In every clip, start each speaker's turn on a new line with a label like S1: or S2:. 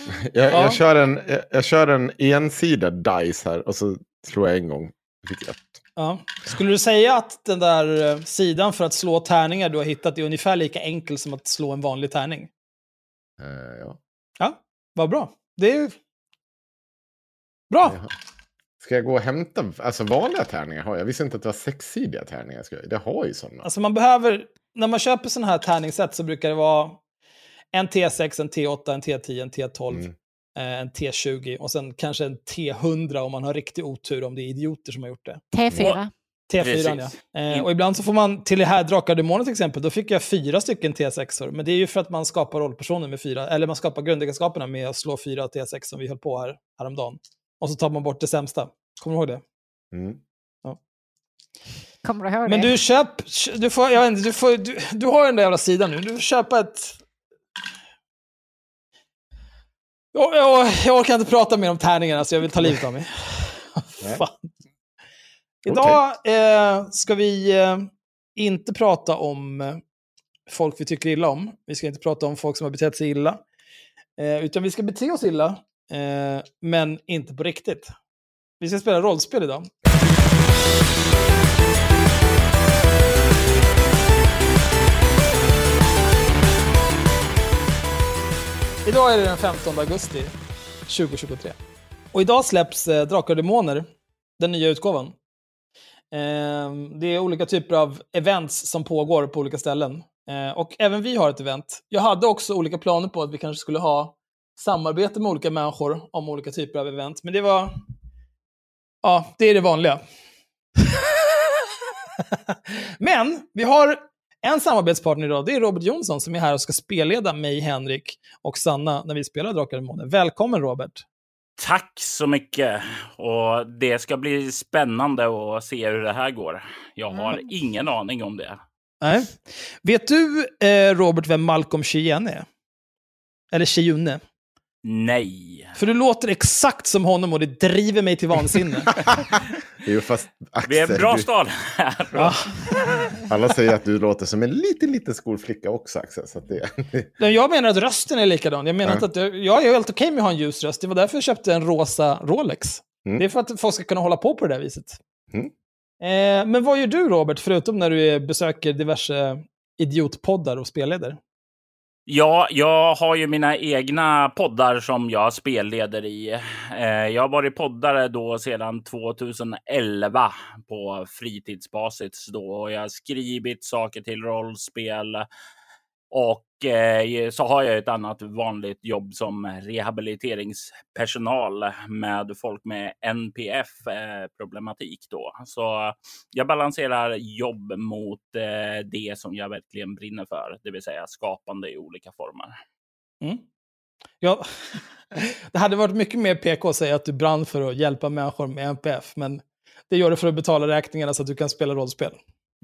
S1: Jag,
S2: Ja.
S1: jag, kör en, jag, jag kör en ensidad dice här och så slår jag en gång. Fick ett.
S2: Ja. Skulle du säga att den där eh, sidan för att slå tärningar du har hittat är ungefär lika enkel som att slå en vanlig tärning?
S1: Eh, ja.
S2: Ja, vad bra. Det är. Bra!
S1: Jaha. Ska jag gå och hämta alltså vanliga tärningar? Har jag. jag visste inte att det var sexsidiga tärningar. Det har ju sådana.
S2: Alltså man behöver, när man köper sådana här tärningssätt så brukar det vara en T6, en T8, en T10, en T12,
S1: Mm.
S2: eh, en T20 och sen kanske en T100 om man har riktig otur om det är idioter som har gjort det.
S3: T4.
S2: T4
S4: Precis.
S2: ja. Eh, och ibland så får man, till det här Drakar och Demoner till exempel, då fick jag fyra stycken T6-or. Men det är ju för att man skapar rollpersoner med fyra, eller man skapar grundegenskaperna med att slå fyra T6 som vi höll på här häromdagen. Och så tar man bort det sämsta. Kommer du ihåg det?
S1: Mm.
S3: Kommer du ihåg
S2: Men
S3: det?
S2: du köp, du får, jag vet inte, du, får, du, du har den där jävla sidan nu. Du får köpa ett... Jag, jag, jag orkar inte prata mer om tärningarna så jag vill ta livet av mig. Idag eh, ska vi eh, inte prata om eh, folk vi tycker illa om. Vi ska inte prata om folk som har betett sig illa. Eh, utan vi ska bete oss illa, eh, men inte på riktigt. Vi ska spela rollspel idag. Idag är det den 15 augusti 2023. Och idag släpps eh, Drakar och Demoner, den nya utgåvan. Eh, det är olika typer av events som pågår på olika ställen. Eh, och även vi har ett event. Jag hade också olika planer på att vi kanske skulle ha samarbete med olika människor om olika typer av event. Men det var... Ja, det är det vanliga. Men vi har en samarbetspartner idag. Det är Robert Jonsson som är här och ska spelleda mig, Henrik och Sanna när vi spelar Drakar och Demoner. Välkommen Robert!
S4: Tack så mycket. Och det ska bli spännande att se hur det här går. Jag har
S2: Mm.
S4: ingen aning om det.
S2: Nej. Vet du, eh, Robert, vem Malcolm Cheyenne är? Eller Cheyenne?
S4: Nej.
S2: För du låter exakt som honom och det driver mig till vansinne.
S1: Jo, fast Axel,
S4: Vi är en bra
S1: du,
S4: stad här.
S2: ja.
S1: alla säger att du låter som en liten, liten skolflicka också, Axel. Så att det,
S2: Men Jag menar att rösten är likadan. Jag menar
S1: Ja.
S2: att jag, jag är helt okej med att ha en ljus röst. Det var därför jag köpte en rosa Rolex.
S1: Mm.
S2: Det är för att folk ska kunna hålla på på det där viset.
S1: Mm.
S2: Eh, men vad gör du, Robert, förutom när du besöker diverse idiotpoddar och spelleder?
S4: Ja, jag har ju mina egna poddar som jag spelleder i. Eh, jag har varit poddare då sedan 2011 på fritidsbasis då och jag har skrivit saker till rollspel. Och eh, så har jag ett annat vanligt jobb som rehabiliteringspersonal med folk med NPF-problematik eh, då. Så jag balanserar jobb mot eh, det som jag verkligen brinner för, det vill säga skapande i olika former.
S2: Mm. Ja, det hade varit mycket mer PK att säga att du brann för att hjälpa människor med NPF, men det gör du för att betala räkningarna så att du kan spela rollspel.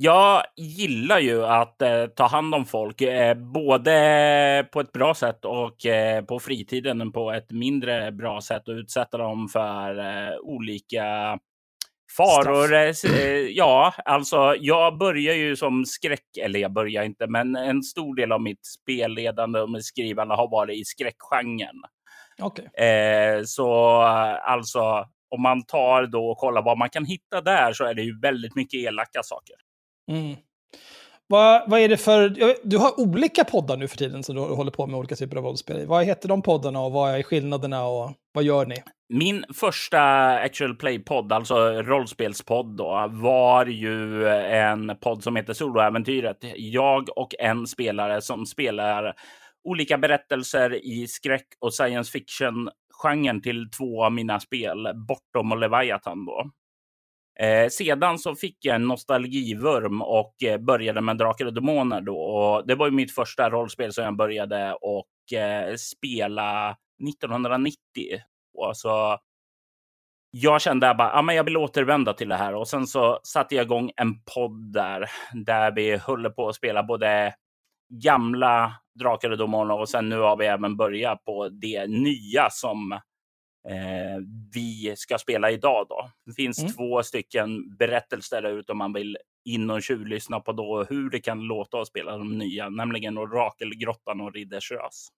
S4: Jag gillar ju att eh, ta hand om folk, eh, både på ett bra sätt och eh, på fritiden på ett mindre bra sätt och utsätta dem för eh, olika faror. Eh, ja, alltså jag börjar ju som skräck, eller jag börjar inte, men en stor del av mitt spelledande och mitt skrivande har varit i skräckgenren.
S2: Okej.
S4: Eh, så alltså, om man tar då och kollar vad man kan hitta där så är det ju väldigt mycket elaka saker.
S2: Mm. Vad, vad är det för... Du har olika poddar nu för tiden som du håller på med olika typer av rollspel. i. Vad heter de poddarna och vad är skillnaderna och vad gör ni?
S4: Min första actual play-podd, alltså rollspelspodd då, var ju en podd som heter Soloäventyret. Jag och en spelare som spelar olika berättelser i skräck och science fiction-genren till två av mina spel, Bortom och Leviathan då. Eh, sedan så fick jag en nostalgivurm och eh, började med Drakar och Demoner då. Och det var ju mitt första rollspel som jag började och eh, spela 1990. Och så jag kände bara, ah, men jag vill återvända till det här och sen så satte jag igång en podd där, där vi höll på att spela både gamla Drakar och Demoner och sen nu har vi även börjat på det nya som eh, vi ska spela idag. Då. Det finns
S2: Mm.
S4: två stycken berättelser där ute om man vill in och tjuvlyssna på då hur det kan låta att spela de nya, nämligen Orakelgrottan och Riddersrös.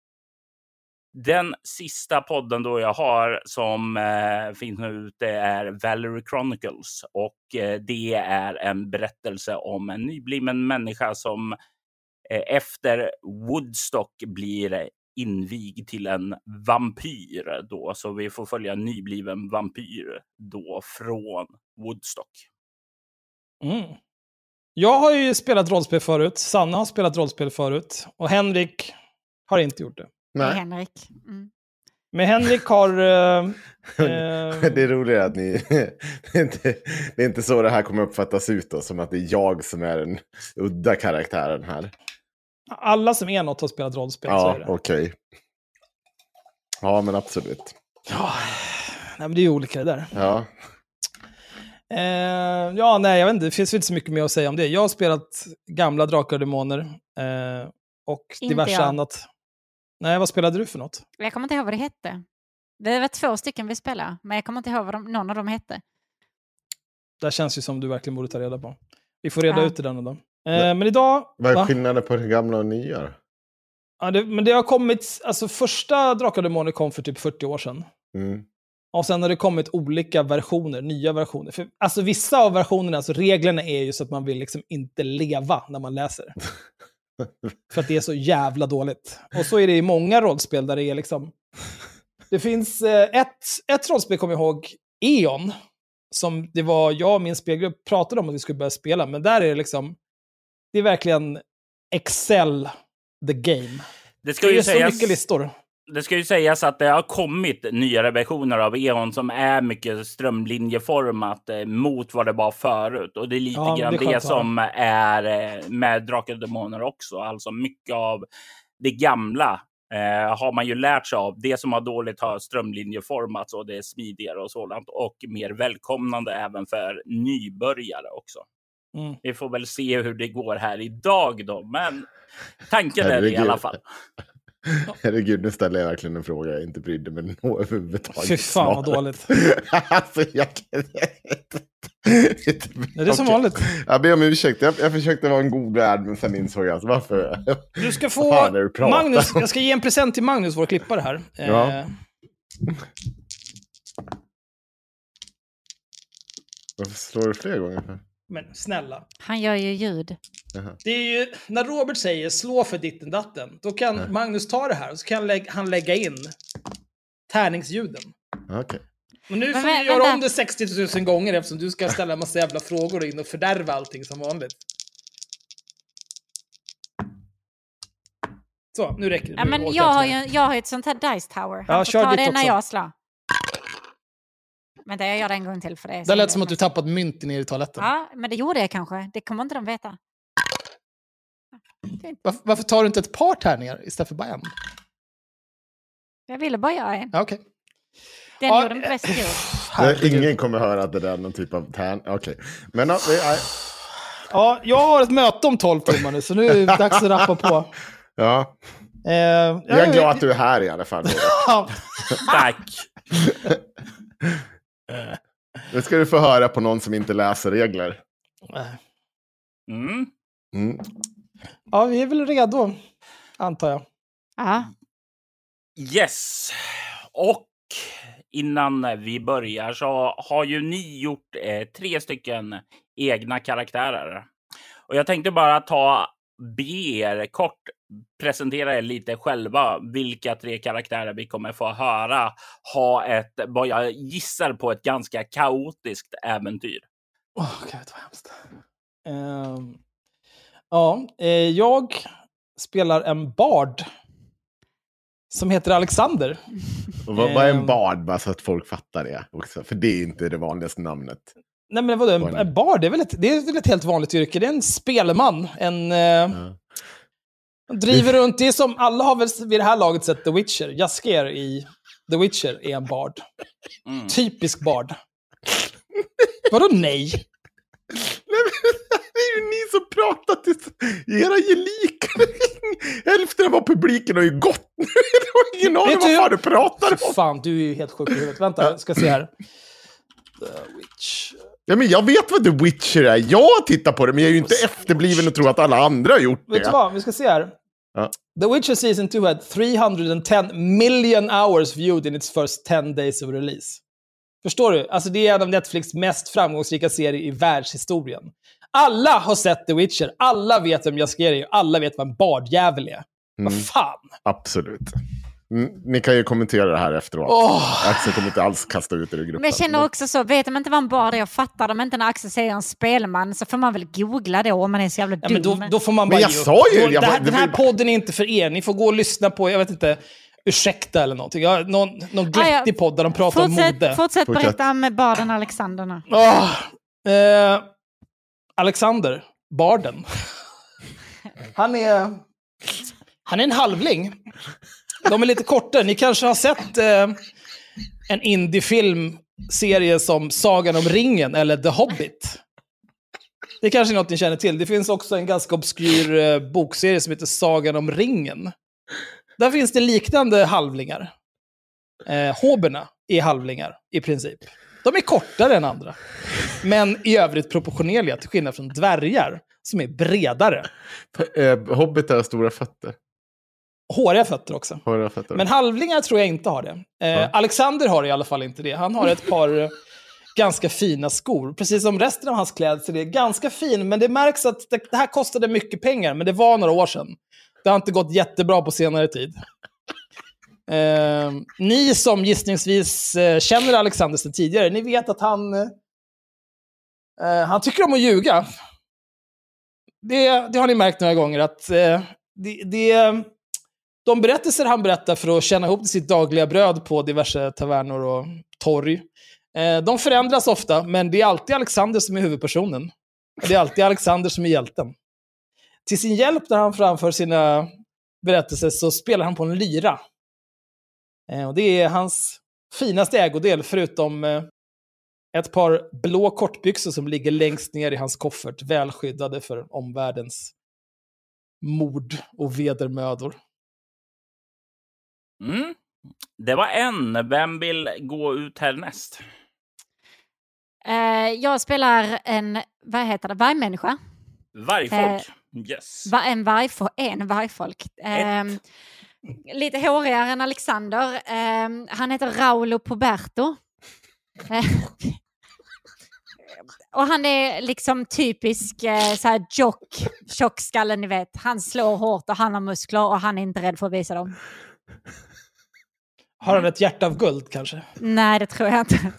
S4: Den sista podden då jag har som eh, finns nu ute är Valerie Chronicles och eh, det är en berättelse om en nybliven människa som eh, efter Woodstock blir invigd till en vampyr då, så vi får följa en nybliven vampyr då från Woodstock.
S2: Mm. Jag har ju spelat rollspel förut, Sanna har spelat rollspel förut och Henrik har inte gjort det.
S1: Nej.
S3: Henrik. Mm.
S2: Men Henrik har... eh, eh,
S1: Det är roligare att ni... det, är inte, det är inte så det här kommer uppfattas utåt, som att det är jag som är den udda karaktären här.
S2: Alla som är något har spelat rollspel,
S1: Ja, okej. Ja, men absolut.
S2: Ja, nej, men det är ju olika det där.
S1: Ja.
S2: Eh, ja, nej, jag vet inte. Det finns väl inte så mycket mer att säga om det. Jag har spelat gamla Drakar och Demoner eh, och
S3: Inte
S2: diverse
S3: jag.
S2: annat. Nej, vad spelade du för något?
S3: Jag kommer inte ihåg vad det hette. Det var två stycken vi spelade, men jag kommer inte ihåg vad de, någon av dem hette.
S2: Det känns ju som du verkligen borde ta reda på. Vi får reda
S3: Ja.
S2: ut det den dag. Eh, men idag...
S1: Vad är
S2: va?
S1: skillnaden på det gamla och nya?
S2: Ja, det, men det har kommit... Alltså första Drakar och Demoner kom för typ 40 år sedan.
S1: Mm.
S2: Och sen har det kommit olika versioner, nya versioner. För, alltså vissa av versionerna, alltså reglerna är ju så att man vill liksom inte leva när man läser. För att det är så jävla dåligt. Och så är det i många rollspel där det är liksom... Det finns eh, ett, ett rollspel, kommer jag ihåg, E.ON. Som det var jag och min spelgrupp pratade om att vi skulle börja spela. Men där är det liksom... Det är verkligen Excel the game.
S4: Det ska
S2: Det
S4: ju
S2: är så
S4: sägas...
S2: mycket listor.
S4: Det ska ju sägas att det har kommit nyare versioner av E.ON som är mycket strömlinjeformat eh, mot vad det var förut. Och det är lite
S2: Ja,
S4: grann
S2: det
S4: det, som är eh, med Drakar och Demoner också. Alltså mycket av det gamla eh, har man ju lärt sig av. Det som har dåligt har strömlinjeformats och det är smidigare och sådant. Och mer välkomnande även för nybörjare också.
S2: Mm.
S4: Vi får väl se hur det går här idag då, men tanken är det i alla fall.
S1: Herregud, nu ställer jag verkligen en fråga jag inte brydde mig nå överhuvudtaget.
S2: Fy fan vad dåligt.
S1: alltså, jag...
S2: Är det som
S1: Okej.
S2: vanligt?
S1: Jag ber om ursäkt, jag, jag försökte vara en god värd, men sen insåg jag att varför...
S2: Du ska få...
S1: fan är du
S2: Magnus,
S1: om?
S2: jag ska ge en present till Magnus, vår klippare här.
S1: Ja.
S2: Eh,
S1: Varför slår du fler gånger?
S2: Men snälla.
S3: Han gör ju ljud.
S2: Det är ju, när Robert säger slå för ditten datten, då kan Magnus ta det här och så kan lä- han lägga in tärningsljuden.
S1: Okej.
S2: Men nu får vi göra om det 60 000 gånger eftersom du ska ställa en massa jävla frågor in och fördärva allting som vanligt. Så, nu räcker det.
S3: Ja,
S2: Nu
S3: men jag har, ju, jag har ju ett sånt här Dice Tower. Han
S2: Ja,
S3: får
S2: kör
S3: ta det när
S2: också.
S3: jag slår. Vänta, jag gör det en gång till för det.
S2: Det lät som att du tappat mynt ner i toaletten.
S3: Ja, men det gjorde jag kanske. Det kommer inte de veta.
S2: Varför, varför tar du inte ett par tärningar istället för bara en?
S3: Jag ville bara göra en.
S2: Ja, okej.
S3: Den
S2: Ja,
S3: gjorde bäst ljud.
S2: Herregud.
S1: Ingen kommer höra att det där är någon typ av tärn. Okej. Men ja, det är...
S2: Ja, jag har ett möte om 12 timmar nu, så nu är det dags att rappa på.
S1: Ja,
S2: Eh,
S1: jag är glad att du är här i alla fall.
S4: Tack!
S1: Nu ska du få höra på någon som inte läser regler.
S4: Mm.
S1: Mm.
S2: ja, vi är väl redo, antar jag.
S3: Ja.
S4: Yes. Och innan vi börjar så har ju ni gjort eh, tre stycken egna karaktärer. Och jag tänkte bara ta be er kort presentera er lite själva vilka tre karaktärer vi kommer få höra ha ett, vad jag gissar på, ett ganska kaotiskt äventyr.
S2: Åh, gud vad hemskt. Ehm, ja, eh, jag spelar en bard. Som heter Alexander.
S1: Och vad, vad är en
S2: Ehm.
S1: bard, bara så att folk fattar det också? För det är inte det vanligaste namnet.
S2: Nej men vadå, en,
S1: Vad är det?
S2: en bard det är, väl ett, det är väl ett helt vanligt yrke. Det är en spelman. En,
S1: Ja.
S2: Driver runt. Det är som, alla har väl vid det här laget sett The Witcher. Jaskier i The Witcher är en bard.
S4: Mm.
S2: Typisk bard. Vadå nej?
S1: Nej, men Det är ju ni som pratar till era gelikar. Hälften av publiken har ju gått nu. De har ingen aning vad
S2: du,
S1: fan
S2: jag-
S1: du pratar om.
S2: fan, du är ju helt sjuk i huvudet. Vänta, jag ska se här. The Witcher.
S1: Ja, men jag vet vad The Witcher är. Jag tittar på det, men jag är ju inte efterbliven och tror att alla andra har gjort
S2: Vet du
S1: det.
S2: vad, vi ska se här. The Witcher Season 2 had 310 million hours viewed in its first 10 days of release. Förstår du? Alltså det är en av Netflix mest framgångsrika serier i världshistorien. Alla har sett The Witcher, alla vet vem Jaskier är, alla vet vad en bardjävel är.
S1: Mm,
S2: Vad fan?
S1: absolut. Ni kan ju kommentera det här efteråt.
S2: Åh!
S1: Axel kommer inte alls kasta ut er ur gruppen.
S3: Men jag känner också så, vet de inte vad en bard är och fattar de inte när Axel säger en spelman så får man väl googla då om man är så jävla
S2: Ja,
S3: dum.
S2: men då, då får man
S1: Men
S2: bara
S1: jag
S2: ge upp.
S1: sa ju- jag
S2: det här,
S1: det
S2: Den här podden är inte för er, ni får gå och lyssna på, jag vet inte, ursäkta eller någonting. Jag, någon någon
S3: Ah, ja.
S2: glättig podd där de pratar om
S3: fortsätt,
S2: mode.
S3: fortsätt berätta om barden Alexander nu.
S2: Åh, eh, Alexander, barden. Han är, han är en halvling. De är lite kortare. Ni kanske har sett eh, en indiefilmserie som Sagan om ringen eller The Hobbit. Det kanske är något ni känner till. Det finns också en ganska obskyr eh, bokserie som heter Sagan om ringen. Där finns det liknande halvlingar. Eh, Hoberna är halvlingar i princip. De är kortare än andra. Men i övrigt proportionerliga, till skillnad från dvärgar som är bredare.
S1: Eh, Hobbitar har stora fötter.
S2: Håriga fötter också.
S1: Håriga fötter.
S2: Men halvlingar tror jag inte har det. Eh. Alexander har i alla fall inte det. Han har ett par eh, ganska fina skor. Precis som resten av hans klädsel är ganska fin, men det märks att det, det här kostade mycket pengar, men det var några år sedan. Det har inte gått jättebra på senare tid. Eh, ni som gissningsvis eh, känner Alexander sedan tidigare, ni vet att han, eh, han tycker om att ljuga. Det, det har ni märkt några gånger, att eh, det, det, de berättelser han berättar för att tjäna ihop till sitt dagliga bröd på diverse tavernor och torg, eh, de förändras ofta, men det är alltid Alexander som är huvudpersonen. Det är alltid Alexander som är hjälten. Till sin hjälp när han framför sina berättelser så spelar han på en lyra. Eh, och det är hans finaste ägodel, förutom eh, ett par blå kortbyxor som ligger längst ner i hans koffert, välskyddade för omvärldens mord och vedermödor.
S4: Mm. Det var en. Vem vill gå ut härnäst?
S3: Eh, jag spelar en, vad heter det, vargmänniska.
S4: Vargfolk. Yes.
S3: Va, en, vargfo, en vargfolk. Ehm, lite hårigare än Alexander. Ehm, han heter Raulo Poberto. Eh, Och han är liksom typisk eh, så här jock, tjockskalle, ni vet. Han slår hårt och han har muskler och han är inte rädd för att visa dem.
S2: Har han ett hjärta av guld kanske?
S3: Nej, det tror jag inte.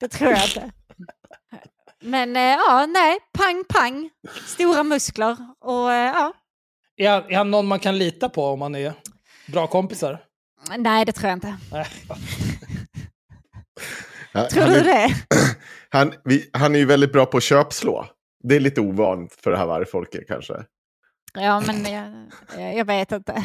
S3: Det tror jag inte. Men eh, ja, nej, pang, pang. Stora muskler och eh, ja.
S2: Är han, är han någon man kan lita på om man är bra kompisar?
S3: Nej, det tror jag inte. Tror
S1: han,
S3: du
S1: är,
S3: det?
S1: han, vi, han är ju väldigt bra på att köpslå. Det är lite ovant för det här vargfolket kanske.
S3: Ja, men jag, jag vet inte.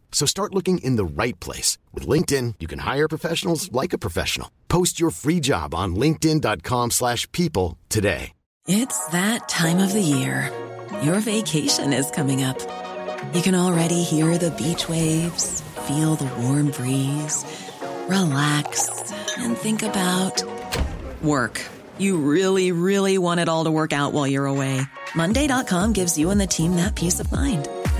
S5: So start looking in the right place. With LinkedIn, you can hire professionals like a professional. Post your free job on linkedin.com/people slash people today.
S6: It's that time of the year. Your vacation is coming up. You can already hear the beach waves, feel the warm breeze, relax, and think about work. You really, really want it all to work out while you're away. Monday.com gives you and the team that peace of mind.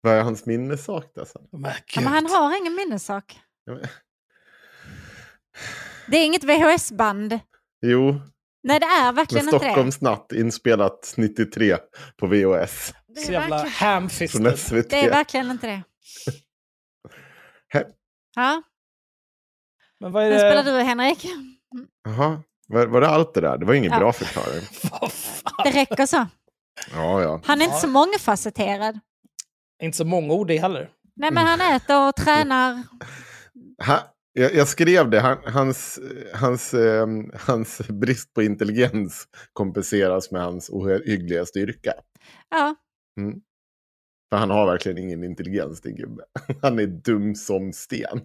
S1: Vad är hans minnessak då? sen?
S2: Men,
S3: Ja, men han har ingen minnessak.
S1: Ja, men-
S3: Det är inget VHS-band.
S1: Jo,
S3: Nej, det är
S1: men
S3: verkligen inte det.
S1: Stockholmsnatt inspelat 93 på VHS
S3: Det
S2: Så
S3: är,
S2: jävla
S3: verkligen, det är verkligen inte det. Ja,
S2: Men vad är
S3: men spelar
S2: det?
S3: du Henrik?
S1: Jaha, var, var det allt det där? Det var ingen
S3: Ja.
S1: bra förklaring.
S3: Det räcker så.
S1: Ja, ja.
S3: Han är inte så mångfacetterad.
S2: Inte så många ord det heller.
S3: Nej, men han äter och tränar.
S1: Ha, jag, jag skrev det, han, hans, hans, ehm, hans brist på intelligens kompenseras med hans ohyggliga styrka.
S3: Ja,
S1: För han har verkligen ingen intelligens, din gubbe. Han är dum som sten.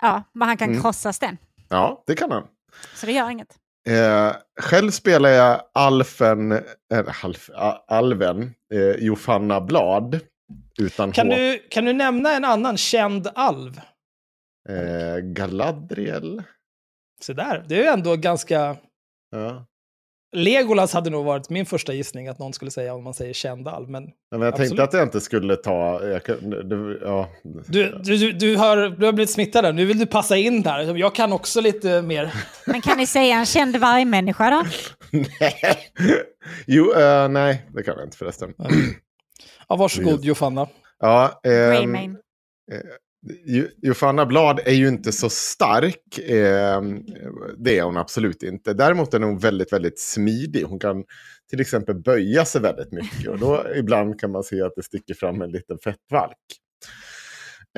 S3: ja men han kan
S1: Mm.
S3: krossa sten.
S1: Ja, det kan han.
S3: Så det gör inget.
S1: Eh, själv spelar jag Alfen, äh, Alf, Alven, eh, Jofanna Blad, utan
S2: Kan
S1: H.
S2: du, kan du nämna en annan känd alv?
S1: Eh, Galadriel.
S2: Så där. Det är ju ändå ganska...
S1: Ja.
S2: Legolas hade nog varit min första gissning att någon skulle säga om man säger känd alv. Men
S1: Ja, Men jag
S2: Absolut.
S1: tänkte att jag inte skulle ta... Jag, kan- det, ja.
S2: du, du, du, du, har, du har blivit smittad där. Nu vill du passa in där. Jag kan också lite mer.
S3: Men kan ni säga en känd vargmänniska då?
S1: nej. Jo, eh, nej, det kan jag inte förresten.
S2: Ja, varsågod. Jofanna.
S1: Ja, ehm. Jo- Jofanna Blad är ju inte så stark. Eh, det är hon absolut inte. Däremot är hon väldigt, väldigt smidig. Hon kan till exempel böja sig väldigt mycket. Och då ibland kan man se att det sticker fram en liten fettvalk.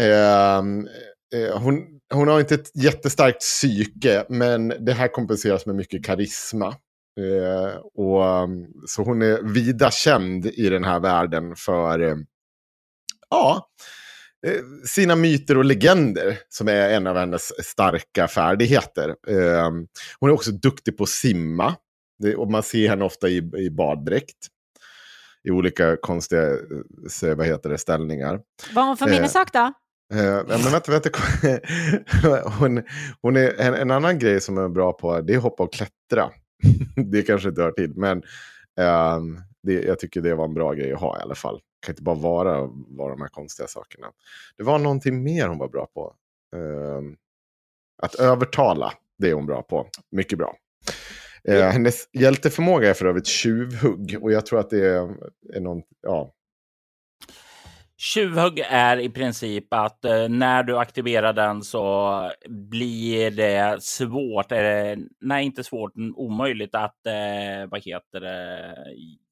S1: Eh, eh, hon, hon har inte ett jättestarkt psyke, men det här kompenseras med mycket karisma. Eh, och, um, så hon är vida känd i den här världen för eh, ja, eh, sina myter och legender som är en av hennes starka färdigheter. Eh, hon är också duktig på att simma. Det, och man ser henne ofta i, i baddräkt. I olika konstiga eh, så, vad heter det, ställningar.
S3: Vad har hon för
S1: Eh,
S3: minnessak då?
S1: Eh, men vänta, vänta. hon, hon är, en, en annan grej som är bra på det är att hoppa och klättra. det kanske inte hör till, men ehm, det, jag tycker det var en bra grej att ha i alla fall. Det kan inte bara vara, vara de här konstiga sakerna. Det var någonting mer hon var bra på. Ehm, att övertala, det är hon bra på. Mycket bra. Eh, hennes hjälteförmåga är för övrigt tjuvhugg. Och jag tror att det är, är någon, ja,
S4: Tjuvhugg är i princip att eh, när du aktiverar den så blir det svårt, eh, nej inte svårt, men omöjligt att, eh, vad heter det,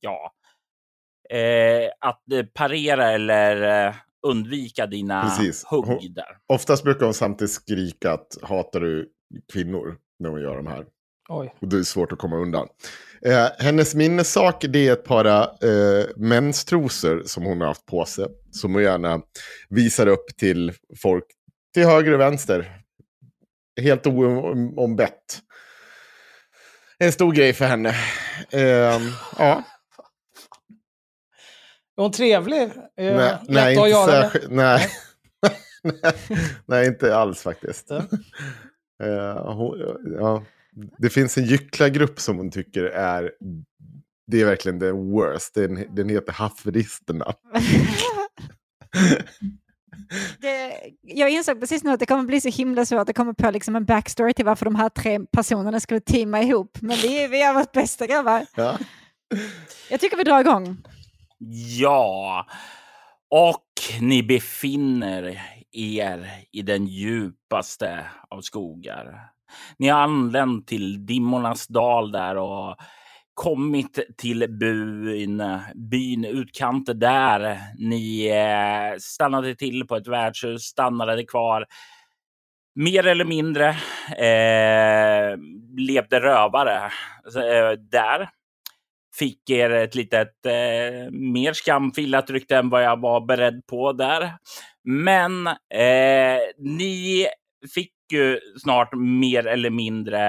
S4: ja, eh, att eh, parera eller eh, undvika dina
S1: Precis.
S4: hugg där.
S1: Oftast brukar hon samtidigt skrika att hatar du kvinnor när hon gör de här.
S2: Oj.
S1: Det är svårt att komma undan. Eh, hennes minnessak det är ett par eh, menstrosor som hon har haft på sig. Som hon gärna visar upp till folk till höger och vänster. Helt oombett. En stor grej för henne. Eh, ja,
S2: Är hon trevlig? Eh,
S1: nej, nej, inte särskilt. Nej. nej, inte alls faktiskt.
S2: Ja.
S1: Eh, hon, ja. Det finns en gycklargrupp som hon tycker är... Det är verkligen the worst. Den, den heter Haveristerna.
S3: Det, jag insåg precis nu att det kommer bli så himla svårt att komma på liksom en backstory till varför de här tre personerna skulle teama ihop. Men vi, vi har varit bästa grabbar.
S1: Ja.
S3: Jag tycker vi drar igång.
S4: Ja, och ni befinner er i den djupaste av skogar. Ni har anlänt till Dimmornas dal där och kommit till byn, byn utkanter där ni eh, stannade till på ett värdshus, stannade kvar. Mer eller mindre eh, levde rövare eh, där fick er ett litet eh, mer skamfilat rykte än vad jag var beredd på där. Men eh, ni fick ju snart mer eller mindre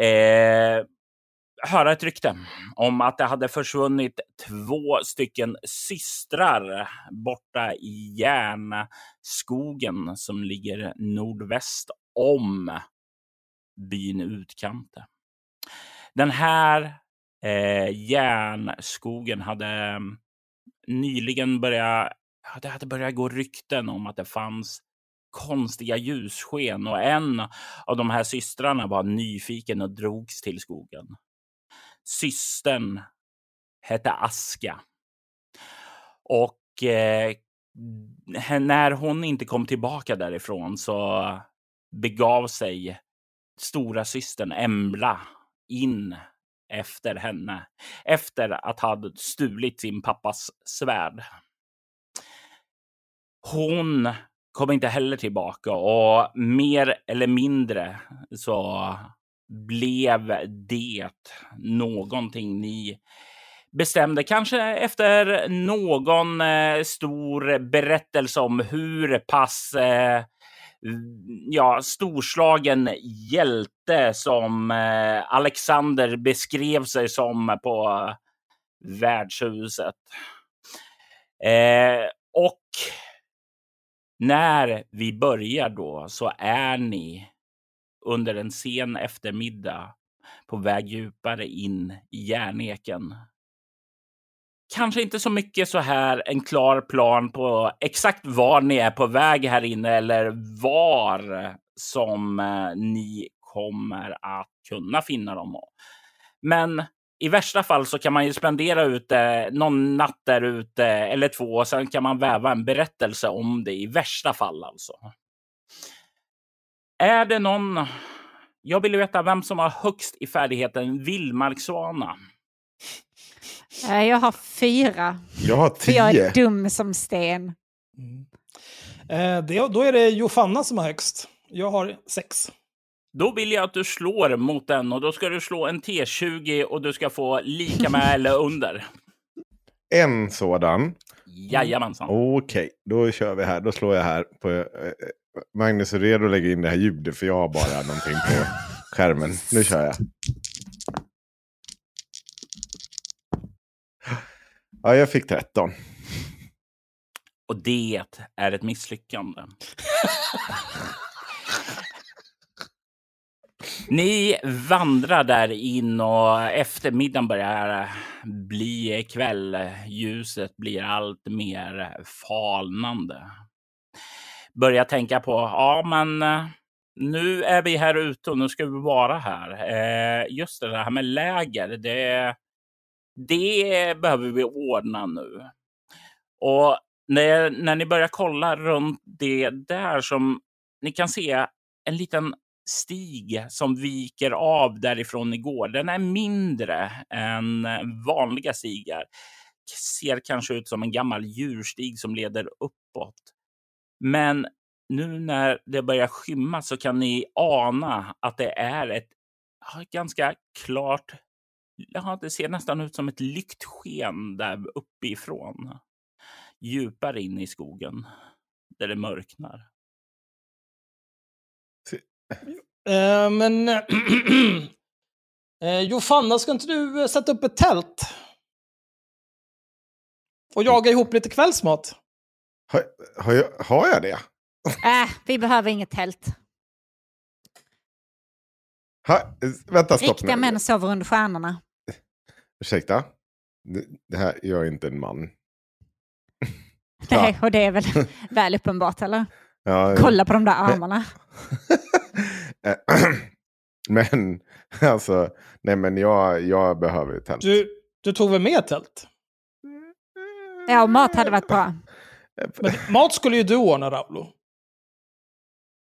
S4: eh, höra ett rykte om att det hade försvunnit två stycken systrar borta i järnskogen som ligger nordväst om byn Utkante. Den här eh, järnskogen hade mm, nyligen börjat, det hade börjat gå rykten om att det fanns konstiga ljussken och en av de här systrarna var nyfiken och drogs till skogen. Systern hette Aska. Och eh, när hon inte kom tillbaka därifrån så begav sig stora systern Embla in efter henne efter att ha stulit sin pappas svärd. Hon kom inte heller tillbaka och mer eller mindre så blev det någonting ni bestämde, kanske efter någon eh, stor berättelse om hur pass eh, ja, storslagen hjälte som eh, Alexander beskrev sig som på värdshuset. Eh, och när vi börjar då så är ni under en sen eftermiddag på väg djupare in i järneken. Kanske inte så mycket så här en klar plan på exakt var ni är på väg här inne eller var som eh, ni kommer att kunna finna dem. Men i värsta fall så kan man ju spendera ute någon natt där ute eller två och sen kan man väva en berättelse om det i värsta fall alltså. Är det någon? Jag vill veta vem som har högst i färdigheten vildmarksvana.
S3: Eh, Jag har fyra.
S1: Jag har
S3: För jag
S1: tio.
S3: är dum som sten.
S2: Eh, det, då är det Jofanna som har högst. Jag har sex.
S4: Då vill jag att du slår mot den och då ska du slå en T20 och du ska få lika med eller under.
S1: En sådan.
S4: Jajamensan.
S1: Okej, då kör vi här. Då slår jag här på... eh, eh, Magnus är redo att lägga in det här ljudet för jag har bara någonting på skärmen. Nu kör jag. Ja, jag fick 13.
S4: Och det är ett misslyckande. Ni vandrar där in och eftermiddagen börjar bli kväll. Ljuset blir allt mer falnande. Börjar tänka på, ja men eh, nu är vi här ute och nu ska vi vara här. Eh, just det, det här med läger, det, det behöver vi ordna nu. Och när, när ni börjar kolla runt det där som ni kan se en liten stig som viker av därifrån igår. Den är mindre än eh, vanliga stigar. Ser kanske ut som en gammal djurstig som leder uppåt. Men nu när det börjar skymma så kan ni ana att det är ett ganska klart Ja, det ser nästan ut som ett lyktsken där uppifrån. Djupare in i skogen. Där det mörknar.
S2: Eh, men... eh, Jofanna, ska inte du eh, sätta upp ett tält? Och jaga ihop lite kvällsmat?
S1: Har, har, jag, har jag det?
S3: Äh, vi behöver inget tält.
S1: Ha, vänta, stopp
S3: Riktiga
S1: nu.
S3: män sover under stjärnorna.
S1: Ursäkta? Det, här, jag är inte en man. Ja.
S3: Nej, och det är väl väl uppenbart, eller?
S1: Ja,
S3: Kolla på de där armarna.
S1: Eh, men alltså, nej men jag, jag behöver ett tält.
S2: Du, du tog väl med tält?
S3: Ja, och mat hade varit bra.
S2: Men mat skulle ju du ordna, Raulo.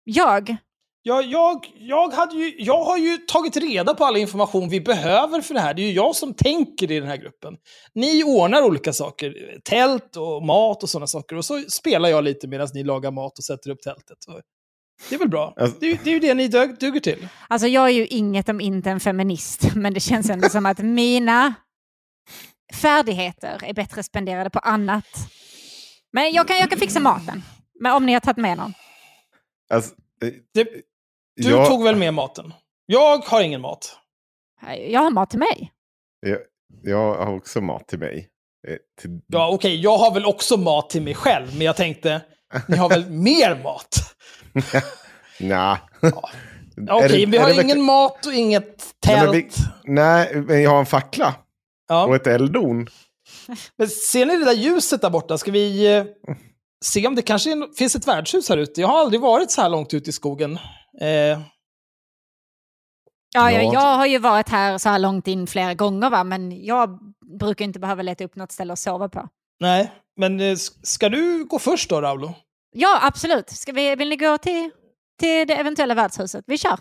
S3: Jag?
S2: Ja, jag, jag, hade ju, jag har ju tagit reda på all information vi behöver för det här. Det är ju jag som tänker i den här gruppen. Ni ordnar olika saker. Tält och mat och sådana saker. Och så spelar jag lite medan ni lagar mat och sätter upp tältet. Så Det är väl bra.
S1: Alltså-
S2: Det, är- det är ju det ni dug, duger till.
S3: Alltså jag är ju inget om inte en feminist, men det känns ändå som att mina färdigheter är bättre spenderade på annat. Men jag kan, jag kan fixa maten. Men om ni har tagit med någon.
S1: Alltså, eh,
S2: Det, du
S1: jag,
S2: tog väl med maten? Jag har ingen mat.
S3: Jag har mat till mig.
S1: jag, jag har också mat till mig. Eh, Till,
S2: Ja, okej, jag har väl också mat till mig själv, men jag tänkte, ni har väl mer mat?
S1: Nja.
S2: Ja, Okej, vi har ingen mat och inget
S1: Nej,
S2: tält.
S1: men vi- Nej, men jag har en fackla
S2: Ja.
S1: och ett elddon.
S2: Men ser ni det där ljuset där borta? Ska vi eh, se om det kanske finns ett värdshus här ute? Jag har aldrig varit så här långt ute i skogen. Eh,
S3: Ja, ja,
S1: Ja.
S3: jag har ju varit här så här långt in flera gånger, va? men jag brukar inte behöva leta upp något ställe att sova på.
S2: nej, men eh, ska du gå först då, Raulo?
S3: Ja, absolut. Ska vi, vill ni gå till, till det eventuella värdshuset? Vi kör.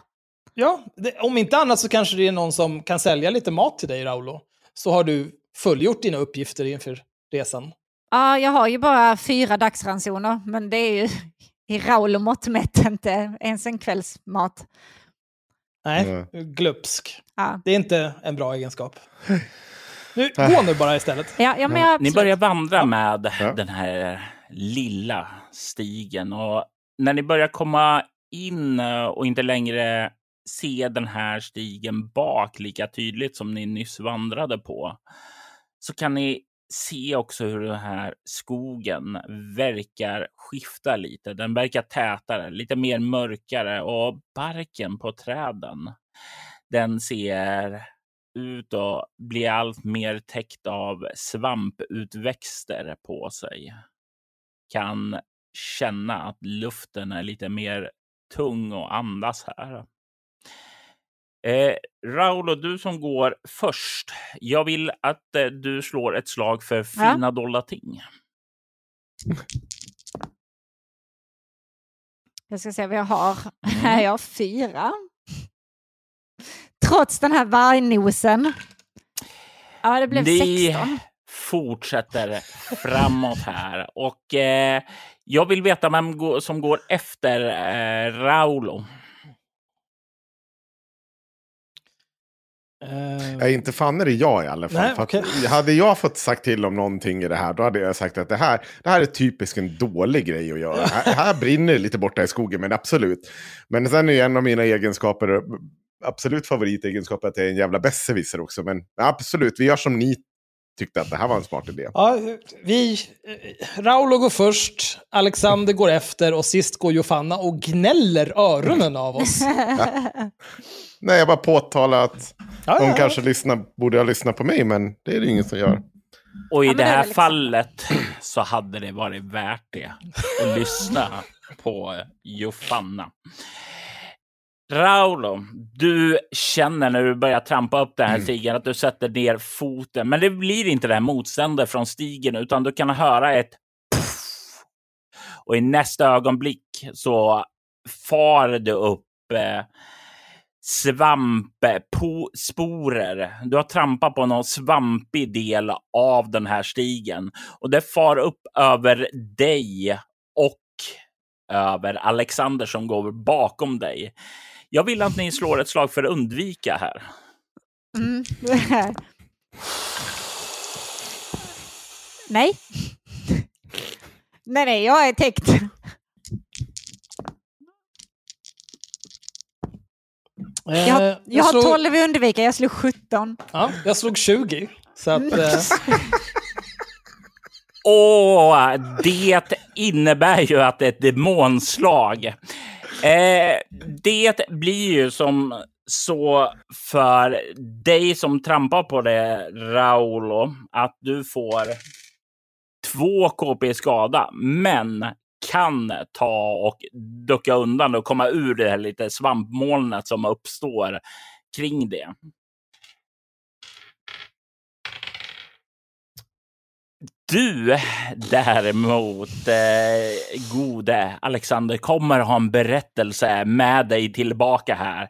S2: Ja, det, om inte annat så kanske det är någon som kan sälja lite mat till dig, Raulo. Så har du fullgjort dina uppgifter inför resan.
S3: Ja, jag har ju bara fyra dagsransoner, men det är ju i Raul och mått mätt inte ens en kvällsmat.
S2: Nej,
S1: Mm.
S2: glupsk.
S3: Ja,
S2: Det är inte en bra egenskap. Nu, gå nu bara istället.
S3: ja, ja men jag,
S4: Ni börjar vandra med
S1: Ja.
S4: den här lilla stigen och när ni börjar komma in eh, och inte längre se den här stigen bak lika tydligt som ni nyss vandrade på så kan ni se också hur den här skogen verkar skifta lite. Den verkar tätare, lite mer mörkare och barken på träden den ser ut att bli allt mer täckt av svamputväxter på sig. Kan känna att luften är lite mer tung och andas här. Eh, Raulo, du som går först. Jag vill att eh, du slår ett slag för fina dolda ting.
S3: Jag ska se vad jag har. Jag har fyra. Trots den här vargnosen. Ja, det blev
S4: Ni
S3: 16.
S4: Fortsätter framåt här och eh, jag vill veta vem som går efter eh, Raulo.
S1: Ja, inte fan är det jag i alla fall.
S2: Nej, okej.
S1: Hade jag fått sagt till om någonting i det här, då hade jag sagt att det här, det här är typiskt en dålig grej att göra. här, här brinner det lite borta i skogen, men absolut. Men sen är ju en av mina egenskaper, absolut favoritegenskaper, att jag är en jävla besserwisser också. Men absolut, vi gör som ni tyckte att det här var en smart idé.
S2: Ja, vi... Raulo går först, Alexander går efter och sist går Jofanna och gnäller öronen av oss.
S1: Nej, jag bara påtalar att
S2: Ja,
S1: de
S2: ja.
S1: kanske lyssnar, borde ha lyssnat på mig, men det är det ingen som gör.
S4: Och i det
S3: det är
S4: här
S3: liksom-
S4: fallet så hade det varit värt det att lyssna på Jofanna. Raulo, du känner när du börjar trampa upp den här stigen att du sätter ner foten. Men det blir inte det här motståndet från stigen utan du kan höra ett puff. Och i nästa ögonblick så far det upp eh, svampsporer. Du har trampat på någon svampig del av den här stigen och det far upp över dig och över Alexander som går bakom dig. Jag vill att ni slår ett slag för att undvika här.
S3: Mm. nej. nej, nej, jag är täckt.
S2: Eh,
S3: Jag, har- jag har
S2: slog,
S3: 12 i undvika, jag slog 17.
S2: Ja, jag slog 20. Så att... Eh,
S4: Och det innebär ju att det är ett demonslag. Eh, det blir ju som så för dig som trampar på det, Raulo, att du får två KP i skada, men kan ta och ducka undan och komma ur det här lite svampmolnet som uppstår kring det. Du däremot, eh, gode Alexander, kommer ha en berättelse med dig tillbaka här.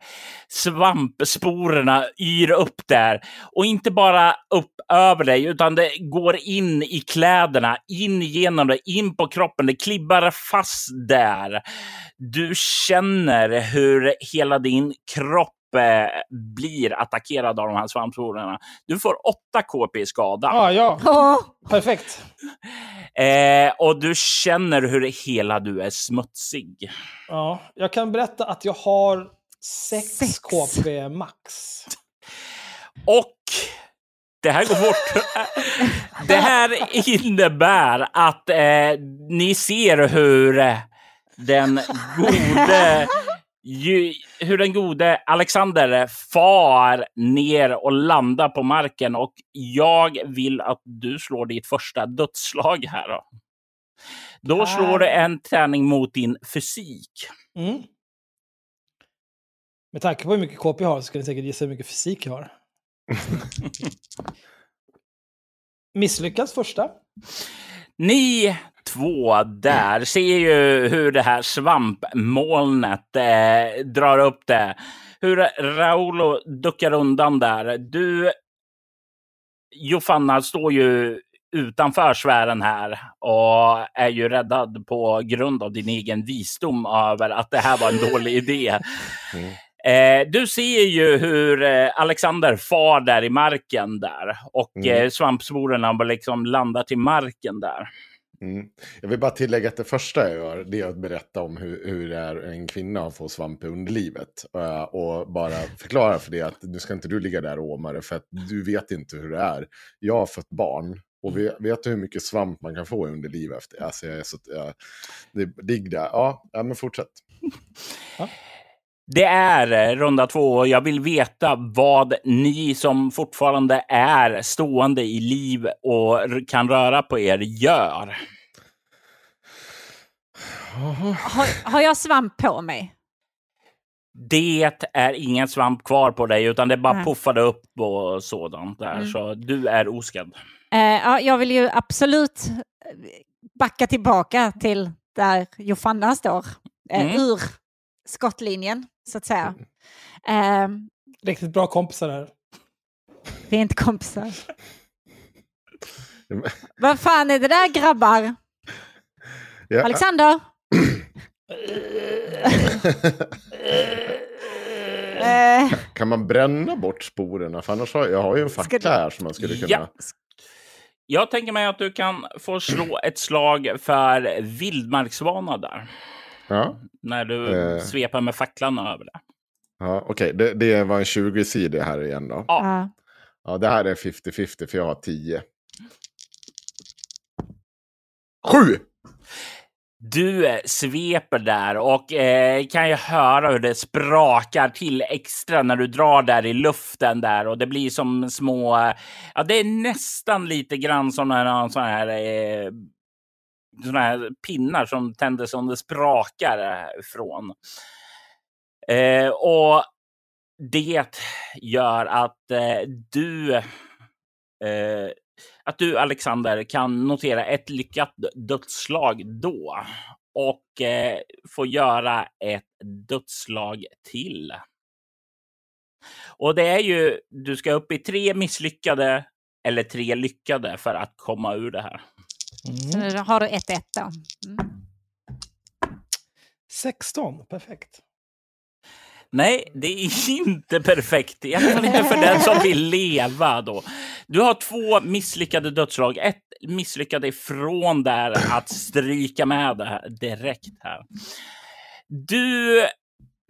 S4: Svampsporerna yr upp där och inte bara upp över dig, utan det går in i kläderna, in genom dig, in på kroppen. Det klibbar fast där. Du känner hur hela din kropp eh, blir attackerad av de här svampsporerna. Du får 8 KP i skada.
S2: ja, ja.
S3: Åh,
S2: Perfekt.
S4: Eh, och du känner hur hela du är smutsig.
S2: Ja, jag kan berätta att jag har 6
S3: Sex.
S2: KP max.
S4: Och det här går fort. det här innebär att eh, ni ser hur den gode ju, hur den gode Alexander far ner och landar på marken och jag vill att du slår ditt första dödsslag här. Då, då slår du en tärning mot din fysik.
S2: Mm. Med tanke på hur mycket KP jag har så skulle jag säkert gissa hur mycket fysik jag har. Misslyckas första.
S4: Ni två där ser ju hur det här svampmolnet eh, drar upp det. Hur Raulo duckar undan där. Du, Jofanna, står ju utanför sfären här och är ju räddad på grund av din egen visdom över att det här var en dålig idé.
S1: Mm.
S4: Eh, du ser ju hur eh, Alexander far där i marken där och
S1: Mm.
S4: eh, svampsporerna liksom landar till marken där.
S1: Mm. Jag vill bara tillägga att det första jag gör det är att berätta om hur, hur det är en kvinna att få svamp i underlivet. Eh, och bara förklara för det att nu ska inte du ligga där och åma det för att du vet inte hur det är. Jag har fött barn och vet, vet du hur mycket svamp man kan få i underlivet? Alltså jag är så, jag, det, där. Ja, ja, men fortsätt.
S4: Det är eh, runda två och jag vill veta vad ni som fortfarande är stående i liv och kan röra på er gör.
S3: Har, har jag svamp på mig?
S4: Det är ingen svamp kvar på dig utan det bara
S3: Nej.
S4: puffade upp och sådant där.
S3: Mm.
S4: Så du är oskadd.
S3: Eh, ja, jag vill ju absolut eh, backa tillbaka till där Jofanna står. Eh,
S4: Mm.
S3: Ur skottlinjen, så att säga. Eh,
S2: Riktigt bra kompisar här.
S3: vi är inte kompisar. Vad fan är det där grabbar?
S1: Ja,
S3: Alexander? eh,
S1: kan man bränna bort sporerna? För annars har jag har ju en fackla
S3: du-
S1: här som man skulle kunna...
S4: Ja. Jag tänker mig att du kan få slå ett slag för vildmarksvana där.
S1: Ja,
S4: När du
S1: Eh.
S4: sveper med facklan över det.
S1: ja okej. Det, det var en 20-sidig här igen då.
S4: Ja.
S3: ja.
S1: Det här är 50-50 för jag har 10. Sju!
S4: Du eh, sveper där och eh, kan ju höra hur det sprakar till extra när du drar där i luften där och det blir som små, eh, ja det är nästan lite grann som en sån här, eh, såna här pinnar som tänder som det sprakar eh, från. Eh, och det gör att eh, du eh, att du, Alexander, kan notera ett lyckat dödsslag då och eh, få göra ett dödsslag till. Och det är ju, du ska upp i tre misslyckade eller tre lyckade för att komma ur det här.
S3: Så nu har du 1-1 då. Mm.
S2: 16, perfekt.
S4: Nej, det är inte perfekt. I alla fall inte för den som vill leva då. Du har två misslyckade dödsslag. Ett misslyckade ifrån där att stryka med det här direkt här. Du,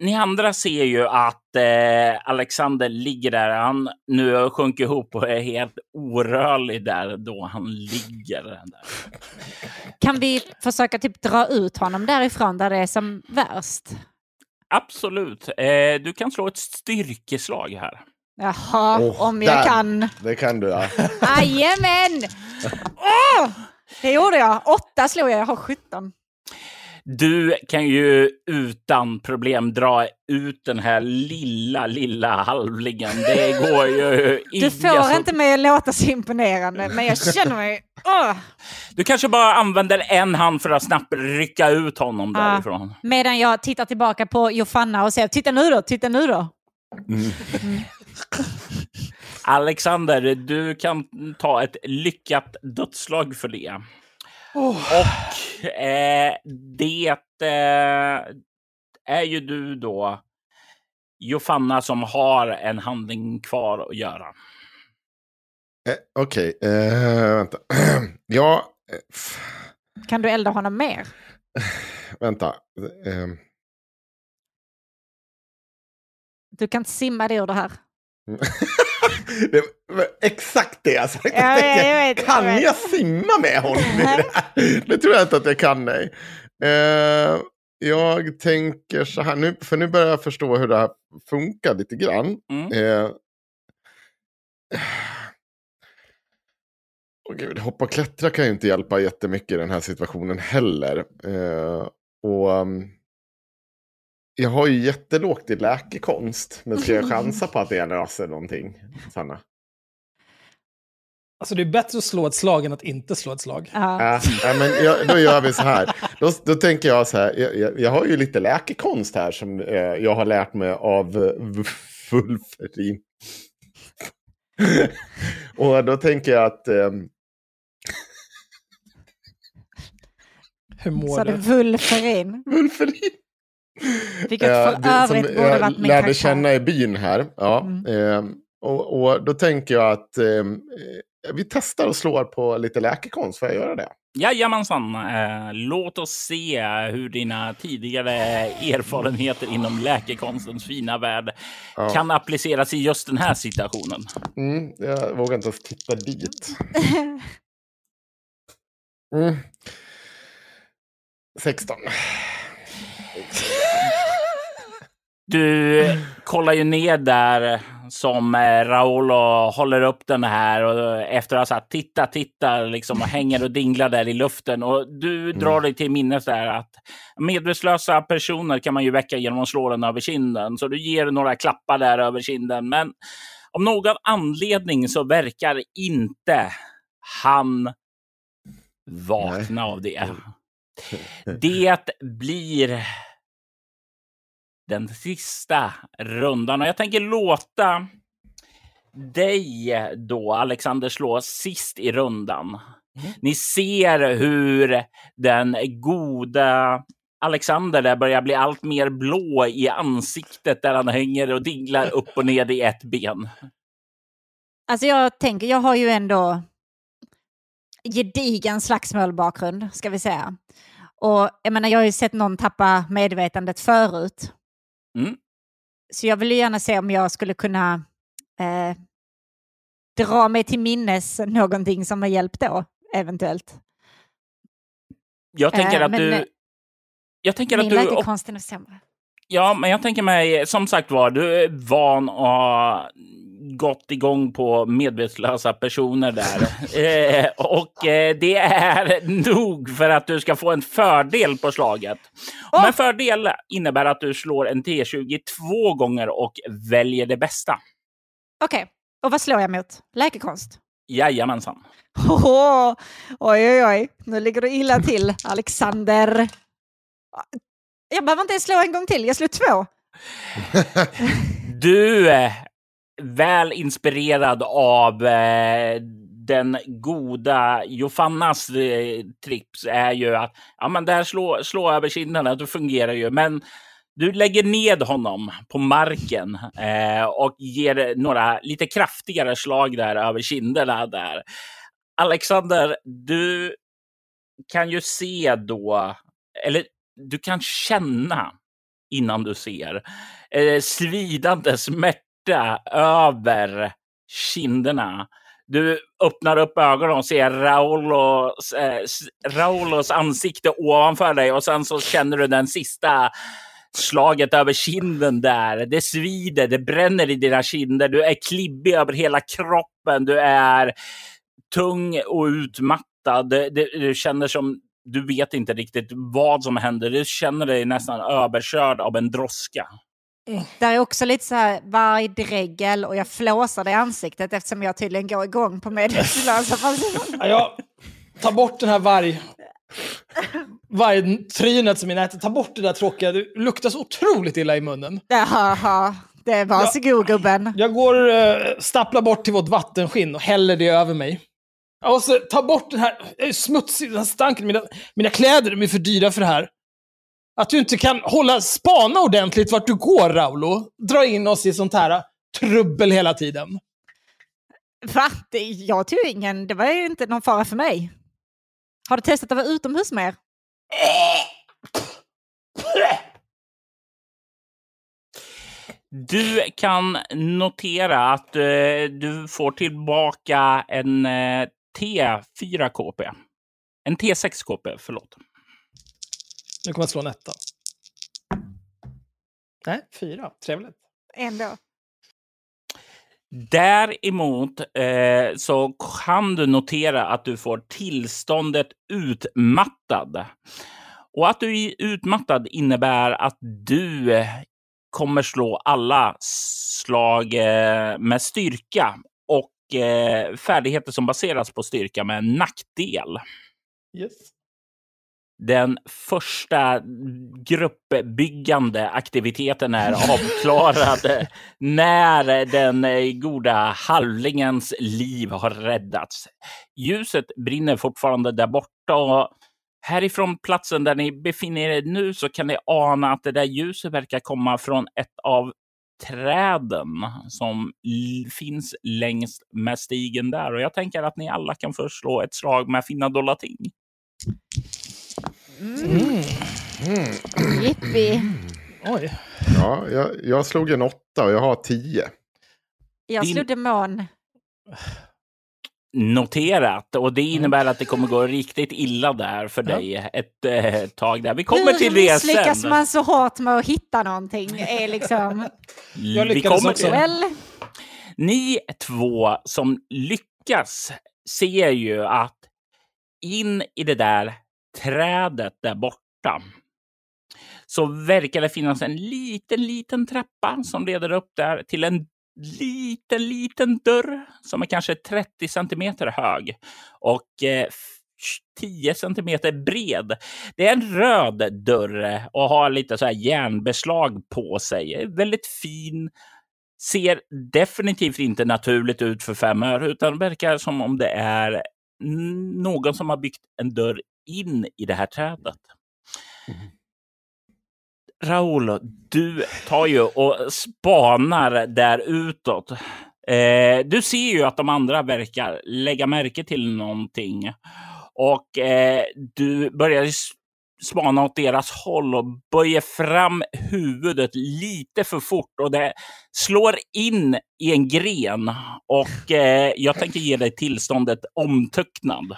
S4: ni andra ser ju att eh, Alexander ligger där. Han nu har sjunkit ihop och är helt orörlig där då han ligger där.
S3: Kan vi försöka typ dra ut honom därifrån där det är som värst?
S4: Absolut. Eh, du kan slå ett styrkeslag här.
S3: Jaha,
S1: Åh,
S3: om jag
S1: där.
S3: kan.
S1: Det kan du ja.
S3: Jajamän! Åh! Det gjorde jag. Åtta slog jag, jag har 17.
S4: Du kan ju utan problem dra ut den här lilla, lilla halvlingen. Det går ju
S3: Du får
S4: som-
S3: inte mig att låta så imponerande, men jag känner mig... Åh!
S4: Du kanske bara använder en hand för att snabbt rycka ut honom
S3: Ja.
S4: därifrån.
S3: Medan jag tittar tillbaka på Jofanna och säger titta nu då, titta nu då.
S4: Alexander, du kan ta ett lyckat dödslag för det. Och eh, det eh, är ju du då, Jofanna, som har en handling kvar att göra.
S1: Eh, Okej, eh, vänta. ja, eh,
S3: Kan du elda honom mer?
S1: vänta. Eh,
S3: Du kan simma dig ur det här.
S1: det var exakt det jag sagt.
S3: Ja, ja, jag vet,
S1: kan
S3: jag
S1: jag simma med honom i det här? Det tror jag inte att jag kan, nej. Eh, jag tänker så här, nu, för nu börjar jag förstå hur det här funkar lite grann.
S4: Mm.
S1: Eh, Åh gud, hoppa och klättra kan ju inte hjälpa jättemycket i den här situationen heller. Eh, och um, Jag har ju jättelågt i läkekonst, men ska jag chansa på att det löser någonting, Sanna?
S2: Alltså det är bättre att slå ett slag än att inte slå ett slag.
S3: Ja.
S1: Äh, ja, men jag, då gör vi så här. Då, då tänker jag så här. Jag, jag, jag har ju lite läkekonst här som eh, jag har lärt mig av eh, Fulferin. Och då tänker jag att... ehm,
S2: Hur mår
S3: Så det
S2: du?
S3: Vulferin.
S1: Fulferin.
S3: Vilket
S1: Eh,
S3: för
S1: det-
S3: övrigt
S1: som
S3: borde
S1: jag
S3: varit min
S1: lärde
S3: karaktär.
S1: känna i byn här. Ja,
S3: Mm.
S1: ehm, och, och då tänker jag att ehm, eh, vi testar och slår på lite läkekonst. Får jag göra det?
S4: Jajamensan. Eh, låt oss se hur dina tidigare erfarenheter inom läkekonstens fina värld
S1: Ja.
S4: kan appliceras i just den här situationen.
S1: Mm, jag vågar inte ens titta dit. Mm. 16.
S4: Du kollar ju ner där som eh, Raul och håller upp den här och efter att ha sagt titta, titta liksom och hänger och dinglar där i luften och du drar dig till minnes där att medvetslösa personer kan man ju väcka genom att slå den över kinden. Så du ger några klappar där över kinden. Men av någon anledning så verkar inte han vakna av det. Det blir den sista rundan och jag tänker låta dig då, Alexander, slå sist i rundan. Ni ser hur den goda Alexander där börjar bli allt mer blå i ansiktet där han hänger och dinglar upp och ner i ett ben.
S3: Alltså jag tänker, jag har ju ändå gedigen slagsmålbakgrund, ska vi säga. Och jag menar, jag har ju sett någon tappa medvetandet förut.
S4: Mm.
S3: Så jag vill ju gärna se om jag skulle kunna eh, dra mig till minnes någonting som har hjälpt då, eventuellt.
S4: Jag tänker
S3: Eh,
S4: att
S3: men, eh,
S4: du... Jag tänker att du...
S3: är nog sämre.
S4: Ja, men jag tänker mig, som sagt var, du är van att gått igång på medvetslösa personer där. eh, och eh, det är nog för att du ska få en fördel på slaget. Och en fördel innebär att du slår en T20 två gånger och väljer det bästa.
S3: Okej, och vad slår jag mot? Läkekonst?
S4: Jajamensan.
S3: Åh, oj, oj, oj. Nu ligger du illa till, Alexander. Jag behöver inte ens slå en gång till, jag slår två.
S4: Du är väl inspirerad av eh, den goda Jofannas eh, trips är ju att ja, men där slå, slå över kinderna, det fungerar ju. Men du lägger ned honom på marken eh, och ger några lite kraftigare slag där över kinderna där. Alexander, du kan ju se då, eller du kan känna innan du ser eh, svidande smärta över kinderna. Du öppnar upp ögonen och ser Raulos, eh, Raulos ansikte ovanför dig och sen så känner du den sista slaget över kinden där. Det svider, det bränner i dina kinder. Du är klibbig över hela kroppen. Du är tung och utmattad. Du känner som du vet inte riktigt vad som händer. Du känner dig nästan överkörd av en droska.
S3: Där är också lite så här vargdregel och jag flåsar det i ansiktet eftersom jag tydligen går igång på medvetslösa personer.
S2: Ja, jag tar bort den här varg... Vargtrynet som är nätet. Ta bort det där tråkiga. Det luktar så otroligt illa i munnen.
S3: Jaha, det var varsågod gubben.
S2: Jag går, uh, stapplar bort till vårt vattenskinn och häller det över mig. Och så ta bort den här jag är smutsig, den här stanken. Mina, mina kläder de är för dyra för det här. Att du inte kan hålla spana ordentligt vart du går, Raulo. Dra in oss i sånt här uh, trubbel hela tiden.
S3: Va? Det, jag tog ingen, det var ju inte någon fara för mig. Har du testat att vara utomhus mer?
S4: Du kan notera att eh, du får tillbaka en eh, T4 KP. En T6 KP, förlåt.
S2: Nu kommer jag slå en etta. Nej, fyra. Trevligt.
S3: Ändå.
S4: Däremot eh, så kan du notera att du får tillståndet utmattad. Och att du är utmattad innebär att du kommer slå alla slag eh, med styrka och eh, färdigheter som baseras på styrka med en nackdel.
S2: Yes.
S4: Den första gruppbyggande aktiviteten är avklarad när den goda halvlingens liv har räddats. Ljuset brinner fortfarande där borta och härifrån platsen där ni befinner er nu så kan ni ana att det där ljuset verkar komma från ett av träden som finns längs med stigen där. Och jag tänker att ni alla kan förslå ett slag med finna dollar ting.
S3: Mm. Jippi.
S2: Oj.
S1: Ja, jag, jag slog en åtta och jag har tio.
S3: Jag slog demon.
S4: Noterat. Och det innebär att det kommer gå riktigt illa där för dig ett eh, tag där. Vi kommer till
S3: Hur
S4: det
S3: misslyckas
S4: sen.
S3: man så hårt med att hitta någonting? Är liksom...
S2: Jag
S4: Vi kommer
S2: också.
S4: till det.
S3: Väl,
S4: Ni två som lyckas ser ju att in i det där trädet där borta så verkar det finnas en liten, liten trappa som leder upp där till en liten, liten dörr som är kanske 30 centimeter hög och eh, 10 centimeter bred. Det är en röd dörr och har lite så här järnbeslag på sig. Väldigt fin ser definitivt inte naturligt ut för fem öre, utan verkar som om det är någon som har byggt en dörr in i det här trädet. Raul, du tar ju och spanar där utåt. Eh, du ser ju att de andra verkar lägga märke till någonting. Och eh, du börjar spana åt deras håll och böjer fram huvudet lite för fort och det slår in i en gren. Och eh, jag tänker ge dig tillståndet omtöcknad.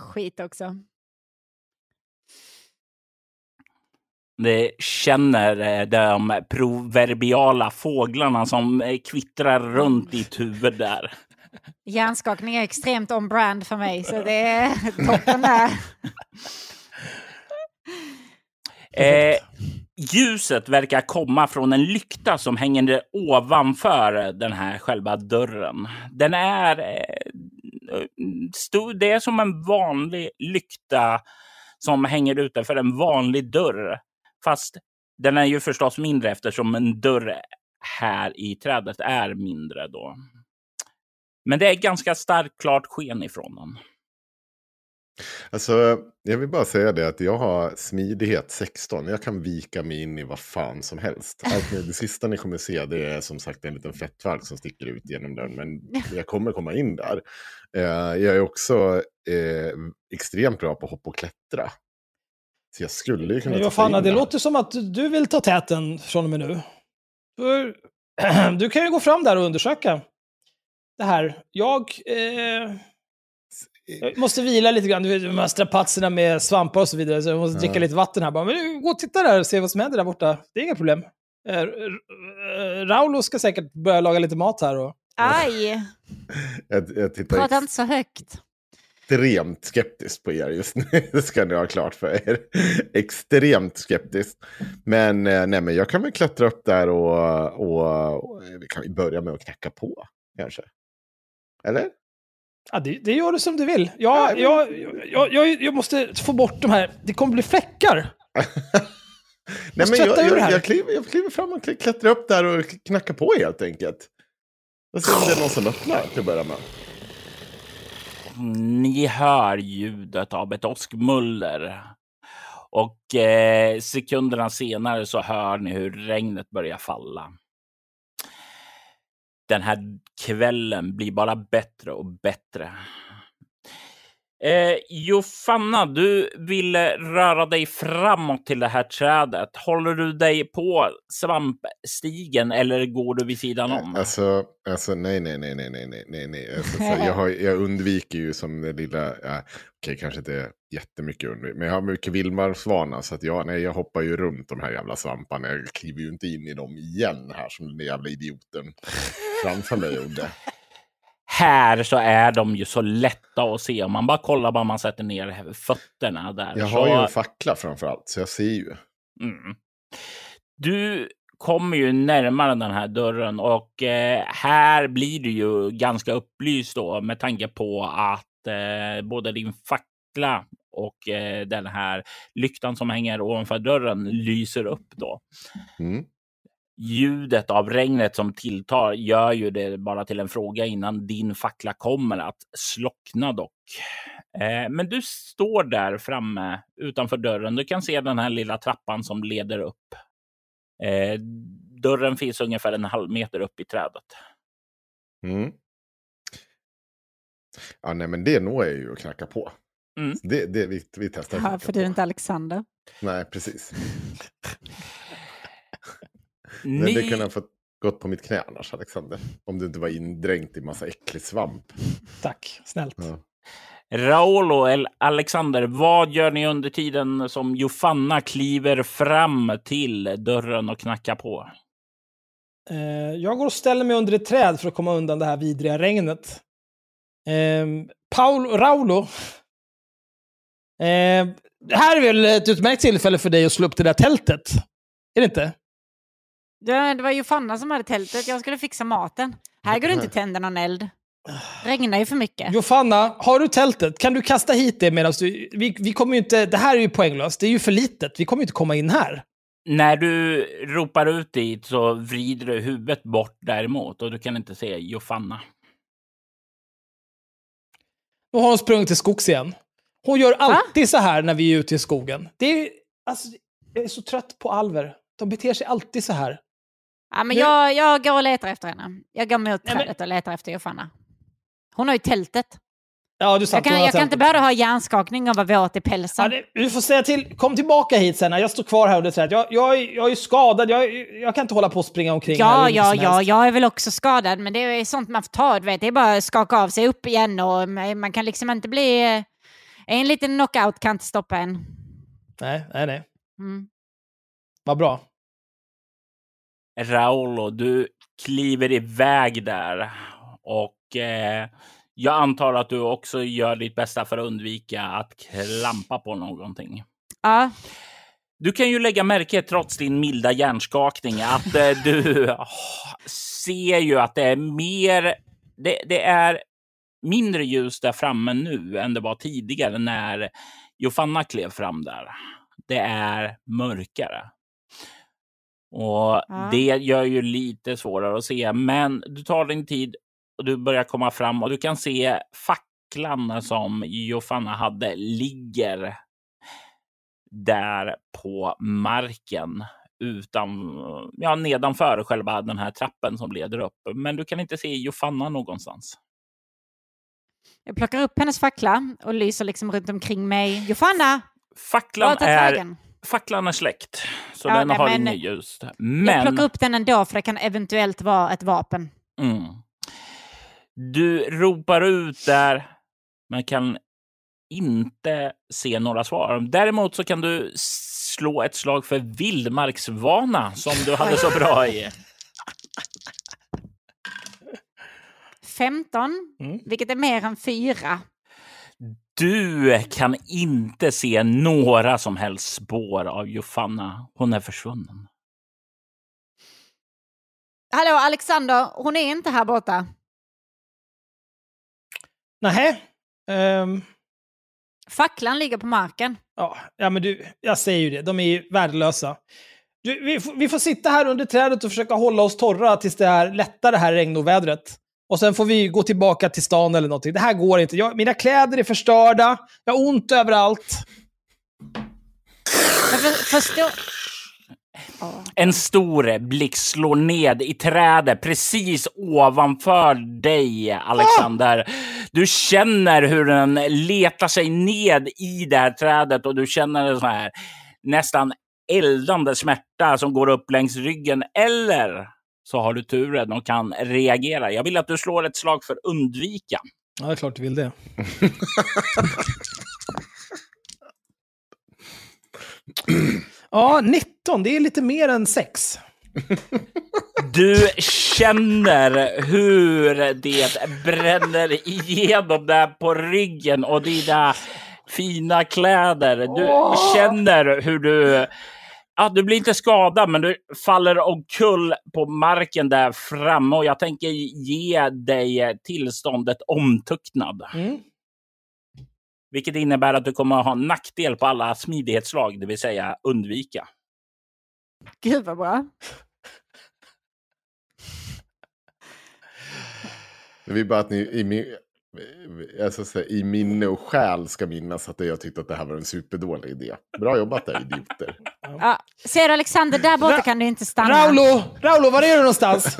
S3: Skit också.
S4: Det känner eh, de proverbiala fåglarna som eh, kvittrar runt ditt huvud där.
S3: Hjärnskakning är extremt on-brand för mig, så det är toppen där.
S4: Eh, ljuset verkar komma från en lykta som hänger ovanför den här själva dörren. Den är eh, Eh, stod, det är som en vanlig lykta som hänger ute för en vanlig dörr. Fast den är ju förstås mindre eftersom en dörr här i trädet är mindre då. Men det är ganska starkt klart sken ifrån den.
S1: Alltså, jag vill bara säga det att jag har smidighet 16. Jag kan vika mig in i vad fan som helst. Allt med, det sista ni kommer se det är som sagt en liten fettvalk som sticker ut genom dörren. Men jag kommer komma in där. Eh, jag är också eh, extremt bra på att hoppa och klättra. Så jag skulle ju kunna
S2: Men
S1: ta
S2: fan,
S1: in
S2: det
S1: där.
S2: låter som att du vill ta täten från och med nu. För, du kan ju gå fram där och undersöka det här. Jag, eh, jag måste vila lite grann. De här strapatserna med svampar och så vidare. Så jag måste dricka
S1: Ja.
S2: lite vatten här bara. Men du, gå och titta där och se vad som händer där borta. Det är inga problem. Eh, Raulo ska säkert börja laga lite mat här. Och...
S3: Aj,
S1: Jag, jag tittar
S3: prata inte så högt.
S1: extremt skeptiskt på er just nu. Det ska ni ha klart för er. extremt skeptiskt. Men, eh, nej, men jag kan väl klättra upp där och, och, och vi kan börja med att knacka på. Kanske. Eller?
S2: Ja, det, det gör du som du vill. Jag, jag, jag, jag, jag måste få bort de här. Det kommer bli fläckar.
S1: Nej, men jag, jag, jag, kliver, jag kliver fram och kl- klättrar upp där och knackar på helt enkelt. Och se om det är någon som öppnar till att börja med.
S4: Ni hör ljudet av ett åskmuller. Och eh, sekunderna senare så hör ni hur regnet börjar falla. Den här kvällen blir bara bättre och bättre. Eh, Jofanna, du vill röra dig framåt till det här trädet. Håller du dig på svampstigen eller går du vid sidan om?
S1: Alltså, alltså nej, nej, nej, nej, nej, nej, nej. Alltså, så jag, har, jag undviker ju som det lilla, ja, okej kanske inte jättemycket undvik, men jag har mycket vildmarksvana så att jag, nej, jag hoppar ju runt de här jävla svamparna. Jag kliver ju inte in i dem igen här som den jävla idioten framför mig gjorde.
S4: Här så är de ju så lätta att se. Om man bara kollar bara man sätter ner fötterna där.
S1: Jag
S4: så...
S1: har ju en fackla framför allt, så jag ser ju.
S4: Mm. Du kommer ju närmare den här dörren och eh, här blir du ju ganska upplyst då med tanke på att eh, både din fackla och eh, den här lyktan som hänger ovanför dörren lyser upp då.
S1: Mm.
S4: Ljudet av regnet som tilltar gör ju det bara till en fråga innan din fackla kommer att slockna dock. Eh, men du står där framme utanför dörren. Du kan se den här lilla trappan som leder upp. Eh, dörren finns ungefär en halv meter upp i trädet.
S1: Mm. Ja, nej, men det når jag ju att knacka på.
S4: Mm.
S1: Det, det, vi, vi testar.
S3: Ja, för du är inte Alexander.
S1: Nej, precis. Men
S4: Ni...
S1: det kunde ha fått gått på mitt knä annars, Alexander. Om du inte var indränkt i massa äcklig svamp.
S2: Tack, snällt.
S1: Ja.
S4: Raolo och Alexander, vad gör ni under tiden som Jofanna kliver fram till dörren och knackar på?
S2: Eh, jag går och ställer mig under ett träd för att komma undan det här vidriga regnet. Eh, Paul Raulo. Eh, det här är väl ett utmärkt tillfälle för dig att slå upp det där tältet? Är det inte?
S3: Det, det var ju Fanna som hade tältet, jag skulle fixa maten. Här går det inte att tända någon eld. regnar ju för mycket.
S2: Jofanna, har du tältet? Kan du kasta hit det medan du... Vi, vi kommer ju inte... Det här är ju poänglöst. Det är ju för litet. Vi kommer ju inte komma in här.
S4: När du ropar ut dit så vrider du huvudet bort däremot och du kan inte se Jofanna.
S2: Nu har hon sprungit till skogs igen. Hon gör alltid så här när vi är ute i skogen. Det är, alltså, jag är så trött på alver. De beter sig alltid så här.
S3: Ja, men
S2: Nu-
S3: jag, jag går och letar efter henne. Jag går mot trädet och letar efter Jofanna. Hon har ju tältet.
S2: Ja, du
S3: Jag kan, jag kan inte bara ha hjärnskakning och vara våt i pälsen.
S2: Ja, det, du får säga till. Kom tillbaka hit sen. när Jag står kvar här under trädet. Jag, jag, är- jag är skadad. Jag, jag kan inte hålla på och springa omkring
S3: Ja,
S2: här
S3: ja, ja,
S2: helst.
S3: jag är väl också skadad, men det är sånt man får ta. Du vet. Det är bara att skaka av sig upp igen och man kan liksom inte bli... En liten knockout kan inte stoppa en.
S2: Nej, nej, nej.
S3: Mm.
S2: Vad bra.
S4: Raolo, du kliver iväg där och eh, jag antar att du också gör ditt bästa för att undvika att klampa på någonting.
S3: Ja,
S4: Du kan ju lägga märke, trots din milda hjärnskakning, att eh, du ser ju att det är mer... Det, det är mindre ljus där framme nu än det var tidigare när Jofanna klev fram där. Det är mörkare. Och
S3: Ja.
S4: det gör ju lite svårare att se, men du tar din tid och du börjar komma fram och du kan se facklan som Jofanna hade ligger där på marken utan, ja, nedanför själva den här trappen som leder upp. Men du kan inte se Jofanna någonstans.
S3: jag plockar upp hennes fackla och lyser liksom runt omkring mig. Jofanna!
S4: Facklan är,
S3: vägen?
S4: facklan är släckt, så
S3: Ja,
S4: den
S3: nej,
S4: har inget ljus.
S3: Jag
S4: Men
S3: plockar upp den ändå för det kan eventuellt vara ett vapen.
S4: mm, du ropar ut där, men kan inte se några svar. Däremot så kan du slå ett slag för vildmarksvana som du hade så bra i.
S3: 15,
S2: Mm.
S3: vilket är mer än 4.
S4: Du kan inte se några som helst spår av Jofanna. Hon är försvunnen.
S3: Hallå Alexander, hon är inte här borta.
S2: Nähä. Ehm,
S3: Facklan ligger på marken.
S2: ja, ja, men du, jag säger ju det. De är ju värdelösa. Du, vi, får- vi får sitta här under trädet och försöka hålla oss torra tills det här lättar det här regnovädret. Och sen får vi gå tillbaka till stan eller någonting. Det här går inte. Jag, mina kläder är förstörda. Jag har ont överallt.
S3: För, förstå,
S4: En stor blixt slår ned i trädet precis ovanför dig, Alexander. Du känner hur den letar sig ned i det här trädet och du känner en sån här nästan eldande smärta som går upp längs ryggen. Eller så har du turen och kan reagera. Jag vill att du slår ett slag för undvika.
S2: Ja, det är klart du vill det. ja, 19. Det är lite mer än 6.
S4: Du känner hur det bränner igenom där på ryggen och dina fina kläder. Du känner hur du... Ja, du blir inte skadad, men du faller omkull på marken där framme och jag tänker ge dig tillståndet omtuktnad.
S2: Mm.
S4: Vilket innebär att du kommer att ha nackdel på alla smidighetsslag, det vill säga undvika.
S3: Gud vad bra.
S1: Jag vill bara att ni i, min, alltså, så här, i minne och själ ska minnas att jag tyckte att det här var en superdålig idé. Bra jobbat där, idioter.
S3: Ja. Ser du Alexander, där borta
S2: Ra-
S3: kan du inte stanna.
S2: Raulo! Raulo, var är du någonstans?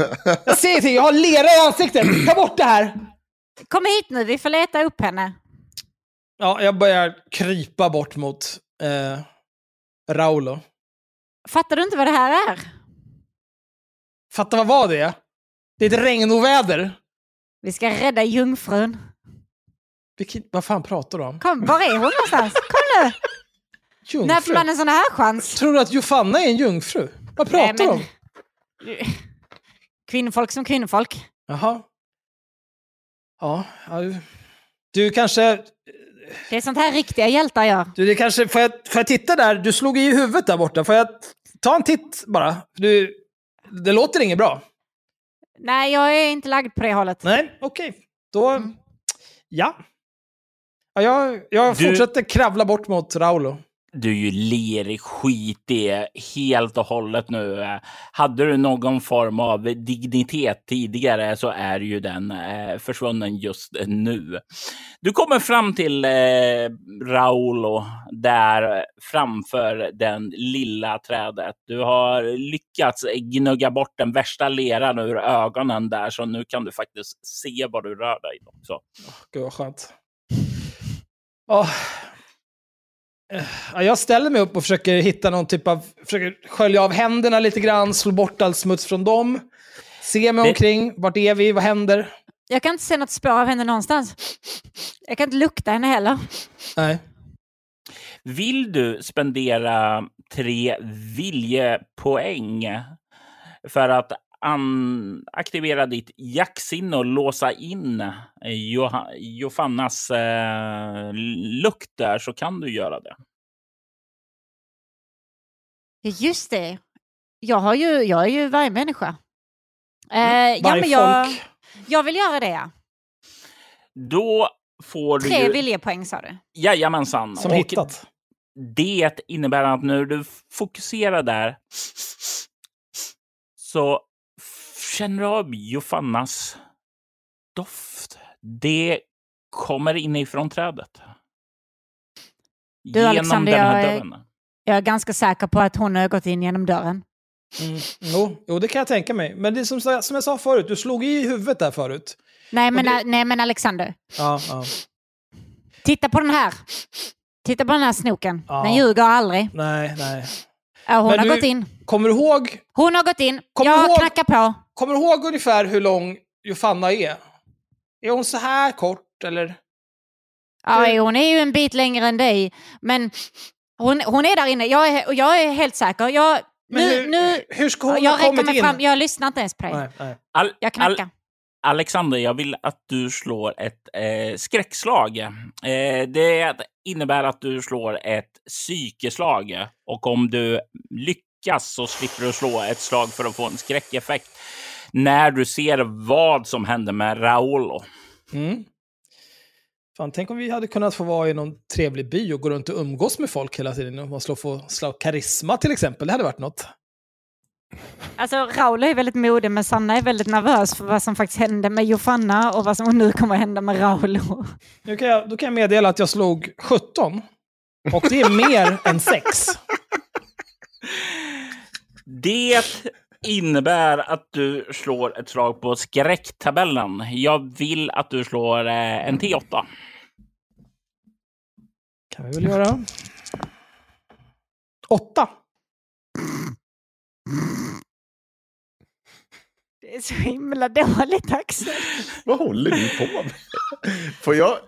S2: Jag ser ingenting, jag har lera i ansiktet. Ta bort det här!
S3: Kom hit nu, vi får leta upp henne.
S2: Ja, jag börjar krypa bort mot eh, Raulo.
S3: Fattar du inte vad det här är?
S2: Fatta vad var det? Det är ett regnoväder.
S3: Vi ska rädda jungfrun.
S2: Vilken, vad fan pratar du om?
S3: Kom, var är hon någonstans? Kom nu! När får
S2: Jungfru?
S3: man en sån här chans?
S2: Tror du att Jofanna är en jungfru? Vad pratar du om?
S3: Kvinnfolk som kvinnfolk.
S2: Jaha. Ja, du kanske...
S3: Det är sånt här riktiga hjältar gör.
S2: Du, det kanske får, jag, får jag titta där? Du slog i huvudet där borta. Får jag ta en titt bara? Du, det låter inget bra.
S3: Nej, jag är inte lagd på det hållet.
S2: Nej, okej. Då... Ja. ja jag jag
S4: Du-
S2: fortsätter kravla bort mot Raulo.
S4: Du är ju lerig, skitig helt och hållet nu. Hade du någon form av dignitet tidigare så är ju den eh, försvunnen just nu. Du kommer fram till eh, Raulo där framför den lilla trädet. Du har lyckats gnugga bort den värsta leran ur ögonen där så nu kan du faktiskt se vad du rör dig också.
S2: Gud vad skönt. Oh. Eh, ja, jag ställer mig upp och försöker hitta någon typ av... Försöker skölja av händerna lite grann, slå bort all smuts från dem. Se mig
S4: Det-
S2: omkring. Vart är vi? Vad händer?
S3: Jag kan inte se något spår av henne någonstans. Jag kan inte lukta henne heller.
S2: Nej.
S4: Vill du spendera tre viljepoäng för att an- aktivera ditt jaktsinne och låsa in eh, Joha- Jofannas eh, lukt där så kan du göra det.
S3: Just det. Jag, har ju, jag är ju varje människa. Eh, ja,
S2: Varje
S3: men jag,
S2: folk.
S3: jag vill göra det. ja.
S4: Då får du
S3: Tre
S4: ju...
S3: viljepoäng sa du.
S4: Jajamensan.
S2: Som
S4: Och
S2: hittat.
S4: Det innebär att när du fokuserar där så känner av Jofannas doft. Det kommer inifrån trädet.
S3: Du, Alexander,
S4: den här
S3: jag är-
S4: dörren.
S3: Jag är ganska säker på att hon har gått in genom dörren.
S2: Mm. Jo, jo, det kan jag tänka mig. Men det är som, som jag sa förut, du slog i huvudet där förut.
S3: Nej men,
S2: det-
S3: nej, men Alexander,
S2: Ja, ja.
S3: titta på den här. Titta på den här snoken.
S2: Ja.
S3: Den ljuger aldrig.
S2: Nej, nej.
S3: Ja, hon
S2: Men
S3: har
S2: du-
S3: gått in.
S2: Kommer du ihåg,
S3: Hon har gått in.
S2: Kom
S3: jag
S2: ihåg-
S3: knackar på.
S2: Kommer du ihåg ungefär hur lång Jofanna är? Är hon så här kort eller?
S3: Ja, hon är ju en bit längre än dig. Men hon, hon är där inne. Jag är, jag är helt säker. Jag,
S2: Men
S3: nu,
S2: hur,
S3: nu,
S2: hur ska hon
S3: jag
S2: ha kommit
S3: mig
S2: in?
S3: fram. Jag lyssnar inte ens på dig.
S2: Nej, nej.
S4: Al-
S3: Jag knackar.
S4: Al- Alexander, jag vill att du slår ett eh, skräckslag. Eh, det innebär att du slår ett psykeslag. Och om du lyckas så slipper du slå ett slag för att få en skräckeffekt när du ser vad som händer med Raolo.
S2: Mm. Fan, tänk om vi hade kunnat få vara i någon trevlig by och gå runt och umgås med folk hela tiden. Och man slå, få slå karisma till exempel. Det hade varit något.
S3: Alltså, Raul är väldigt modig, men Sanna är väldigt nervös för vad som faktiskt hände med Jofanna och vad som nu kommer att hända med Raul.
S2: Nu kan jag, då kan jag meddela att jag slog 17. Och det är mer än 6.
S4: Det innebär att du slår ett slag på skräcktabellen. Jag vill att du slår eh, en T8.
S2: kan vi väl göra. Åtta.
S3: Det är så himla dåligt Axel.
S1: Vad håller du på med? Får jag...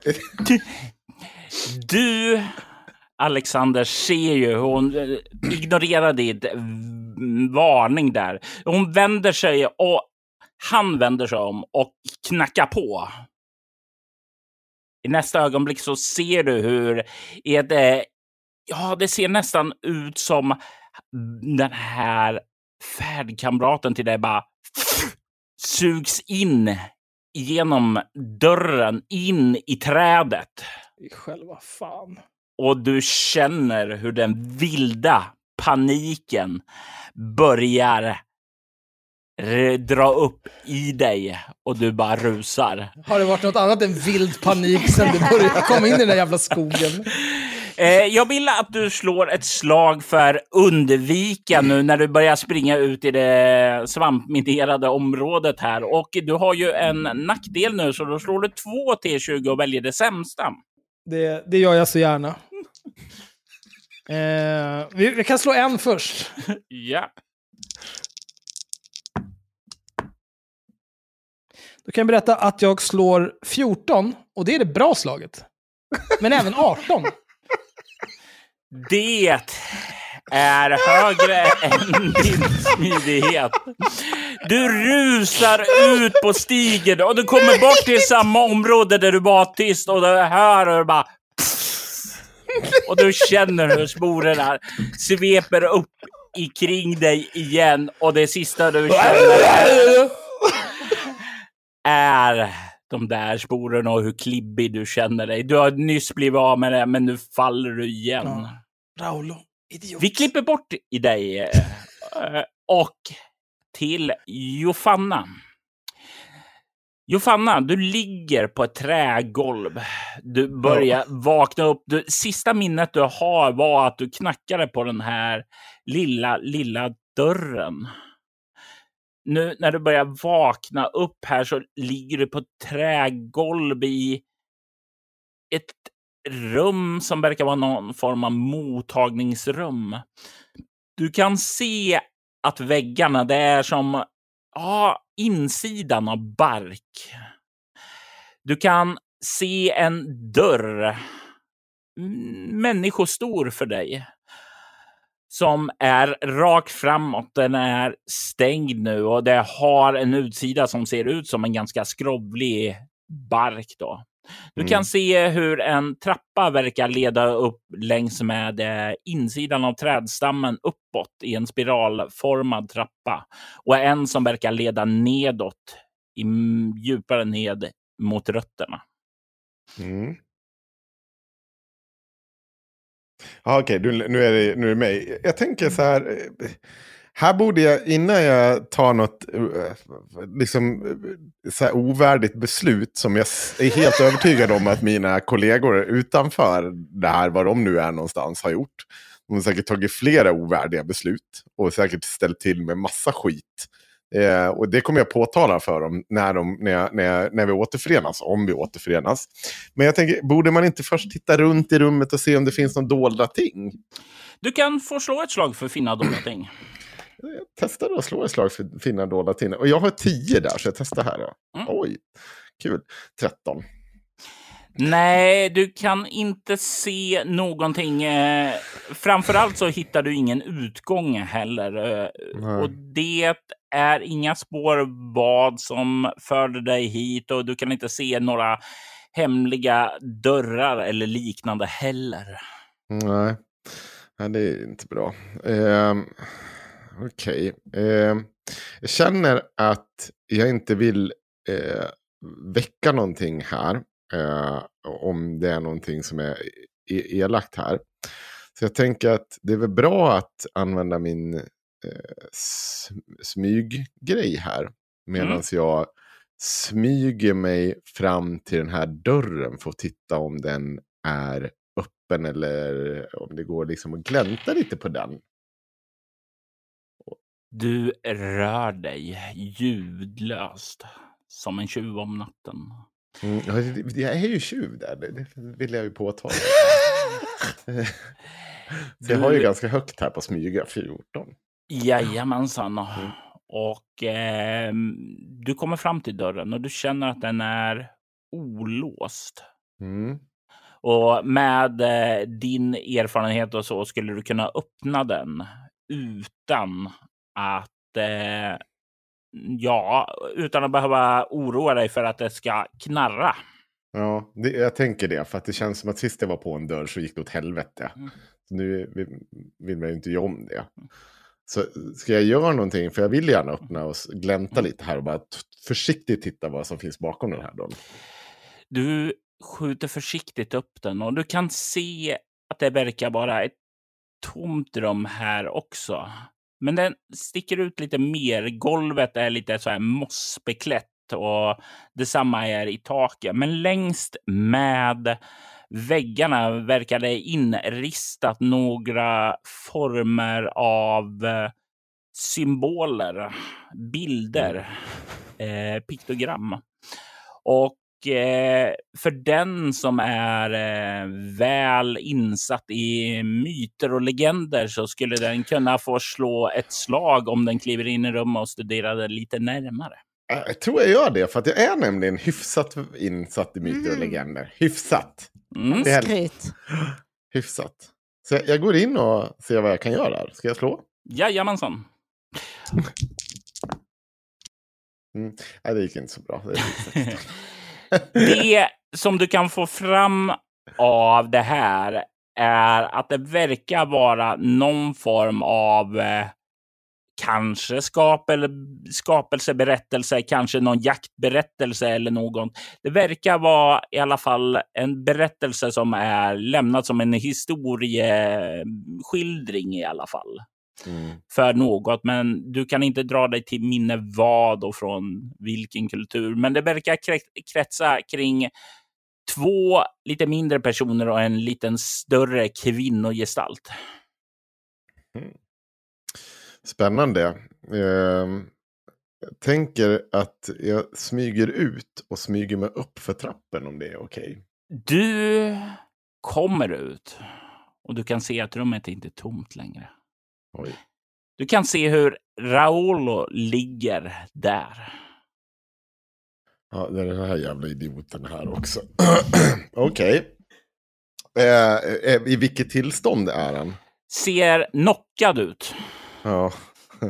S4: Du, Alexander, ser ju hur hon eh, ignorerar din varning där. Hon vänder sig och han vänder sig om och knackar på. I nästa ögonblick så ser du hur ett, eh, ja, det ser nästan ut som den här färdkamraten till dig bara sugs in genom dörren in i trädet.
S2: I själva fan.
S4: Och du känner hur den vilda paniken börjar dra upp i dig och du bara rusar.
S2: Har det varit något annat än vild panik sen du började komma in i den där jävla skogen?
S4: Eh, jag vill att du slår ett slag för undvika nu när du börjar springa ut i det svampminerade området här. Och du har ju en nackdel nu, så då slår du två T20 och väljer det sämsta.
S2: Det, det gör jag så gärna. Eh, vi, vi kan slå en först.
S4: Ja.
S2: Då kan jag berätta att jag slår 14, och det är det bra slaget. Men även 18.
S4: Det är högre än din smidighet. Du rusar ut på stigen och du kommer bort till samma område där du var tyst och du hör hur bara... Och du känner hur sporerna sveper upp ikring dig igen och det sista du känner är de där sporerna och hur klibbig du känner dig. Du har nyss blivit av med det, men nu faller du igen.
S2: Ja. Raulo, idiot.
S4: Vi klipper bort i dig eh, och till Jofanna. Jofanna, du ligger på ett trägolv. Du börjar vakna upp. Du, sista minnet du har var att du knackade på den här lilla, lilla dörren. Nu när du börjar vakna upp här så ligger du på ett trägolv i ett rum som verkar vara någon form av mottagningsrum. Du kan se att väggarna, det är som ja, insidan av bark. Du kan se en dörr, mm, människostor för dig, som är rakt framåt. Den är stängd nu och det har en utsida som ser ut som en ganska skrovlig bark. Då. Du
S1: Mm.
S4: kan se hur en trappa verkar leda upp längs med eh, insidan av trädstammen uppåt i en spiralformad trappa. Och en som verkar leda nedåt, i, djupare ned mot rötterna.
S1: Mm. Ja, Okej, du- nu är det nu är det mig. Jag tänker så här. Här borde jag, innan jag tar något eh, liksom, eh, så här ovärdigt beslut som jag är helt övertygad om att mina kollegor utanför det här, var de nu är någonstans, har gjort. De har säkert tagit flera ovärdiga beslut och säkert ställt till med massa skit. Eh, och det kommer jag påtala för dem när, de, när, jag, när, jag, när vi återförenas, om vi återförenas. Men jag tänker, borde man inte först titta runt i rummet och se om det finns någon dolda ting?
S4: Du kan få slå ett slag för finna dolda ting.
S1: Jag testar att slå ett slag för finna dolda ting. Och jag har tio där, så jag testar här. Då.
S4: Mm.
S1: Oj, kul. 13.
S4: Nej, du kan inte se någonting. Eh, framförallt så hittar du ingen utgång heller. Eh, och det är inga spår vad som förde dig hit och du kan inte se några hemliga dörrar eller liknande heller.
S1: Nej. Nej, det är inte bra. Ehm, Okej. Ehm, jag känner att jag inte vill eh, väcka någonting här. Eh, om det är någonting som är e- elakt här. Så jag tänker att det är väl bra att använda min eh, smyggrej här. Medan
S4: Mm.
S1: jag smyger mig fram till den här dörren för att titta om den är öppen eller om det går liksom att glänta lite på den.
S4: Du rör dig ljudlöst som en tjuv om natten.
S1: Mm, ja, det- jag är ju tjuv där, det, det vill jag ju påtala. Jag har ju ganska högt här på smyga 14.
S4: Jajamensan. Och eh, du kommer fram till dörren och du känner att den är olåst.
S1: Mm.
S4: Och med eh, din erfarenhet och så skulle du kunna öppna den utan att eh, ja, utan att behöva oroa dig för att det ska knarra.
S1: Ja, det, jag tänker det. För att det känns som att sist jag var på en dörr så gick det åt helvete.
S4: Mm.
S1: Så nu vill, vill man ju inte göra om det. Så ska jag göra någonting, för jag vill gärna öppna och glänta
S4: Mm.
S1: lite här och bara försiktigt titta vad som finns bakom den här dörren.
S4: Du skjuter försiktigt upp den och du kan se att det verkar vara ett tomt rum här också. Men den sticker ut lite mer. Golvet är lite så här mossbeklätt och detsamma är i taket. Men längst med väggarna verkar det inristat några former av eh, symboler, bilder, eh, piktogram. Och för den som är eh, väl insatt i myter och legender så skulle den kunna få slå ett slag om den kliver in i rummet och studerar det lite närmare.
S1: Jag tror jag gör det, för att jag är nämligen hyfsat insatt i myter och
S3: Mm.
S1: legender. Hyfsat.
S4: Mm.
S1: Det är
S3: Skryt.
S1: hyfsat. Så jag, går in och ser vad jag kan göra. Ska jag slå?
S4: Jajamensan.
S1: Mm. Nej, det gick inte så bra. Det
S4: som du kan få fram av det här är att det verkar vara någon form av eh, kanske skapel, skapelseberättelse, kanske någon jaktberättelse eller något. Det verkar vara i alla fall en berättelse som är lämnad som en historieskildring i alla fall
S1: Mm.
S4: för något, men du kan inte dra dig till minne vad och från vilken kultur. Men det verkar kre- kretsa kring två lite mindre personer och en liten större kvinnogestalt.
S1: Spännande. Ehm, jag tänker att jag smyger ut och smyger mig upp för trappen om det är okej.
S4: Du kommer ut och du kan se att rummet är inte är tomt längre.
S1: Oj.
S4: Du kan se hur Raolo ligger där.
S1: Ja, det är den här jävla idioten här också. okej. Eh, eh, I vilket tillstånd är han?
S4: Ser knockad ut.
S1: Ja.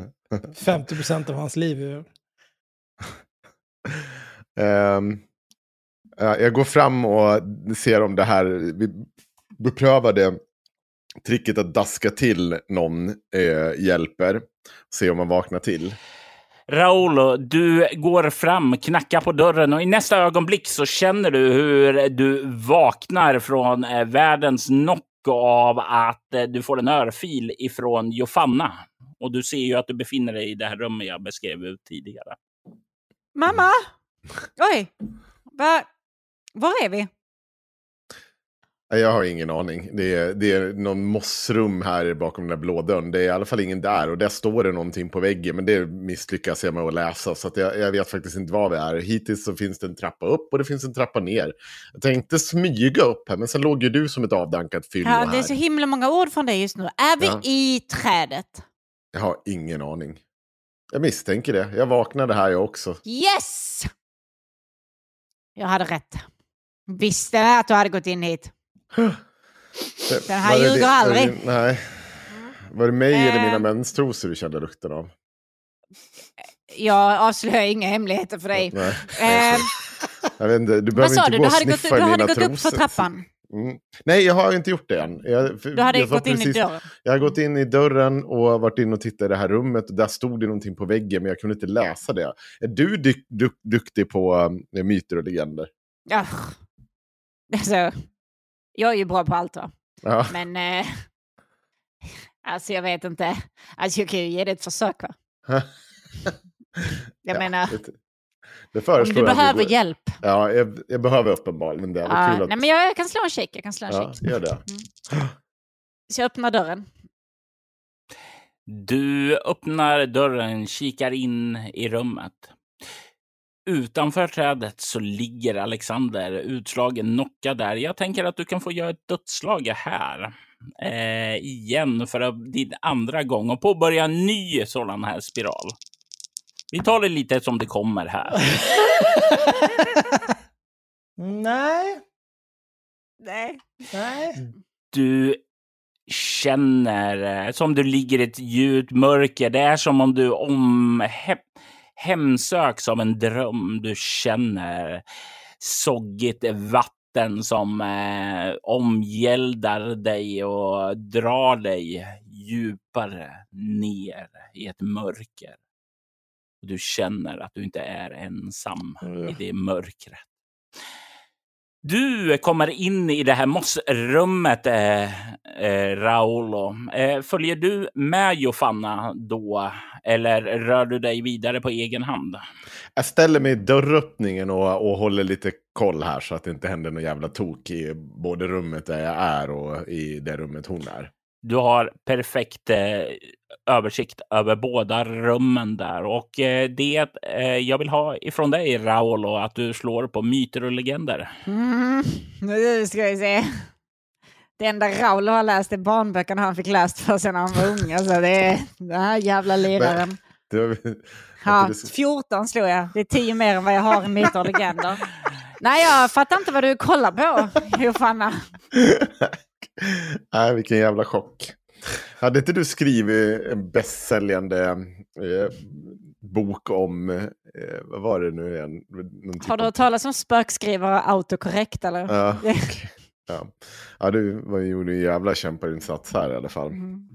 S2: 50 procent av hans liv. är-
S1: ja, jag går fram och ser om det här, vi beprövade tricket att daska till någon eh, hjälper. Se om man vaknar till.
S4: Raolo, du går fram, knackar på dörren och i nästa ögonblick så känner du hur du vaknar från eh, världens knock av att eh, du får en örfil ifrån Jofanna. Och du ser ju att du befinner dig i det här rummet jag beskrev ut tidigare.
S3: Mamma! Oj! Va? Var är vi?
S1: Jag har ingen aning. Det är, det är någon mossrum här bakom den där blå dörren. Det är i alla fall ingen där. Och där står det någonting på väggen. Men det misslyckas jag med att läsa. Så att jag, jag vet faktiskt inte vad vi är. Hittills så finns det en trappa upp och det finns en trappa ner. Jag tänkte smyga upp här. Men sen låg ju du som ett avdankat fyllo
S3: Ja,
S1: här.
S3: det är så himla många ord från dig just nu. Är vi
S1: Ja.
S3: i trädet?
S1: Jag har ingen aning. Jag misstänker det. Jag vaknade här jag också.
S3: Yes! Jag hade rätt. Visste att du hade gått in hit. Den här
S1: det
S3: ljuger
S1: det- var det
S3: aldrig.
S1: din- Nej. Var det mig eller mina
S3: Eh.
S1: menstrosor du kände lukten av?
S3: Jag avslöjar inga hemligheter för dig.
S1: Nej.
S3: Eh,
S1: Jag vet inte, du behöver inte
S3: du?
S1: gå
S3: Du
S1: och
S3: hade gått,
S1: sniffa
S3: du
S1: i
S3: hade
S1: mina
S3: gått upp för
S1: trosor.
S3: trappan.
S1: Mm. Nej, jag har inte gjort det än. Jag,
S3: Du hade
S1: jag
S3: gått in i
S1: precis-
S3: dörren.
S1: Jag har gått in i dörren och varit inne och tittat i det här rummet. Och där stod det någonting på väggen, men jag kunde inte läsa det. Är du dy- du- duktig på um, myter och legender?
S3: Ja. Alltså, jag är ju bra på allt va.
S1: Ja.
S3: Men eh, alltså jag vet inte. Alltså jag kan ju ge det ett försök va. Jag
S1: Ja,
S3: menar,
S1: det, det
S3: om du
S1: jag
S3: behöver
S1: går-
S3: hjälp.
S1: Ja, jag, jag behöver uppenbarligen det. Kul att...
S3: nej men jag kan slå en check. Jag kan slå en
S1: ja,
S3: check.
S1: gör det.
S3: Så jag öppnar dörren.
S4: Du öppnar dörren, kikar in i rummet. Utanför trädet så ligger Alexander utslagen knockad där. Jag tänker att du kan få göra ett dödsslag här. Eh, igen för din andra gång och påbörja en ny sådan här spiral. Vi tar det lite som det kommer här.
S2: Nej.
S3: Nej.
S2: Nej.
S4: Du känner eh, som du ligger i ett djupt mörker. Det är som om du om hemsöks av en dröm. Du känner soggigt vatten som eh, omgäldar dig och drar dig djupare ner i ett mörker. Du känner att du inte är ensam i det mörkret. Du kommer in i det här mossrummet, eh, eh, Raolo. Eh, följer du med Jofanna då, eller rör du dig vidare på egen hand?
S1: Jag ställer mig i dörröppningen och, och håller lite koll här så att det inte händer något jävla tok i både rummet där jag är och i det rummet hon är.
S4: Du har perfekt eh, översikt över båda rummen där och eh, det eh, jag vill ha ifrån dig Raolo att du slår på myter och legender.
S3: Mm, nu ska vi se. Det enda Raul har läst är barnböckerna han fick läst för när han var ung. Alltså det är den här jävla liraren.
S1: Var,
S3: Ja, 14 slog jag. Det är 10 mer än vad jag har i myter och legender. Nej, jag fattar inte vad du kollar på, Jofanna.
S1: Nej, vilken jävla chock. Hade inte du skrivit en bästsäljande eh, bok om, eh, vad var det nu igen? Typ
S3: Har du hört talas om spökskrivare autokorrekt eller?
S1: Ja, okej. ja. ja, du var, gjorde en jävla kämparinsats här i alla fall.
S3: Mm.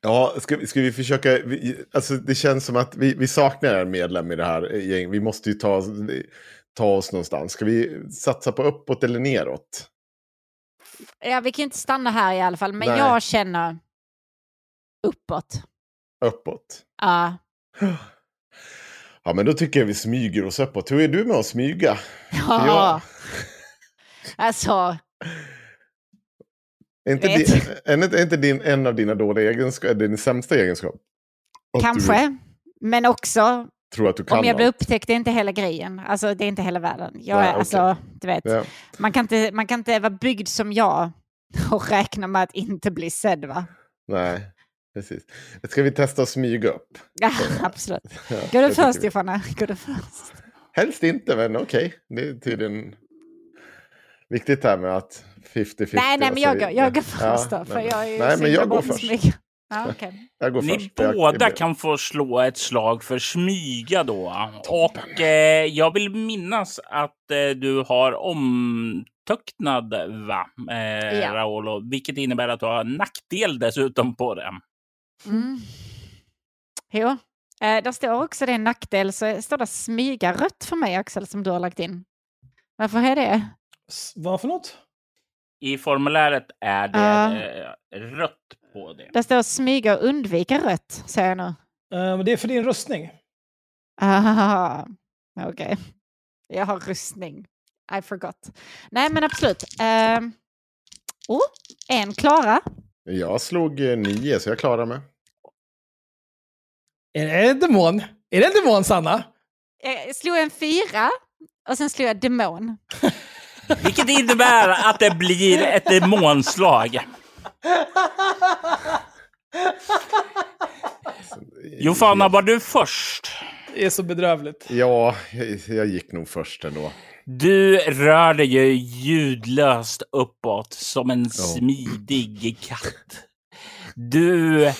S1: Ja, ska, ska vi försöka, vi, alltså det känns som att vi, vi saknar en medlem i det här gänget. Vi måste ju ta, ta oss någonstans. Ska vi satsa på uppåt eller neråt?
S3: Ja, vi kan inte stanna här i alla fall, men
S1: Nej.
S3: jag känner uppåt.
S1: Uppåt.
S3: Ja.
S1: Ja, men då tycker jag vi smyger oss uppåt. Hur är du med att smyga?
S3: Ja. Alltså,
S1: Är inte, din, är inte, är inte din, en av dina dåliga egenskaper, din sämsta egenskap?
S3: Kanske. Men också,
S1: Du tror att du kan
S3: om jag blir upptäckt, det är inte hela grejen. Alltså, det är inte hela världen. Jag
S1: Nej,
S3: är,
S1: okej.
S3: alltså, du vet,
S1: Ja.
S3: man, kan inte, man kan inte vara byggd som jag och räkna med att inte bli sedd, va?
S1: Nej, precis. Ska vi testa att smyga upp?
S3: Ja, absolut.
S1: Ja,
S3: Gå
S1: det
S3: du först,
S1: tycker vi.
S3: Jofanna. Gå du först.
S1: Helst inte, men okej. Det är tydligen viktigt här med att 50-50.
S3: Nej, nej, men jag går,
S1: vidare.
S3: jag går först då. För jag är
S1: Nej, men jag går först. Jag går
S4: Ni
S1: först.
S4: båda
S1: jag-
S4: kan få slå ett slag för smyga då. Och eh, jag vill minnas att eh, du har omtöcknad, va? Eh,
S3: Ja.
S4: Raolo, vilket innebär att du har nackdel dessutom på det.
S3: Mm. Jo, eh, där står också det nackdel. Så står det smyga rött för mig, Axel, som du har lagt in. Varför är det?
S2: S- Vad för något?
S4: I formuläret är det eh, rött på det.
S3: Där står smyga och undvika rött, säger jag nu.
S2: Eh, men det är för din rustning.
S3: Ah, Okej. Jag har rustning. I forgot. Nej, men absolut. Um, oh, en Klara.
S1: Jag slog eh, nio, så jag klarar mig.
S2: Är det en demon? Är det en demon, Sanna?
S3: Jag slog en fyra och sen slog jag demon.
S4: Vilket innebär att det blir ett demonslag. Jofanna, var du först?
S2: Det är så bedrövligt.
S1: Ja, jag, jag gick nog först ändå.
S4: Du rör dig ju ljudlöst uppåt som en smidig katt. Du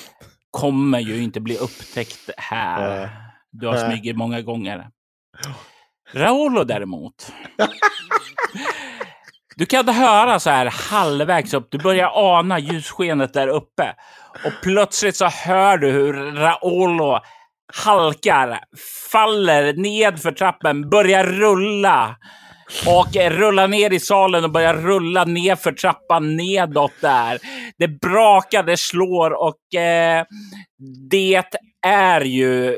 S4: kommer ju inte bli upptäckt här. Du har smugit många gånger. Raolo däremot. Du kan höra så här halvvägs upp. Du börjar ana ljusskenet där uppe. Och plötsligt så hör du hur Raolo halkar, faller ned för trappen, börjar rulla. Och rullar ner i salen och börjar rulla ner för trappan nedåt där. Det brakar, det slår och eh, det är ju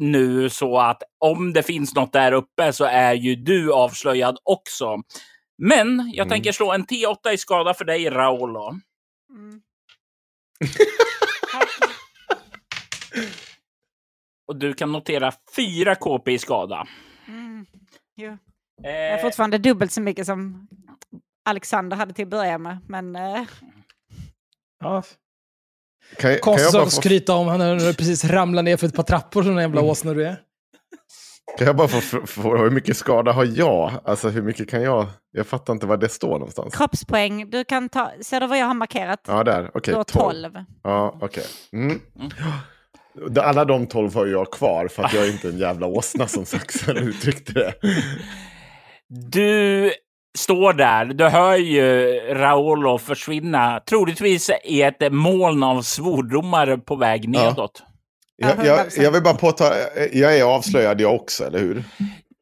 S4: nu så att om det finns något där uppe så är ju du avslöjad också. Men jag
S1: Mm.
S4: tänker slå en T8 i skada för dig, Raolo.
S3: Mm.
S4: och du kan notera 4 KP i skada.
S3: Mm. Jo.
S4: Eh,
S3: Jag är fortfarande dubbelt så mycket som Alexander hade till att börja med. Men eh,
S2: Ja.
S1: Kan, jag- kan jag bara få
S2: skryta om han du precis ramlar ner för ett par trappor som en jävla
S1: Mm.
S2: åsna du är.
S1: Kan jag bara få fråga hur mycket skada har jag? Alltså hur mycket kan jag? Jag fattar inte var det står någonstans.
S3: kroppspoäng, du kan ta, ser du vad jag har markerat?
S1: Ja, där. Okej,
S3: du har
S1: 12.
S3: 12.
S1: Ja, okej. Mm. Alla de 12 har jag kvar för att jag är inte en jävla åsna som Saxon uttryckte det.
S4: Du står där. Du hör ju Raolo försvinna, troligtvis i ett moln av svordomar på väg nedåt.
S1: Jag, jag, jag vill bara påta, jag är avslöjad jag också, eller hur?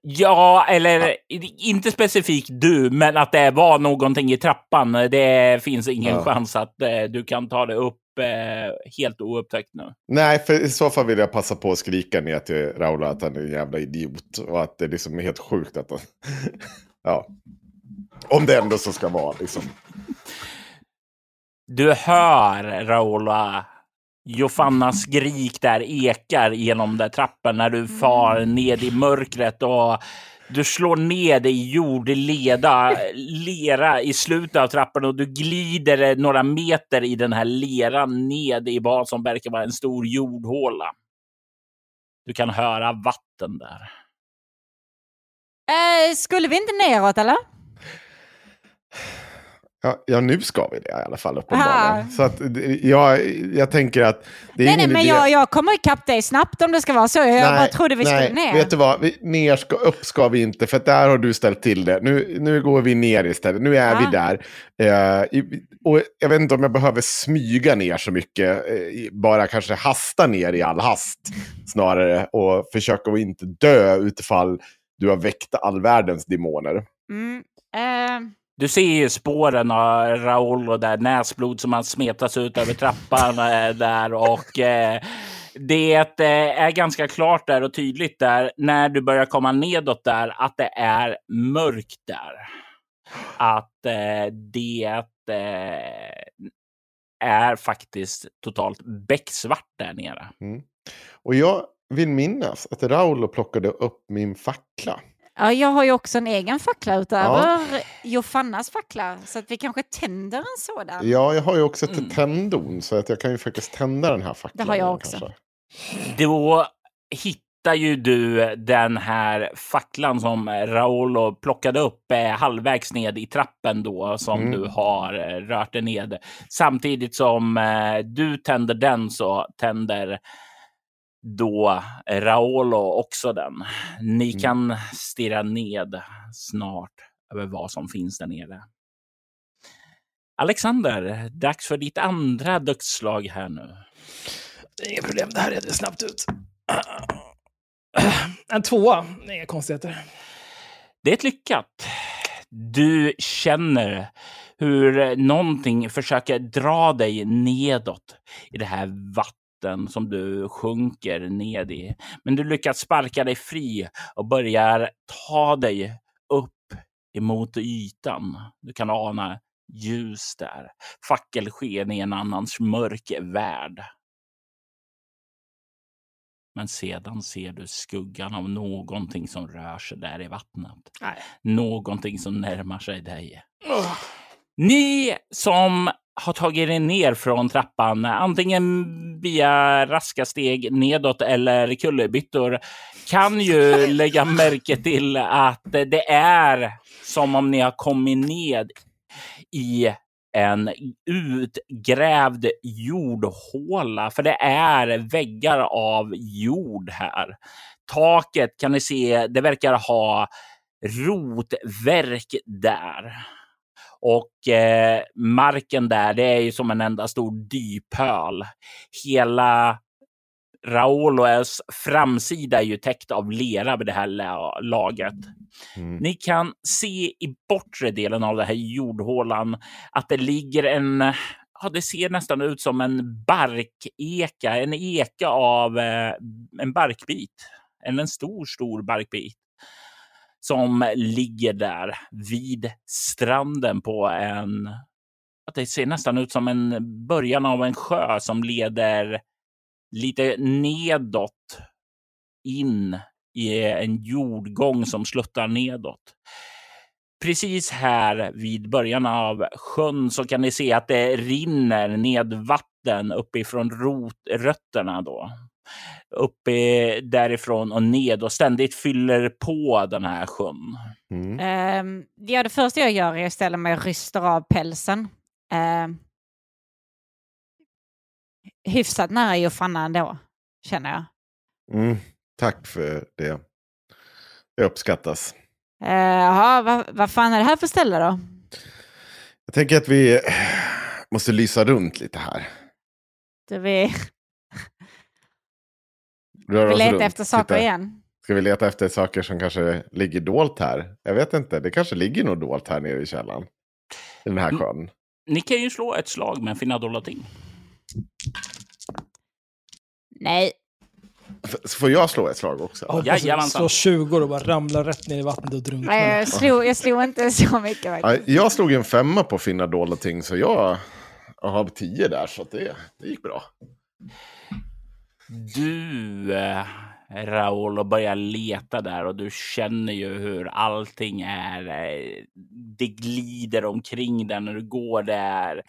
S4: Ja, eller inte specifikt du, men att det var någonting i trappan. Det finns ingen
S1: Ja.
S4: chans att eh, du kan ta det upp eh, helt oupptäckt nu.
S1: Nej, för i så fall vill jag passa på att skrika ner till Raoul att han är en jävla idiot. Och att det liksom är helt sjukt att han... ja. Om det ändå så ska vara liksom.
S4: Du hör Raola Jofannas skrik där ekar genom där trappan när du far ned i mörkret och du slår ned i jordleda, lera i slutet av trappan och du glider några meter i den här leran ned i vad som verkar vara en stor jordhåla. Du kan höra vatten där.
S3: Eh, skulle vi inte neråt eller?
S1: Ja, ja, nu ska vi det i alla fall uppenbarligen. Så att det- jag, tänker att det är
S3: Nej, nej,
S1: ingen
S3: men
S1: idé.
S3: jag, jag kommer ikapp dig snabbt om det ska vara så. Jag bara trodde vi
S1: nej,
S3: skulle ner.
S1: Vet du vad, vi, ner ska, upp ska vi inte, för att där har du ställt till det. Nu, nu går vi ner istället, nu är
S3: Ja.
S1: vi där. Eh, och jag vet inte om jag behöver smyga ner så mycket, eh, bara kanske hasta ner i all hast snarare. Och försöka att inte dö utifall du har väckt all världens demoner.
S3: Mm. Eh,
S4: du ser ju spåren av Raoul och där näsblod som har smetats ut över trappan eh, där och eh, det eh, är ganska klart där och tydligt där när du börjar komma nedåt där att det är mörkt där. Att eh, det eh, är faktiskt totalt becksvart där nere. Mm.
S1: Och jag vill minnas att Raulo plockade upp min fackla
S3: ja, jag har ju också en egen fackla utöver Jofannas fackla. Så att vi kanske tänder en sådan.
S1: Ja, jag har ju också ett
S4: Mm.
S1: tändon så att jag kan ju faktiskt tända den här facklan.
S3: Det har jag också.
S1: kanske.
S4: Då hittar ju du den här facklan som Raolo plockade upp eh, halvvägs ned i trappen då som
S1: Mm.
S4: du har eh, rört dig ned. Samtidigt som eh, du tänder den så tänder då Raolo också den. Ni
S1: Mm.
S4: kan stirra ned snart över vad som finns där nere. Alexander, dags för ditt andra dödsslag här nu.
S2: Inga problem, det här reder snabbt ut. En tvåa, inga konstigheter.
S4: Det är ett lyckat. Du känner hur någonting försöker dra dig nedåt i det här vatten som du sjunker ned i. Men du lyckas sparka dig fri och börjar ta dig upp emot ytan. Du kan ana ljus där. Fackelsken i en annans mörk värld. Men sedan ser du skuggan av någonting som rör sig där i vattnet.
S2: Nej.
S4: Någonting som närmar sig dig. Ni som har tagit er ner från trappan, antingen via raska steg nedåt eller kullerbyttor, kan ju lägga märke till att det är som om ni har kommit ned i en utgrävd jordhåla, för det är väggar av jord här. Taket kan ni se, det verkar ha rotverk där. Och eh, marken där, det är ju som en enda stor dyphöl. Hela Raolos framsida är ju täckt av lera vid det här la- laget.
S1: Mm.
S4: Ni kan se i bortre delen av den här jordhålan att det ligger en, ja det ser nästan ut som en barkeka, en eka av eh, en barkbit. Eller en stor, stor barkbit som ligger där vid stranden på en... Att det ser nästan ut som en början av en sjö som leder lite nedåt in i en jordgång som sluttar nedåt. Precis här vid början av sjön så kan ni se att det rinner ned vatten uppifrån rot, rötterna då. Uppe därifrån och ned och ständigt fyller på den här sjön.
S1: Mm.
S3: Ehm, ja, det första jag gör är att ställa mig och ryster av pälsen. Um, hyfsat nära Jofanna ändå, känner jag.
S1: Mm. Tack för det. Det uppskattas.
S3: Uh, Jaha, vad, vad fan är det här för ställe då?
S1: Jag tänker att vi måste lysa runt lite här.
S3: Det vi,
S1: Röra
S3: vi letar efter saker
S1: titta.
S3: igen.
S1: Ska vi leta efter saker som kanske ligger dolt här? Jag vet inte, det kanske ligger något dolt här nere i källaren. I den här sjön.
S4: Ni kan ju slå ett slag med finna dolda ting.
S3: Nej,
S1: F- Så får jag slå ett slag också?
S2: Att
S4: Jajamensan.
S2: slå 20 och bara ramlar rätt ner i vattnet och drunknar.
S3: jag slog, jag slog inte så mycket faktiskt.
S1: jag slog en femma på finna dolda ting, så jag har tio där, så det, det gick bra.
S4: Du, eh, Raoul, och börjar leta där och du känner ju hur allting är. Eh, det glider omkring där när du går där.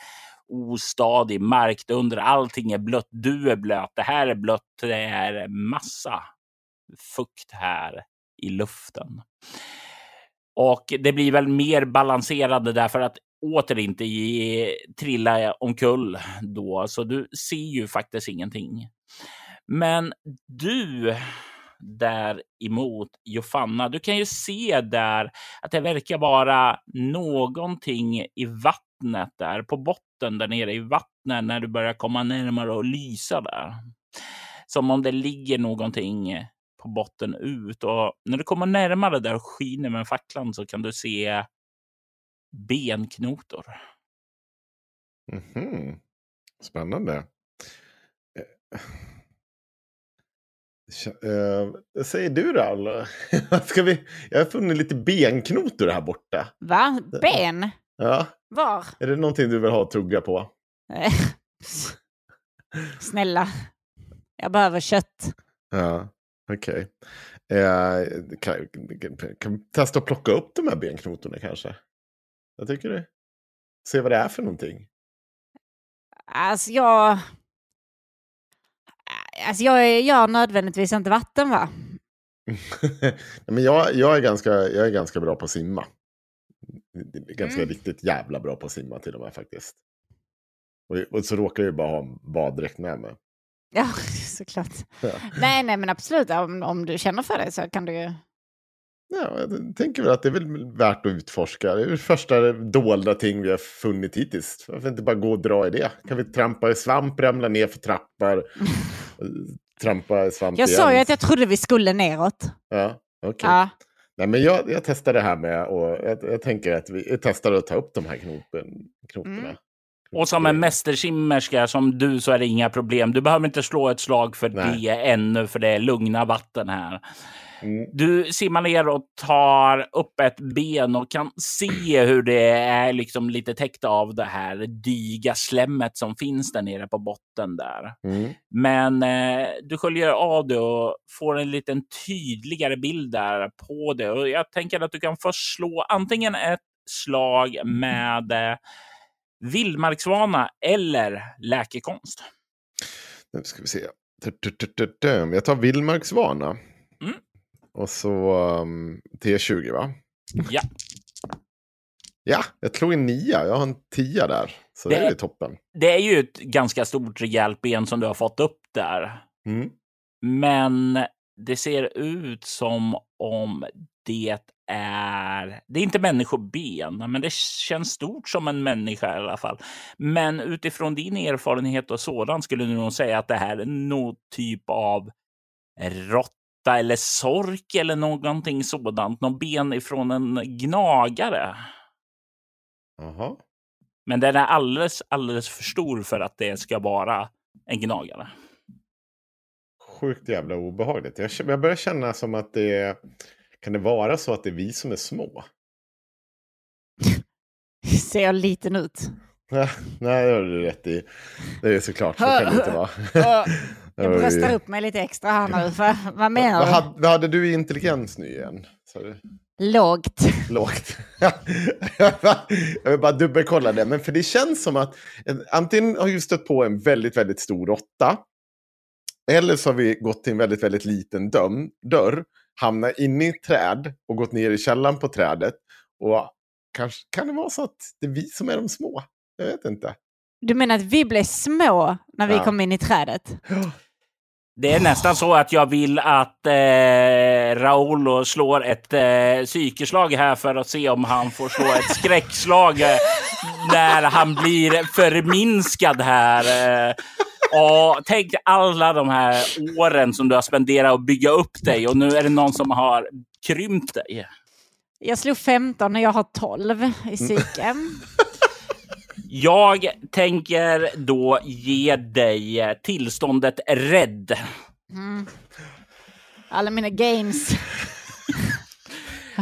S4: Ostadig mark under. Allting är blött. Du är blöt. Det här är blött. Det är massa fukt här i luften. Och det blir väl mer balanserande därför att åter inte ge, trilla omkull då. Så du ser ju faktiskt ingenting. Men du däremot, Jofanna, du kan ju se där att det verkar vara någonting i vattnet där på botten där nere i vattnet när du börjar komma närmare och lysa där. Som om det ligger någonting på botten ut och när du kommer närmare där och skiner med facklan så kan du se benknotor.
S1: Mhm. Spännande. Eh, vad säger du då? Alla? Ska vi... Jag har funnit lite benknotor här borta.
S3: Va? Ben?
S1: Ja.
S3: Var?
S1: Är det någonting du vill ha att tugga på?
S3: Snälla. Jag behöver kött.
S1: Ja, okej. Eh, kan, kan, kan vi testa att plocka upp de här benknotorna kanske? Vad tycker du? Se vad det är för någonting.
S3: Alltså jag... Alltså jag gör nödvändigtvis inte vatten va?
S1: Men jag, jag, är ganska, jag är ganska bra på att simma. Ganska
S3: Mm.
S1: riktigt jävla bra på att simma till och med faktiskt. Och, och så råkar jag ju bara ha baddräkt med mig.
S3: Ja, såklart.
S1: Ja.
S3: Nej, nej, men absolut. Om, om du känner för det så kan du ju...
S1: Ja, jag tänker väl att det är väl värt att utforska. Det är det första dolda ting vi har funnit hittills. Varför inte bara gå och dra i det? Kan vi trampa i svamp, ramla ner för trappor, trampa i svamp
S3: Jag
S1: igen?
S3: sa ju att jag trodde vi skulle neråt.
S1: Ja, okej.
S3: Ja.
S1: Nej, men jag, jag testar det här med och jag, jag tänker att vi jag testar att ta upp de här knopen, knotorna.
S3: Mm.
S4: Och som en mästersimmerska som du så är det inga problem. Du behöver inte slå ett slag för
S1: Nej.
S4: det ännu, för det är lugna vatten här.
S1: Mm.
S4: Du simmar ner och tar upp ett ben och kan se hur det är liksom lite täckt av det här diga slemmet som finns där nere på botten där.
S1: Mm.
S4: Men eh, du sköljer av det och får en liten tydligare bild där på det. Och jag tänker att du kan först slå antingen ett slag med eh, vildmarksvana eller läkekonst.
S1: Nu ska vi se. Jag tar vildmarksvana. Och så um, T20 va?
S4: Ja,
S1: Ja, jag slog en nia. Jag har en tia där. Så det,
S4: Det-
S1: är toppen.
S4: det är ju ett ganska stort rejält ben som du har fått upp där.
S1: Mm.
S4: Men det ser ut som om det är... Det är inte människoben, men det känns stort som en människa i alla fall. Men utifrån din erfarenhet och sådan skulle du nog säga att det här är någon typ av råtta eller sork eller någonting sådant. Någon ben ifrån en gnagare.
S1: Jaha.
S4: Men den är alldeles, alldeles för stor för att det ska vara en gnagare.
S1: Sjukt jävla obehagligt. Jag, jag börjar känna som att det. Kan det vara så att det är vi som är små?
S3: Ser jag liten ut?
S1: Nej, nej, det har du rätt i. Det är såklart, så kan det inte vara.
S3: Jag bröstar upp mig lite extra här nu. För, vad menar
S1: Vad
S3: du?
S1: hade, vad hade du i intelligens nu igen? Du?
S3: Lågt.
S1: Lågt. jag vill bara dubbelkolla det. Men för det känns som att antingen har vi stött på en väldigt, väldigt stor råtta. Eller så har vi gått till en väldigt, väldigt liten döm, dörr. Hamnat inne i ett träd och gått ner i källan på trädet. Och kanske kan det vara så att det är vi som är de små. Jag vet inte.
S3: Du menar att vi blev små när vi
S1: Ja.
S3: kom in i trädet?
S4: Det är nästan så att jag vill att eh, Raolo slår ett eh, psykeslag här för att se om han får slå ett skräckslag eh, när han blir förminskad här. Eh, och tänk alla de här åren som du har spenderat att bygga upp dig och nu är det någon som har krympt dig.
S3: Jag slog 15 och jag har 12 i psyke.
S4: Jag tänker då ge dig tillståndet rädd.
S3: Mm. Alla mina games.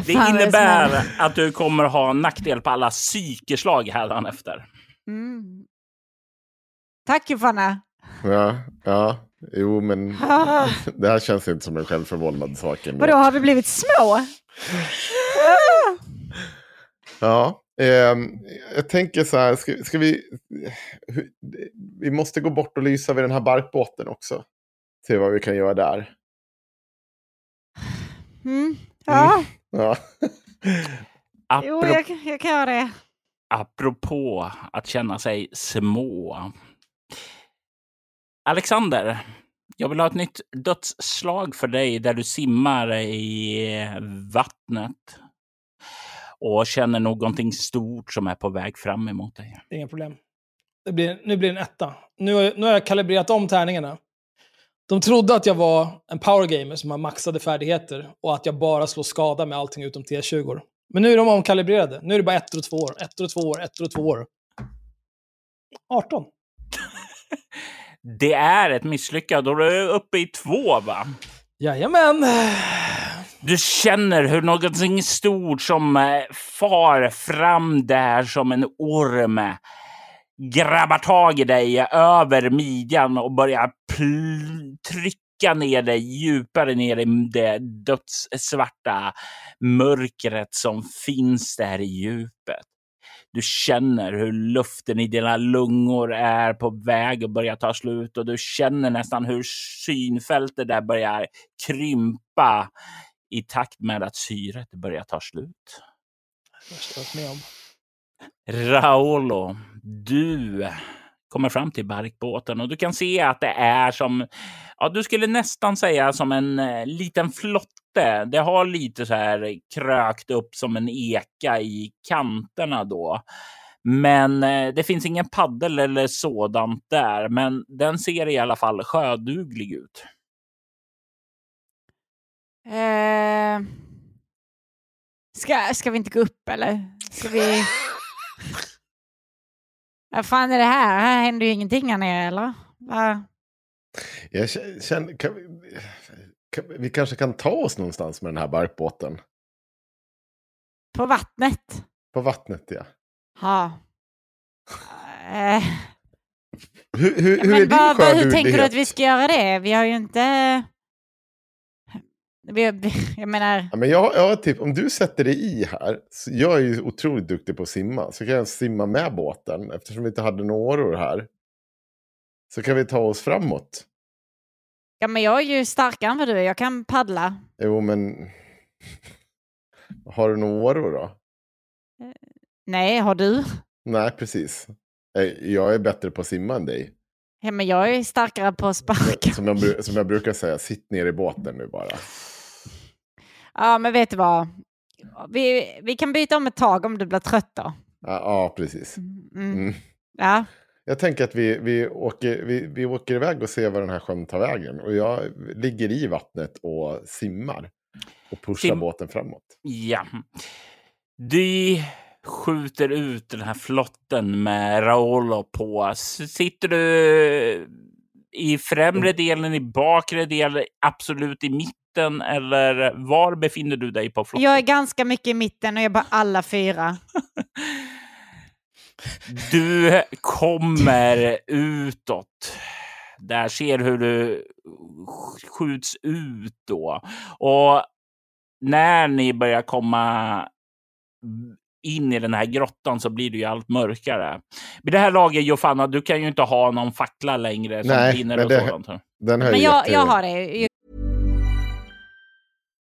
S4: Det innebär
S3: händer?
S4: att du kommer ha nackdel på alla psykeslag hädanefter.
S3: Mm. Tack Johanna.
S1: Ja, ja. Jo, men
S3: Ah,
S1: det här känns inte som en självförvållad sak.
S3: vadå, har vi blivit små?
S1: Ja, ehm, jag tänker så här, ska, ska vi... hur- Vi måste gå bort och lysa vid den här barkbåten också. Se vad vi kan göra där.
S3: Mm. Ja,
S1: Ja.
S3: jo,
S4: Apropå,
S3: jag, jag kan göra det.
S4: apropå att känna sig små. Alexander, jag vill ha ett nytt dödsslag för dig där du simmar i vattnet och känner någonting stort som är på väg fram emot dig.
S2: Inga problem. Det blir, nu blir det en etta. Nu nu har jag kalibrerat om tärningarna. De trodde att jag var en powergamer som har maxade färdigheter och att jag bara slår skada med allting utom T20. Men nu är de omkalibrerade. Nu är det bara ettor och två år, ettor och två år, ettor och två år. 18.
S4: Det är ett misslyckande du är uppe i två, va?
S2: Jajamän.
S4: Du känner hur någonting stort som eh, far fram där som en orm eh, grabbar tag i dig eh, över midjan och börjar trycka ner dig djupare ner i det dödssvarta mörkret som finns där i djupet. Du känner hur luften i dina lungor är på väg att börja ta slut och du känner nästan hur synfältet där börjar krympa i takt med att syret börjar ta slut.
S2: Jag med om.
S4: Raolo, du kommer fram till barkbåten och du kan se att det är som, ja du skulle nästan säga som en eh, liten flotte. Det har lite så här krökt upp som en eka i kanterna då. Men eh, det finns ingen paddel eller sådant där, men den ser i alla fall sjöduglig ut.
S3: Eh, ska, ska vi inte gå upp eller? Ska vi... Vad fan är det här? Här händer ju ingenting här nere eller? Va?
S1: Jag kä- känner, kan vi, kan, vi kanske kan ta oss någonstans med den här barkbåten.
S3: På vattnet?
S1: På vattnet, ja.
S3: Ja. Eh,
S1: Hur, hur, hur är
S3: men
S1: din
S3: vad, hur tänker du att vi ska göra det? Vi har ju inte... Jag menar,
S1: Ja, men jag, jag har typ, om du sätter dig i här, jag är ju otroligt duktig på att simma, så kan jag simma med båten eftersom vi inte hade några åror här. Så kan vi ta oss framåt.
S3: ja, men jag är ju starkare än vad du är. Jag kan paddla.
S1: Jo, men... Har du några åror då?
S3: Nej, har du?
S1: Nej, precis. Eh, Jag är bättre på att simma än dig.
S3: Ja, men jag är starkare på att sparka.
S1: Som jag, som jag brukar säga, sitt ner i båten nu bara.
S3: Ja, men vet du vad? Vi, vi kan byta om ett tag om du blir trött då.
S1: Ja, ja precis.
S3: Mm.
S1: Mm.
S3: Ja.
S1: Jag tänker att vi, vi, åker, vi, vi åker iväg och ser var den här sjön tar vägen. Och jag ligger i vattnet och simmar. Och pushar
S4: Sim-
S1: båten framåt.
S4: Ja. Du skjuter ut den här flotten med Raolo på. Sitter du i främre delen, i bakre delen, absolut i mitten? Eller var befinner du dig på flotten?
S3: Jag är ganska mycket i mitten och jag är bara alla fyra.
S4: Du kommer utåt. där, ser hur du skjuts ut då. Och när ni börjar komma in i den här grottan så blir det ju allt mörkare. Vid det här laget, Jofanna, du kan ju inte ha någon fackla längre som
S1: Nej, men
S4: och
S1: det-
S4: sådant.
S1: Den har
S3: Men jag,
S1: jätte-
S3: jag har det.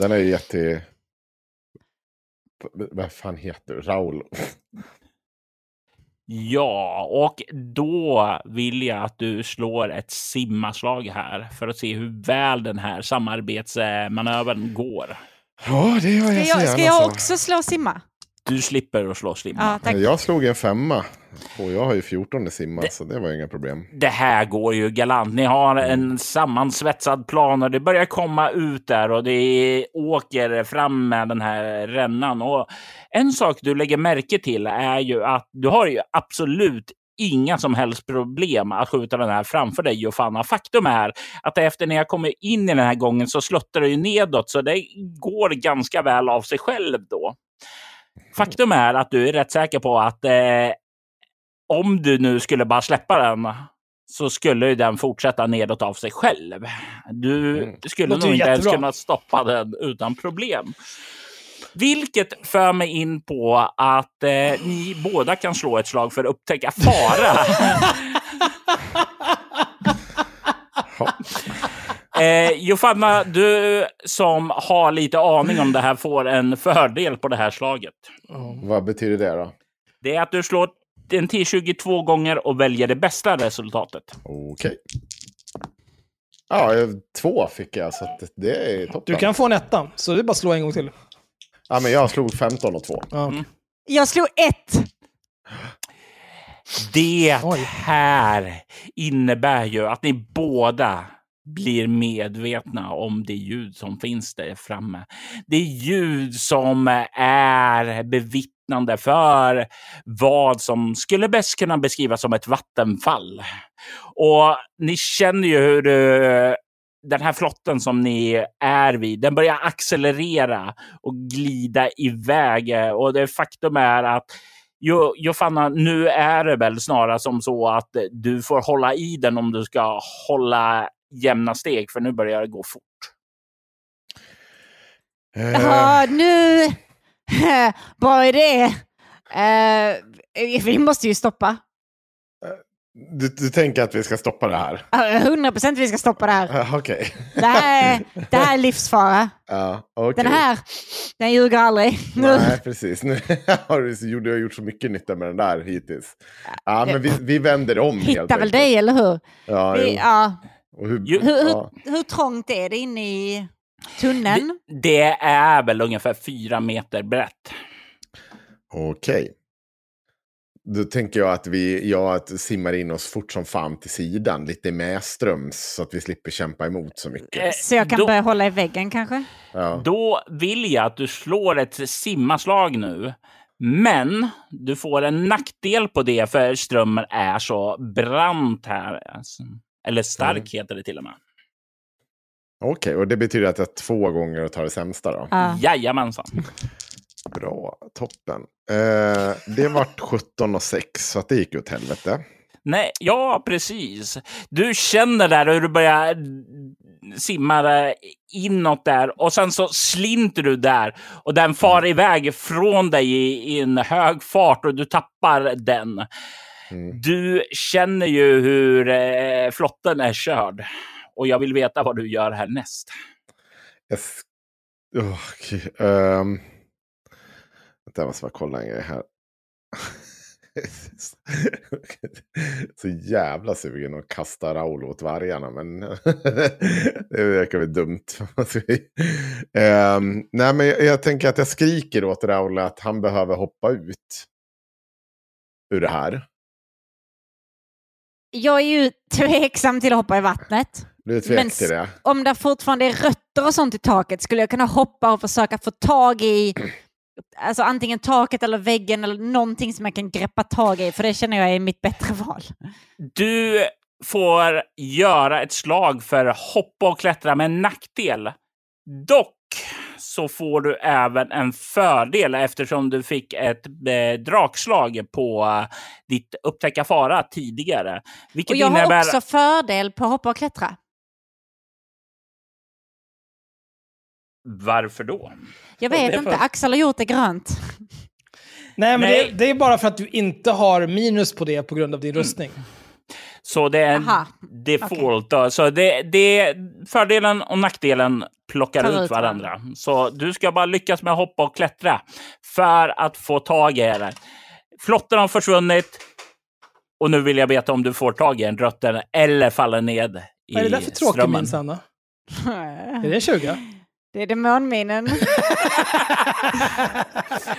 S1: Den är ju jätte... Vad fan heter du? Raul?
S4: Ja, och då vill jag att du slår ett simmaslag här för att se hur väl den här samarbetsmanövern går.
S1: Ja, det gör
S3: Ska
S1: jag så
S3: jag,
S1: gärna.
S3: ska jag
S1: så.
S3: också slå simma?
S4: Du slipper att slå simma.
S3: Ja.
S1: Jag slog en femma. Och jag har ju 14 i simma, så det var inga problem.
S4: Det här går ju galant. Ni har en sammansvetsad plan och det börjar komma ut där och det åker fram med den här rännan. Och en sak du lägger märke till är ju att du har ju absolut inga som helst problem att skjuta den här framför dig, Jofanna. Faktum är att efter när jag kommer in i den här gången så sluttar det ju nedåt, så det går ganska väl av sig själv då. Faktum är att du är rätt säker på att eh, om du nu skulle bara släppa den så skulle ju den fortsätta nedåt av sig själv. Du
S1: Mm.
S4: skulle nog inte ens kunna stoppa den utan problem. Vilket för mig in på att eh, ni båda kan slå ett slag för att upptäcka fara. eh, Jofanna, du som har lite aning om det här får en fördel på det här slaget.
S1: Vad betyder det då?
S4: Det är att du slår en T20 två gånger och väljer det bästa resultatet.
S1: Okej. Ja, eh, två fick jag, så att det är toppen.
S2: Du kan få en etta, så det är bara att slå en gång till.
S1: Ja, men jag slog 15 och 2.
S2: Ja, okej.
S3: Jag slog ett.
S4: Det
S2: Oj.
S4: här innebär ju att ni båda blir medvetna om det ljud som finns där framme. Det ljud som är bevittnande för vad som skulle bäst kunna beskrivas som ett vattenfall. Och ni känner ju hur eh, den här flotten som ni är vid, den börjar accelerera och glida iväg. Och det faktum är att Jo, Jofanna, nu är det väl snarare som så att du får hålla i den om du ska hålla jämna steg, för nu börjar det gå fort.
S1: Eh,
S3: Ja, nu... Bra idé. Eh, vi måste ju stoppa.
S1: du, du tänker att vi ska stoppa det här?
S3: Hundra procent vi ska stoppa det här.
S1: Uh, Okej.
S3: Det här, är, det här är livsfara.
S1: Ja, okej.
S3: Den här, den ljuger aldrig.
S1: Nej, precis. Nu har du, så- du har gjort så mycket nytta med den där hittills. Ja, men vi, vi vänder om helt
S3: Hittar väl
S1: enkelt.
S3: dig, eller hur?
S1: Ja,
S3: Vi, ja.
S1: Och hur,
S4: Jo.
S3: Hur,
S1: ja.
S3: hur, hur trångt är det inne i tunneln?
S4: Det är väl ungefär fyra meter brett.
S1: Okej. Då tänker jag att vi jag att simmar in oss fort som fan till sidan, lite medströms, så att vi slipper kämpa emot så mycket.
S4: Eh,
S3: Så jag kan
S4: då,
S3: börja hålla i väggen kanske?
S1: Ja.
S4: då vill jag att du slår ett simmaslag nu. Men du får en nackdel på det, för strömmen är så brant här. Eller stark
S1: Mm.
S4: heter det till och med.
S1: Okej, och det betyder att jag två gånger tar det sämsta då?
S3: Ja.
S4: Jajamensan.
S1: Bra, toppen. Eh, det vart 17 och 6, så att det gick åt helvete.
S4: Nej, ja, precis. Du känner där hur du börjar simmar inåt där och sen så slinter du där och den far iväg från dig i, i en hög fart och du tappar den.
S1: Mm.
S4: Du känner ju hur eh, flotten är körd och jag vill veta vad du gör härnäst.
S1: Jag sk- Åh, okej, ehm. Vänta, jag måste bara kolla en grej här. Så jävla sugen att kasta Raul åt vargarna, men det verkar väl dumt. Ehm, nej, men jag, jag tänker att jag skriker åt Raul att han behöver hoppa ut ur det här.
S3: Jag är ju tveksam till att hoppa i vattnet.
S1: Du är tvek
S3: Men
S1: till det?
S3: Om det fortfarande är rötter och sånt i taket skulle jag kunna hoppa och försöka få tag i alltså antingen taket eller väggen eller någonting som jag kan greppa tag i, för det känner jag är mitt bättre val.
S4: Du får göra ett slag för hoppa och klättra med en nackdel. Dock så får du även en fördel eftersom du fick ett eh, drakslag på eh, ditt upptäcka fara tidigare. Vilket
S3: Och jag
S4: innebär...
S3: har också fördel på hoppa och klättra.
S4: Varför då?
S3: Jag vet inte,
S4: får-
S3: Axel har gjort det grönt.
S2: Nej, men
S4: Nej.
S2: Det, det är bara för att du inte har minus på det på grund av din rustning.
S4: Så det är en
S3: Aha,
S4: default. Då. Så det, det, fördelen och nackdelen plockar
S3: Tar
S4: ut varandra. Så du ska bara lyckas med att hoppa och klättra för att få tag i det. Flotten har försvunnit och nu vill jag veta om du får tag i en rötter eller faller ned i
S2: Vad är det där för tråkig
S4: strömmen.
S2: min, Sanna? Är det en 20?
S3: Det är demonminen.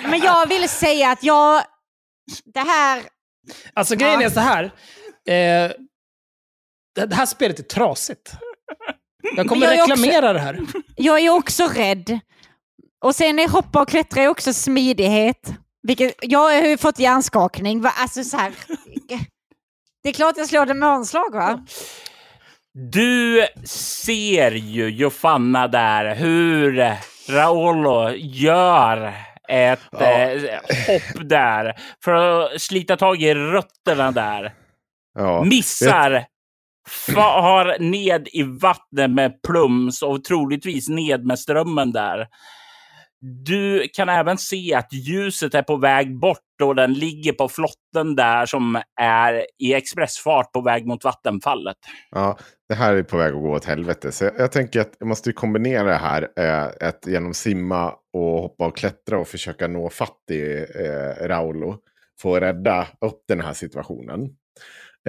S3: Men jag vill säga att jag... Det här...
S2: Alltså grejen
S3: Ja.
S2: är så här. Eh, det, det här spelet är trasigt. Jag kommer
S3: jag är också-
S2: reklamera det här.
S3: Jag är också rädd. Och sen är hoppa och klättra är också smidighet. Vilket, jag har ju fått hjärnskakning. Va? Alltså så här. Det är klart jag slår demonslag va?
S4: Du ser ju Jofanna där hur Raolo gör ett
S1: Ja.
S4: eh, hopp där för att slita tag i rötterna där.
S1: Ja.
S4: Missar, far ned i vattnet med plums och troligtvis ned med strömmen där. Du kan även se att ljuset är på väg bort och den ligger på flotten där som är i expressfart på väg mot vattenfallet.
S1: Ja, det här är på väg att gå åt helvete. Så jag, jag tänker att jag måste kombinera det här. Eh, att genom simma och hoppa och klättra och försöka nå fatt i eh, Raulo. Få rädda upp den här situationen.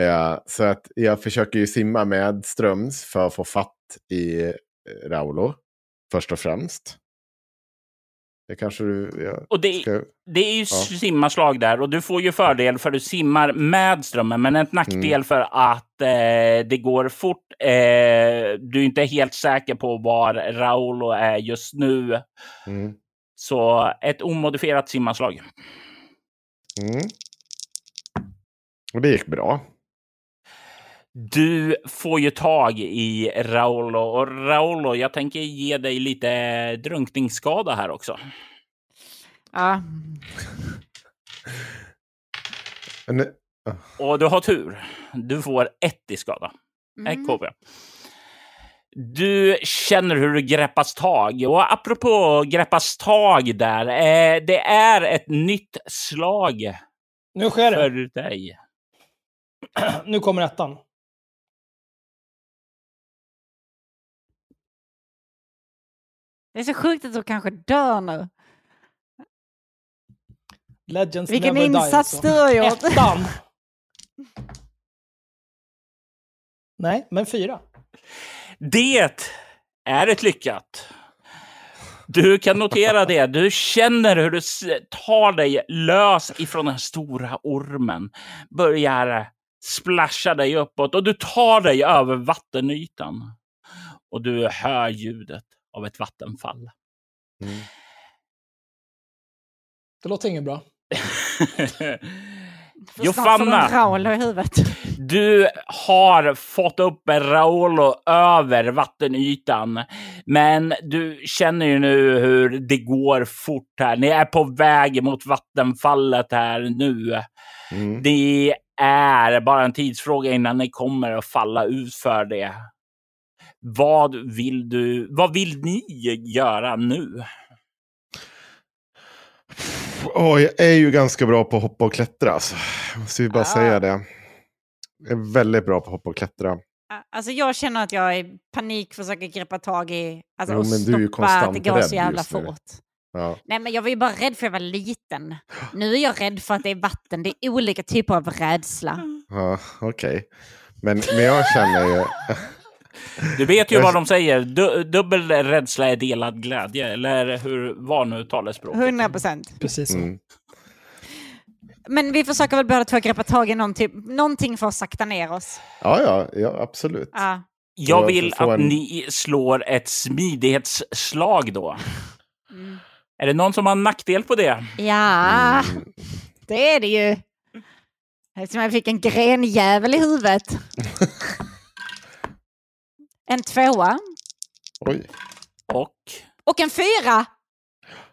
S1: Eh, så att jag försöker ju simma med ströms för att få fatt i eh, Raulo. Först och främst. Det kanske du...
S4: Och det,
S1: ska...
S4: det är ju simmarslag där och du får ju fördel för du simmar med strömmen, men ett nackdel
S1: Mm.
S4: för att eh, det går fort. Eh, du är inte helt säker på var Raulo är just nu.
S1: Mm.
S4: Så ett omodifierat simmarslag.
S1: Mm. Och det gick bra.
S4: Du får ju tag i Raulo och Raulo, jag tänker ge dig lite drunkningsskada här också.
S3: Ja.
S4: Och du har tur. Du får ett i skada.
S3: Mm.
S4: Ett KB. Du känner hur du greppas tag. Och apropå greppas tag där. Eh, det är ett nytt slag
S2: Nu sker det.
S4: för dig.
S2: Nu kommer ettan.
S3: Det är så sjukt att du kanske dör nu.
S2: Legends
S3: Vilken
S2: never die,
S3: insats
S2: alltså.
S3: du har gjort.
S2: Ettan! Nej, men fyra.
S4: Det är ett lyckat. Du kan notera det. Du känner hur du tar dig lös ifrån den stora ormen. Börjar splasha dig uppåt och du tar dig över vattenytan. Och du hör ljudet av ett vattenfall.
S1: mm.
S2: Det låter inget bra.
S4: Jofanna,
S3: Raul i huvudet.
S4: du har fått upp Raolo över vattenytan. Men du känner ju nu hur det går fort här. Ni är på väg mot vattenfallet här nu.
S1: Mm.
S4: Det är bara en tidsfråga innan ni kommer att falla ut för det. Vad vill du? Vad vill ni göra nu?
S1: Oh, jag är ju ganska bra på att hoppa och klättra. Alltså. Jag måste ju bara
S3: Ah.
S1: säga det. Jag är väldigt bra på att hoppa och klättra.
S3: Alltså jag känner att jag i panik försöker greppa tag i, alltså
S1: Jo,
S3: och
S1: men du är ju
S3: stoppa att det
S1: konstant
S3: går så jävla fort.
S1: Ja.
S3: Nej men jag var ju bara rädd för att jag var liten. Nu är jag rädd för att det är vatten. Det är olika typer av rädsla.
S1: Ja, okej. Men, men jag känner ju...
S4: Du vet ju vad de säger. Du, dubbel rädsla är delad glädje. Eller hur var nu talespråket?
S3: 100 procent.
S2: Precis så.
S1: Mm.
S3: Men vi försöker väl båda två greppa tag i någonting, någonting för att sakta ner oss.
S1: Ja, ja, ja absolut.
S3: Ja.
S4: Jag vill att
S1: en-
S4: ni slår ett smidighetsslag då.
S3: Mm.
S4: Är det någon som har nackdel på det?
S3: Ja,
S1: Mm.
S3: det är det ju. Eftersom jag fick en grenjävel i huvudet. En tvåa.
S1: Oj.
S4: Och
S3: Och en fyra.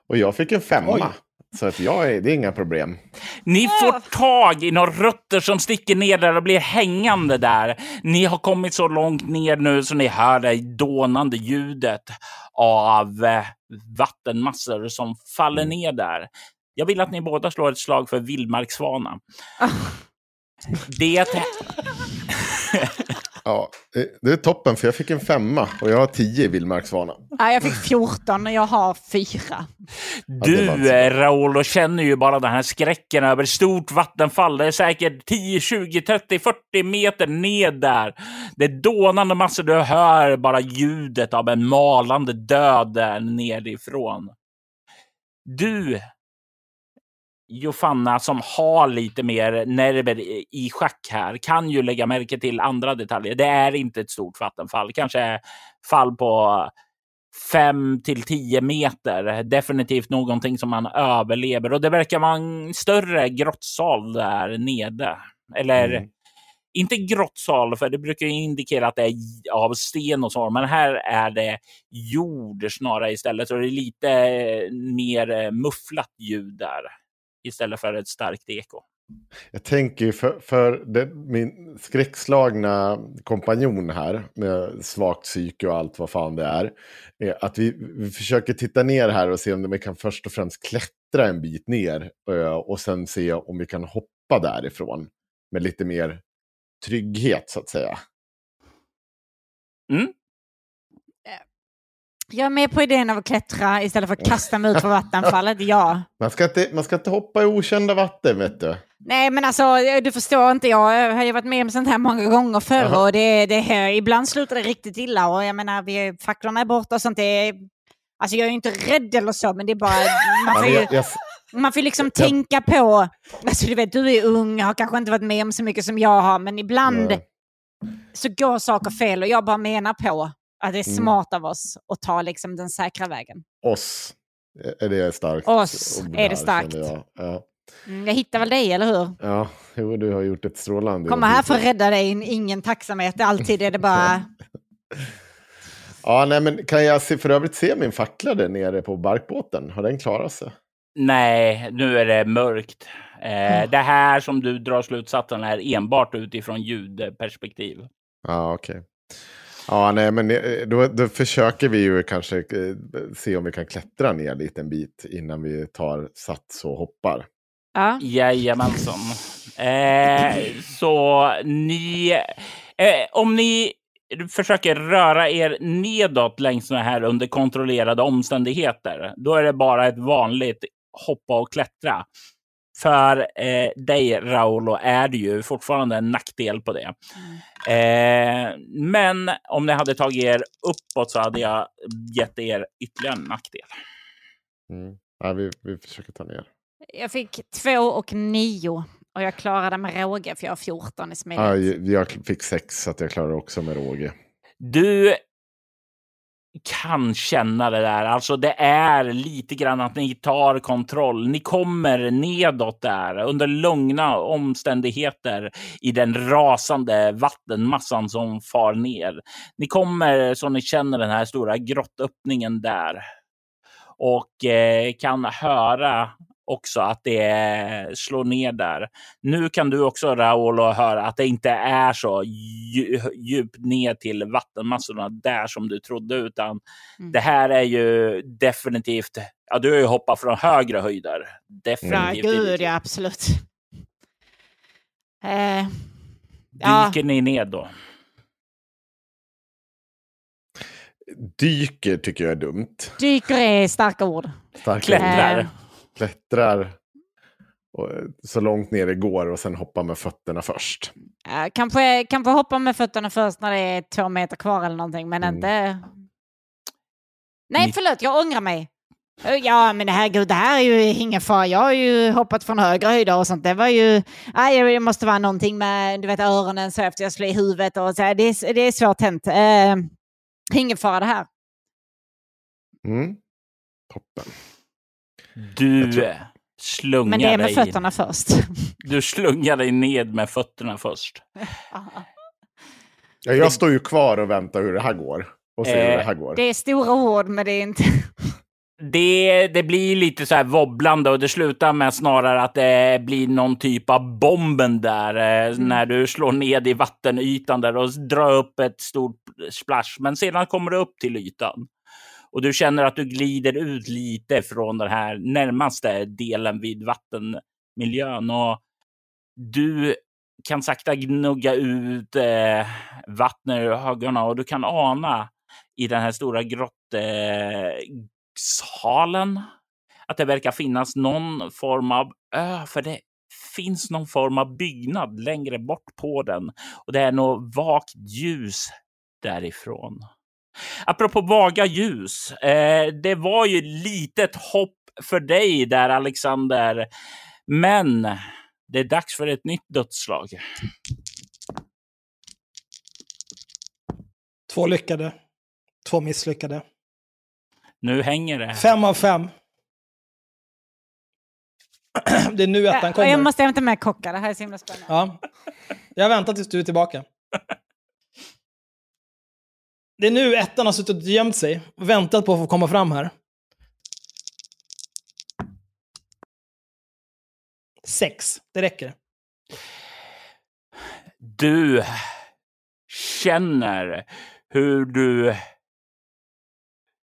S1: Och jag fick en femma.
S2: Oj.
S1: Så att jag är, det är inga problem.
S4: ni får tag i några rötter som sticker ner där och blir hängande där. Ni har kommit så långt ner nu så ni hör det dånande ljudet av eh, vattenmassor som faller ner där. Jag vill att ni båda slår ett slag för vildmarkssvana. Det
S1: Ja, det- det är toppen för jag fick en femma och jag har tio i vildmarksvana.
S3: Ja, jag fick 14 och jag har fyra.
S4: Du, eh, Raoul, känner ju bara den här skräcken över stort vattenfall. Det är säkert 10, 20, 30, 40 meter ned där. Det är dånande massor. Du hör bara ljudet av en malande död där nerifrån. Du, Jofanna, som har lite mer nerver i schack här, kan ju lägga märke till andra detaljer. Det är inte ett stort vattenfall. Kanske fall på fem till tio meter. Definitivt någonting som man överlever. Och det verkar vara en större grottsal där nere. Eller
S1: Mm.
S4: inte grottsal, för det brukar ju indikera att det är av sten och så. Men här är det jord snarare istället. Så det är lite mer eh, mufflat ljud där. Istället för ett starkt eko.
S1: Jag tänker för, för det, min skräckslagna kompanjon här med svagt psyke och allt vad fan det är. är att vi, vi försöker titta ner här och se om vi kan först och främst klättra en bit ner. eh, Och sen se om vi kan hoppa därifrån. Med lite mer trygghet så att säga.
S4: Mm.
S3: Jag är med på idén av att klättra istället för att kasta mig ut för vattenfallet. Ja.
S1: Man ska, inte, man ska inte hoppa i okända vatten vet du.
S3: Nej men alltså du förstår inte, jag har ju varit med om sånt här många gånger förr och det, det ibland slutar det riktigt illa och jag menar vi, facklorna är borta och sånt. Det alltså jag är ju inte rädd eller så men det är bara, man får ju, man får liksom
S1: jag-
S3: tänka på, alltså du vet du är ung, har kanske inte varit med om så mycket som jag har men ibland
S1: Nej.
S3: så går saker fel och jag bara menar på att det är
S1: Mm.
S3: smart av oss att ta liksom den säkra vägen.
S1: oss är det starkt.
S3: Oss
S1: ord
S3: är det starkt.
S1: Jag. Ja.
S3: Mm, jag hittar väl dig, eller hur?
S1: ja, jo, du har gjort ett strålande
S3: Kommer här för att rädda dig, ingen tacksamhet. Alltid är det bara...
S1: Ja, nej, men kan jag se, för övrigt se min fackla där nere på barkbåten? Har den klarat sig?
S4: Nej, nu är det mörkt. Eh, det här som du drar slutsatsen är enbart utifrån ljudperspektiv.
S1: Ja, okej. Ja, nej, men eh, då, då försöker vi ju kanske eh, se om vi kan klättra ner en liten bit innan vi tar sats och hoppar.
S3: Ja.
S4: Jajamensan. Eh, så ni... Eh, om ni försöker röra er nedåt längs såna här under kontrollerade omständigheter, då är det bara ett vanligt hoppa och klättra. För eh, dig, Raulo, är det ju fortfarande en nackdel på det. Eh, men om ni hade tagit er uppåt så hade jag gett er ytterligare en nackdel.
S1: Mm. Ja, vi, vi försöker ta ner.
S3: Jag fick två och nio. Och jag klarade med råge för jag har 14 i
S1: Ja,
S3: smidighet.
S1: jag jag fick sex så att jag klarar också med råge.
S4: Du kan känna det där. Alltså det är lite grann att ni tar kontroll. Ni kommer nedåt där under lugna omständigheter i den rasande vattenmassan som far ner. Ni kommer så ni känner den här stora grottöppningen där och eh, kan höra också att det slår ner där. Nu kan du också Raoul höra att det inte är så djupt ner till vattenmassorna där som du trodde, utan mm. det här är ju definitivt. Ja, du har ju hoppat från högre höjder. Definitivt.
S3: Ja, gud, ja, absolut.
S4: Eh, ja. Dyker ni ned då?
S1: Dyker tycker jag är dumt.
S3: Dyker är starka ord.
S4: Starka Klättrar.
S1: Klättrar och, så långt ner det går och sen hoppa med fötterna först.
S3: Kanske, kanske hoppa med fötterna först när det är två meter kvar eller någonting, men mm. inte... Nej, förlåt, jag ångrar mig. Ja, men herregud, det här är ju ingen fara. Jag har ju hoppat från högre höjder och sånt. Det var ju... Nej, det måste vara någonting med du vet, öronen så efter jag slog i huvudet och så. Det är, det är svårt hänt. Uh, ingen fara det här.
S1: Mm. Toppen.
S4: Du slungar
S3: Men det är med
S4: dig...
S3: fötterna först.
S4: Du slungar dig ned med fötterna först.
S1: ja, jag står ju kvar och väntar hur det här går. Och ser eh, hur det här går.
S3: Det är stora ord, men det är inte...
S4: Det, det blir lite så här wobblande och det slutar med snarare att det blir någon typ av bomben där eh, mm. när du slår ned i vattenytan där och drar upp ett stort splash. Men sedan kommer du upp till ytan och du känner att du glider ut lite från den här närmaste delen vid vattenmiljön och du kan sakta gnugga ut eh, vattnet ur ögonen och du kan ana i den här stora grottsalen eh, att det verkar finnas någon form av ö, för det finns någon form av byggnad längre bort på den och det är något vagt ljus därifrån. Apropå vaga ljus. Eh, det var ju litet hopp för dig där, Alexander. Men det är dags för ett nytt dödsslag.
S2: Två lyckade. Två misslyckade.
S4: Nu hänger det.
S2: Fem av fem. Det är nu ettan kommer.
S3: Jag måste hämta med kockar. Det här är så himla spännande.
S2: Ja. Jag väntar tills du är tillbaka. Det är nu ettan har suttit och gömt sig och väntat på att få komma fram här. Sex, det räcker.
S4: Du känner hur du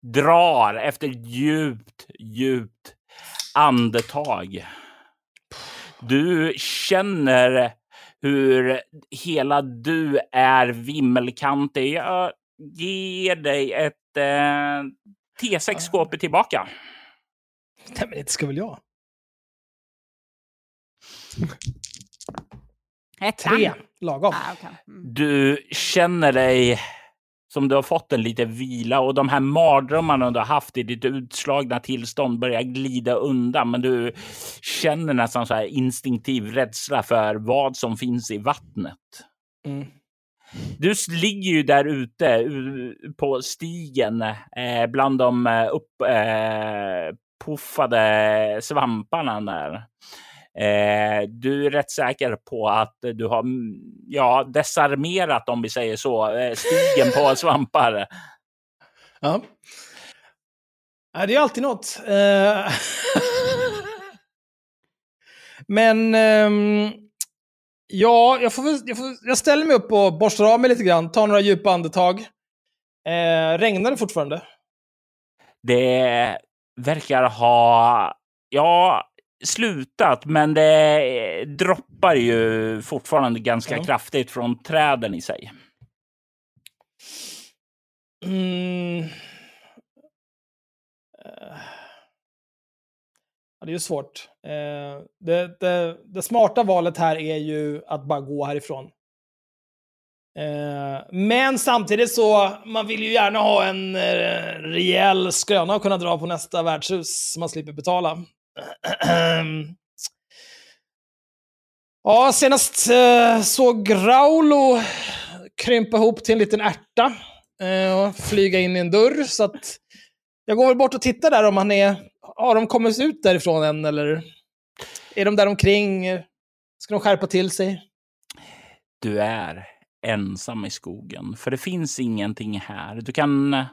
S4: drar efter djupt, djupt andetag. Du känner hur hela du är vimmelkantig. Jag ger dig ett eh, T6-skåp tillbaka.
S2: Nej, men det ska väl jag? Tre, lagom.
S3: Ah, okay. mm.
S4: Du känner dig som du har fått en lite vila och de här mardrömmarna du har haft i ditt utslagna tillstånd börjar glida undan. Men du känner nästan så här instinktiv rädsla för vad som finns i vattnet. Mm. Du ligger ju där ute på stigen eh, bland de eh, upppuffade eh, svamparna där. Eh, du är rätt säker på att du har ja, desarmerat, om vi säger så, eh, stigen på svampar.
S2: Ja. Det är alltid något. Eh, men ehm, Ja, jag, får, jag, får, jag ställer mig upp och borstar av mig lite grann, tar några djupa andetag. Eh, regnar det fortfarande?
S4: Det verkar ha, ja, slutat, men det droppar ju fortfarande ganska ja. kraftigt från träden i sig.
S2: Mm. Ja, det är ju svårt. Eh, det, det, det, smarta valet här är ju att bara gå härifrån. Eh, men samtidigt så, man vill ju gärna ha en eh, rejäl skröna att kunna dra på nästa värdshus så man slipper betala. ja, senast eh, såg Raulo krympa ihop till en liten ärta eh, och flyga in i en dörr. Så att jag går väl bort och tittar där om han är har de kommit ut därifrån än, eller är de där omkring? Ska de skärpa till sig?
S4: Du är ensam i skogen, för det finns ingenting här. Du kan eh,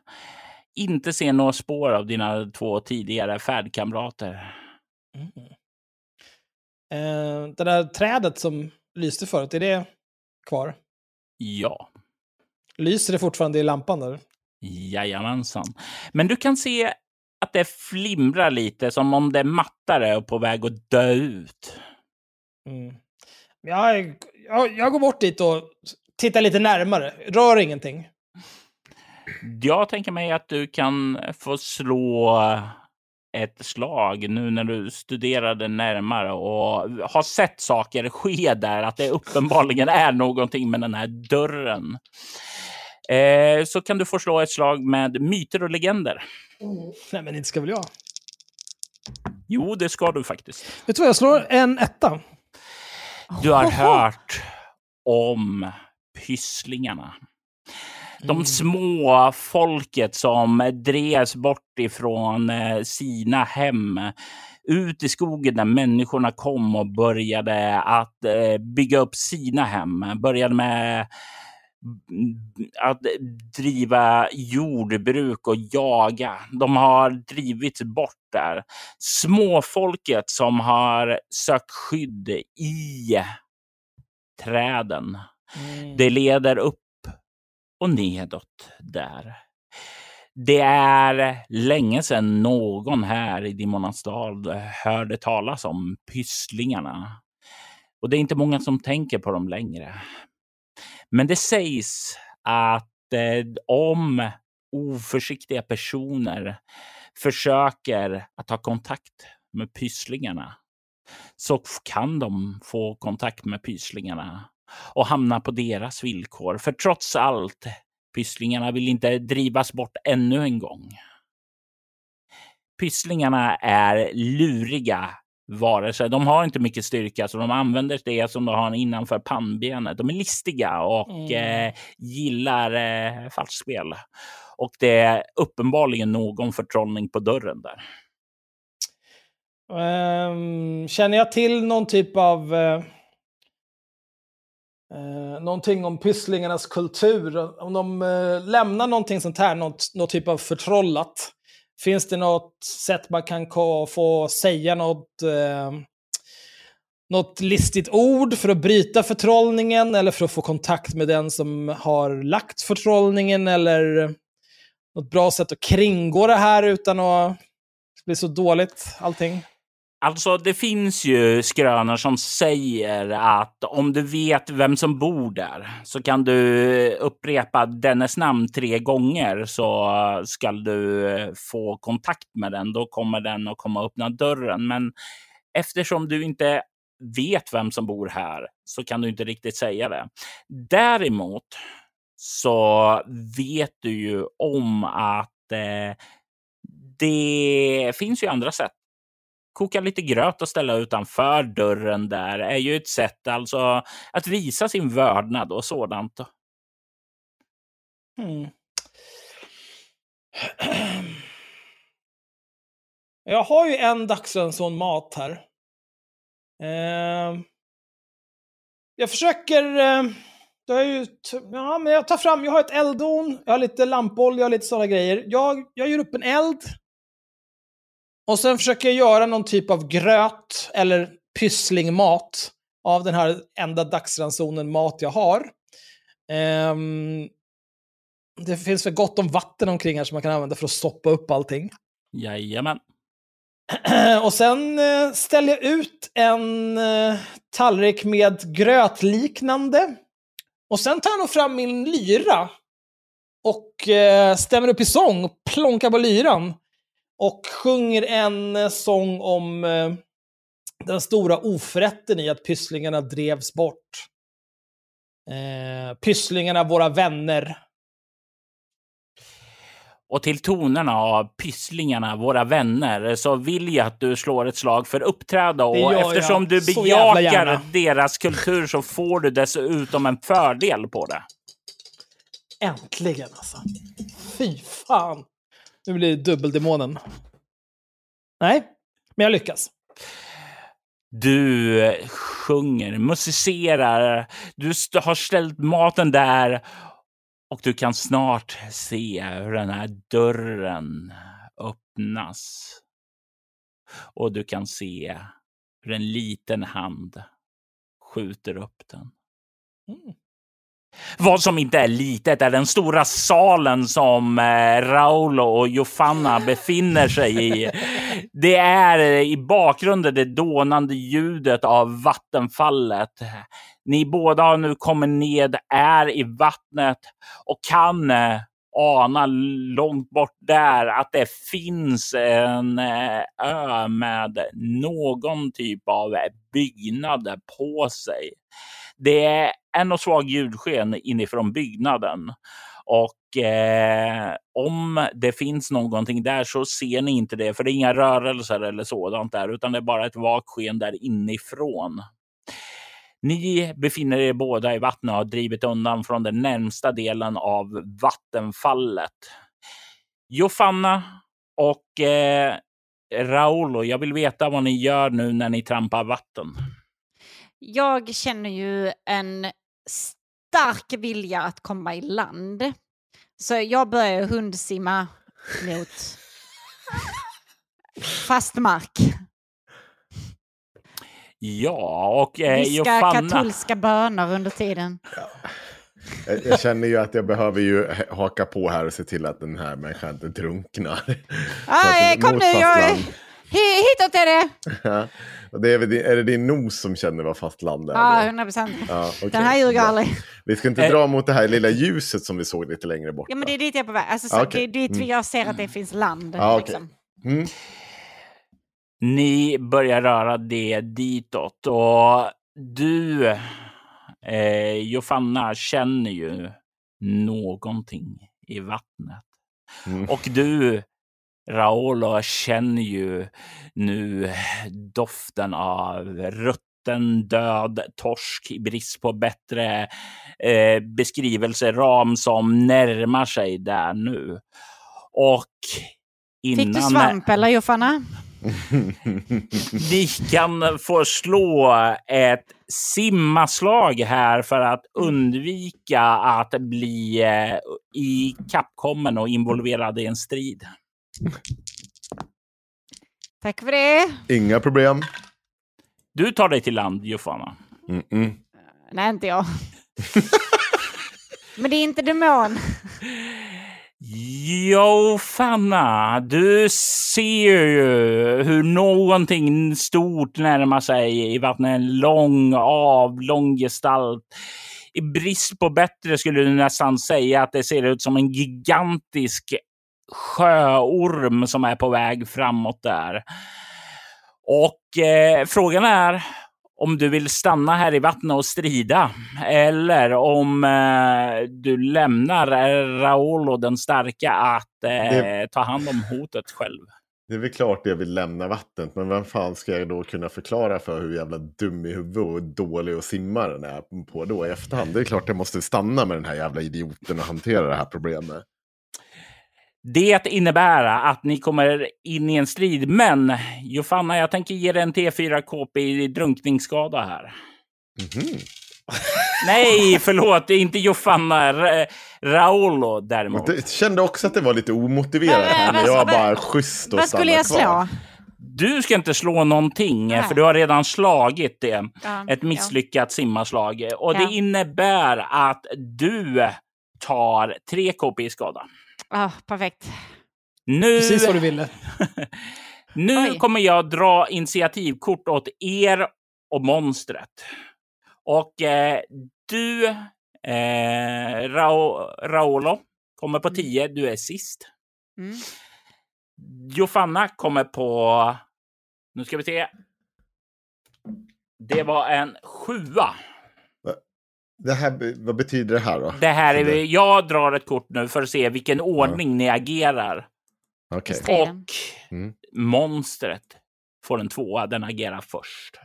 S4: inte se några spår av dina två tidigare färdkamrater.
S2: Eh, det där trädet som lyste förut, är det kvar?
S4: Ja.
S2: Lyser det fortfarande i lampan där?
S4: Jajamensan. Men du kan se att det flimrar lite som om det mattare är på väg att dö ut.
S2: Mm. Jag, jag, jag går bort dit och tittar lite närmare. Rör ingenting.
S4: Jag tänker mig att du kan få slå ett slag nu när du studerade närmare och har sett saker ske där, att det uppenbarligen är någonting med den här dörren. Eh, så kan du få slå ett slag med myter och legender.
S2: Mm. Nej, men inte ska väl jag?
S4: Jo, det ska du faktiskt.
S2: Vet du vad, jag slår en etta.
S4: Du har hört om pysslingarna. De
S2: Mm.
S4: små folket som drevs bort ifrån eh, sina hem ut i skogen där människorna kom och började att eh, bygga upp sina hem. Började med att driva jordbruk och jaga. De har drivits bort där. Småfolket som har sökt skydd i träden.
S2: Mm.
S4: Det leder upp och nedåt där. Det är länge sedan någon här i Dimonastad hörde talas om pysslingarna. Och det är inte många som tänker på dem längre. Men det sägs att eh, om oförsiktiga personer försöker att ta kontakt med pysslingarna så kan de få kontakt med pysslingarna och hamna på deras villkor. För trots allt, pysslingarna vill inte drivas bort ännu en gång. Pysslingarna är luriga varelser. De har inte mycket styrka, så de använder det som de har innanför pannbenet. De är listiga och
S2: Mm.
S4: eh, gillar eh, falskspel. Och det är uppenbarligen någon förtrollning på dörren där.
S2: Ehm, känner jag till någon typ av... Uh, uh, någonting om pysslingarnas kultur? Om de eh, lämnar någonting sånt här, något, något typ av förtrollat. Finns det något sätt man kan få säga något, eh, något listigt ord för att bryta förtrollningen eller för att få kontakt med den som har lagt förtrollningen eller något bra sätt att kringgå det här utan att bli så dåligt allting?
S4: Alltså, det finns ju skrönor som säger att om du vet vem som bor där så kan du upprepa dennes namn tre gånger så ska du eh, få kontakt med den. Då kommer den att komma och öppna dörren. Men eftersom du inte vet vem som bor här så kan du inte riktigt säga det. Däremot så vet du ju om att eh, det finns ju andra sätt koka lite gröt och ställa utanför dörren där är ju ett sätt alltså att visa sin vördnad och sådant.
S2: Mm. Jag har ju en dagsranson mat här. Eh, jag försöker... Eh, det är ju ja, men jag tar fram, jag har ett eldon, jag har lite lampolja och lite sådana grejer. Jag, jag gör upp en eld. Och sen försöker jag göra någon typ av gröt eller pysslingmat av den här enda dagsransonen mat jag har. Ehm, det finns väl gott om vatten omkring här som man kan använda för att stoppa upp allting.
S4: Jajamän.
S2: Och sen eh, ställer jag ut en eh, tallrik med grötliknande. Och sen tar jag nog fram min lyra. Och eh, stämmer upp i sång plonkar på lyran. Och sjunger en eh, sång om eh, den stora oförrätten i att pysslingarna drevs bort. Eh, pysslingarna, våra vänner.
S4: Och till tonerna av pysslingarna, våra vänner, så vill jag att du slår ett slag för uppträda. Och
S2: gör jag.
S4: eftersom du bejakar deras kultur så får du dessutom en fördel på det.
S2: Äntligen alltså. Fy fan. Nu blir det dubbeldemonen. Nej, men jag lyckas.
S4: Du eh, sjunger, musicerar, du har ställt maten där och du kan snart se hur den här dörren öppnas. och du kan se hur en liten hand skjuter upp den.
S2: Mm.
S4: Vad som inte är litet är den stora salen som eh, Raul Raulo och Jofanna befinner sig i. Det är eh, i bakgrunden det dånande ljudet av vattenfallet. Ni båda har nu kommit ned, är i vattnet och kan eh, ana långt bort där att det finns en ö med någon typ av byggnad på sig. Det är en och svag ljudsken inifrån byggnaden. Och eh, om det finns någonting där så ser ni inte det, för det är inga rörelser eller sådant där, utan det är bara ett vagt sken där inifrån. Ni befinner er båda i vattnet och har drivit undan från den närmsta delen av vattenfallet. Jofanna och eh, Raolo, jag vill veta vad ni gör nu när ni trampar vatten.
S3: Jag känner ju en stark vilja att komma i land. Så jag börjar hundsimma mot fast mark.
S4: Ja, och eh,
S3: Viska
S4: Jofanna...
S3: katolska böner under tiden.
S1: Jag, jag känner ju att jag behöver ju haka på här och se till att den här människan inte drunknar. Det-
S3: kom nu, jag,
S1: fastland.
S3: Hi- hitåt är det!
S1: Det är, väl din, är det din nos som känner vad fastland är?
S3: Ja,
S1: eller?
S3: 100 procent.
S1: Ja, okej.
S3: Den här ljuger aldrig.
S1: Vi ska inte
S4: Eh.
S1: dra mot det här lilla ljuset som vi såg lite längre bort.
S3: Ja, men det är dit jag är på väg. Alltså, så,
S1: Ah, okej.
S3: Det är dit jag ser att det finns land.
S1: Ja, okej.
S3: liksom.
S1: Mm.
S4: Ni börjar röra det ditåt och du, eh, Jofanna, känner ju någonting i vattnet.
S1: Mm.
S4: Och du, Raolo, känner ju nu doften av rutten död torsk i brist på bättre eh, beskrivelseram som närmar sig där nu. Och innan...
S3: Fick du svamp eller Jofanna?
S4: Ni kan få slå ett simmaslag här för att undvika att bli eh, i kappkommen och involverad i en strid.
S3: Tack för det.
S1: Inga problem.
S4: Du tar dig till land, Jofanna.
S1: Mm-mm.
S3: Nej, inte jag. Men det är inte demon.
S4: Jofanna, du ser ju hur någonting stort närmar sig i vattnet. En lång, avlång gestalt. I brist på bättre skulle du nästan säga att det ser ut som en gigantisk sjöorm som är på väg framåt där. Och eh, frågan är om du vill stanna här i vattnet och strida eller om eh, du lämnar Raolo den starka att eh,
S1: Det-
S4: ta hand om hotet själv.
S1: Det är väl klart jag vill lämna vattnet, men vem fan ska jag då kunna förklara för hur jävla dum i huvudet och dålig att simma den är på då i efterhand? Det är klart jag måste stanna med den här jävla idioten och hantera det här problemet.
S4: Det innebär att ni kommer in i en strid, men Jofanna, jag tänker ge dig en T4 KP i drunkningsskada här.
S1: Mhm.
S4: Nej, förlåt, inte Jofanna. Ra Raolo däremot.
S1: det, kände också att det var lite omotiverat
S3: Men,
S1: här, men jag var bara schysst och
S3: Vad skulle jag slå?
S4: Du ska inte slå någonting,
S3: Nej.
S4: för du har redan slagit det.
S3: Ja,
S4: Ett misslyckat simmarslag. Och
S3: Ja.
S4: det innebär att du tar 3 KP i skada.
S3: Ja, Ah, perfekt.
S4: Nu,
S2: Precis vad du ville.
S4: nu
S3: Oj.
S4: kommer jag dra initiativkort åt er och monstret. Och eh, du, eh, Rao, Raolo, kommer på 10. Du är sist.
S3: Mm.
S4: Jofanna kommer på... Nu ska vi se. Det var en sjua.
S1: Det här, vad betyder det här då?
S4: Det här är, jag drar ett kort nu för att se vilken ordning ni agerar.
S3: Striden.
S4: Och
S1: Mm.
S4: monstret får en tvåa. Den agerar först.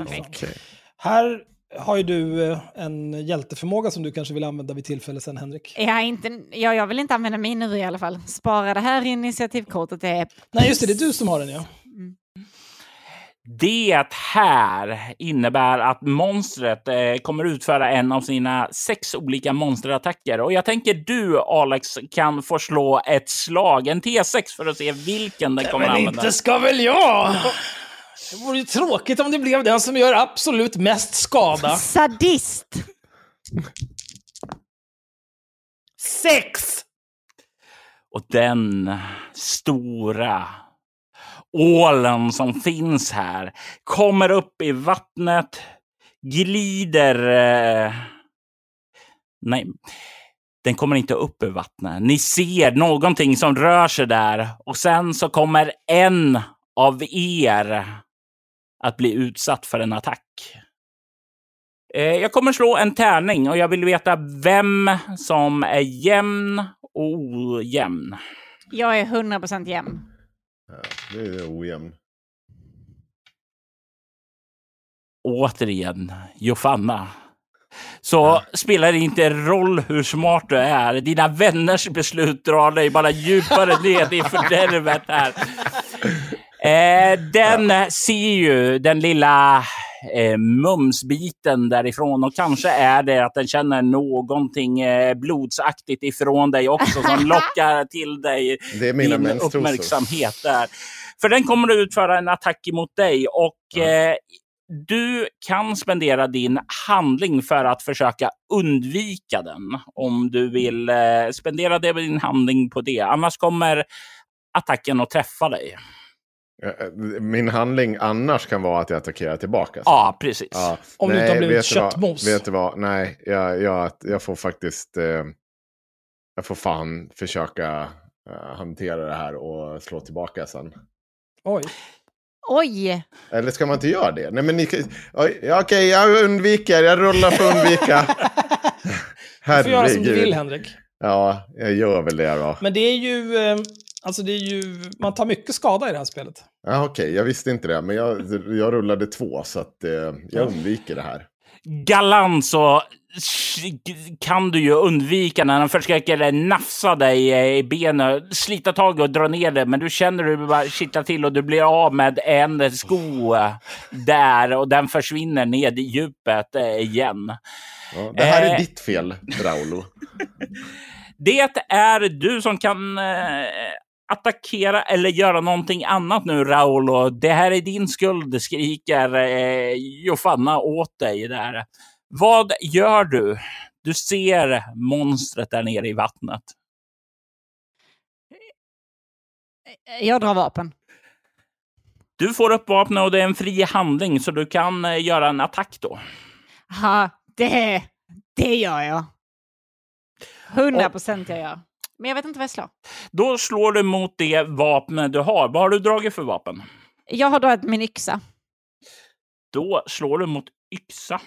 S1: Okej.
S2: Här har ju du eh, en hjälteförmåga som du kanske vill använda vid tillfälle sen, Henrik.
S3: Ja, inte, ja, jag vill inte använda min nu i alla fall. Spara det här initiativkortet. Det är
S2: Nej, just det, det är du som har den ja.
S4: Det här innebär att monstret eh, kommer utföra en av sina sex olika monsterattacker. Och jag tänker du, Alex, kan få slå ett slag, en T6, för att se vilken den kommer
S2: Men
S4: använda.
S2: inte ska väl jag? Det vore ju tråkigt om det blev den som gör absolut mest skada.
S3: Sadist!
S2: Sex!
S4: Och den stora ålen som finns här kommer upp i vattnet, glider... Eh... Nej, den kommer inte upp ur vattnet. Ni ser någonting som rör sig där och sen så kommer en av er att bli utsatt för en attack. Eh, Jag kommer slå en tärning och jag vill veta vem som är jämn och ojämn.
S3: Jag är 100% jämn.
S1: Ja, det är ojämn.
S4: Återigen, Jofanna. Så spelar det inte roll hur smart du är. Dina vänners beslut drar dig bara djupare ner i fördärvet här. Eh, den ser ju den lilla eh, mumsbiten därifrån och kanske är det att den känner någonting eh, blodsaktigt ifrån dig också som lockar till dig
S1: Det är mina
S4: din uppmärksamhet där. För den kommer att utföra en attack emot dig och eh, du kan spendera din handling för att försöka undvika den. Om du vill eh, spendera det, din handling på det. Annars kommer attacken att träffa dig.
S1: Eh, Min handling annars kan vara att jag attackerar tillbaka.
S4: Ja, precis.
S1: Ja.
S2: Om du inte har blivit
S1: vet du vad?
S2: köttmos.
S1: Vet du vad? Nej, jag, jag, jag får faktiskt... Eh, jag får fan försöka eh, hantera det här och slå tillbaka sen.
S2: Oj.
S3: Oj!
S1: Eller ska man inte göra det? Nej, men ni, oj, ja, okej, jag undviker. Jag rullar för att undvika.
S2: Du får göra som du vill,
S1: Herregud.
S2: Henrik.
S1: Ja, jag gör väl det då.
S2: Men det är ju... eh, Alltså det är ju... Man tar mycket skada i det här spelet.
S1: Ja, okej, jag visste inte det. Men jag, jag rullade två, så att, eh, jag undviker det här.
S4: galant så kan du ju undvika när han försöker nafsa dig i benen, slita tag och dra ner det. Men du känner hur det bara kittlar till och du blir av med en sko där och den försvinner ned i djupet eh, igen.
S1: Ja, det här är
S4: Eh.
S1: ditt fel, Raulo.
S4: Det är du som kan eh, attackera eller göra någonting annat nu, Raolo. Det här är din skuld, skriker eh, Jofanna åt dig där. Vad gör du? Du ser monstret där nere i vattnet.
S3: Jag drar vapen.
S4: Du får upp vapnet och det är en fri handling så du kan eh, göra en attack då.
S3: Ja, det, det gör jag. 100 procent jag gör. Men jag vet inte vad jag slår.
S4: Då slår du mot det vapen du har. Vad har du dragit för vapen?
S3: Jag har dragit min yxa.
S4: Då slår du mot yxa.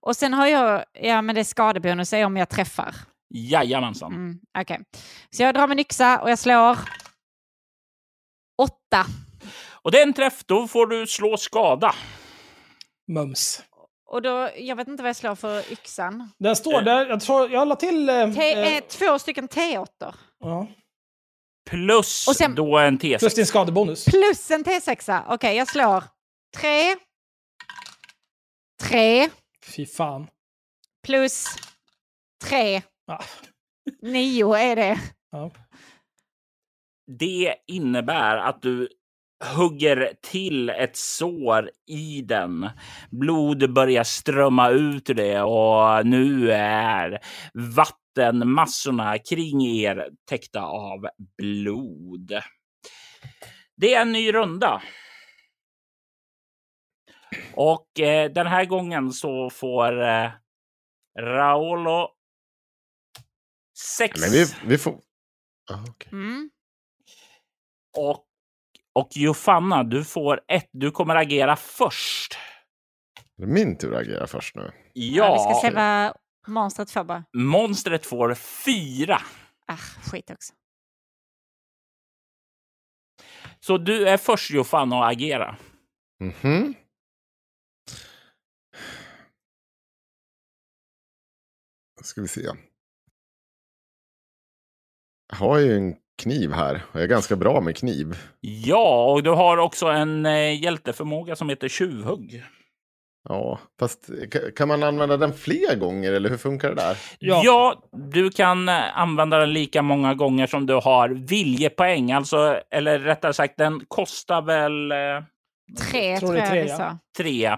S3: Och sen har jag, ja men det är skadebonus om jag träffar.
S4: Jajamensan.
S3: Mm, Okej. Så jag drar min yxa och jag slår åtta.
S4: Och det är en träff. Då får du slå skada.
S2: Mums.
S3: Och då, jag vet inte vad jag slår för yxan.
S2: Den står där. Jag tror jag la till... eh,
S3: T-
S2: eh,
S3: eh, två stycken T8.
S2: ja.
S4: Plus
S3: Och sen-
S4: då en T6.
S2: Plus din skadebonus.
S3: Plus en T6. Okej, jag slår tre. Tre.
S2: Fy fan.
S3: Plus tre.
S2: Ah.
S3: Nio är det.
S2: Ja.
S4: Det innebär att du hugger till ett sår i den. Blod börjar strömma ut ur det och nu är vattenmassorna kring er täckta av blod. Det är en ny runda. Och eh, den här gången så får eh, Raolo sex
S1: Men vi, vi får... Ah, okej.
S3: Mm.
S4: Och, och Jofanna, du får ett. Du kommer agera först.
S1: Det är min tur att agera först nu.
S3: Ja,
S4: Ja,
S3: vi ska se vad monstret får bara.
S4: monstret får fyra.
S3: Ah, skit också.
S4: Så du är först Jofanna att agera.
S1: Mhm. Ska vi se. Jag har ju en kniv här. Jag är ganska bra med kniv.
S4: Ja, och du har också en eh, hjälteförmåga som heter tjuvhugg.
S1: Ja, fast ka- kan man använda den fler gånger eller hur funkar det där?
S2: Ja.
S4: Ja. du kan eh, använda den lika många gånger som du har viljepoäng. Alltså, eller rättare sagt, den kostar väl eh,
S3: Tre
S2: tror
S3: jag
S2: tre,
S3: vi
S2: ja.
S3: sa.
S4: tre.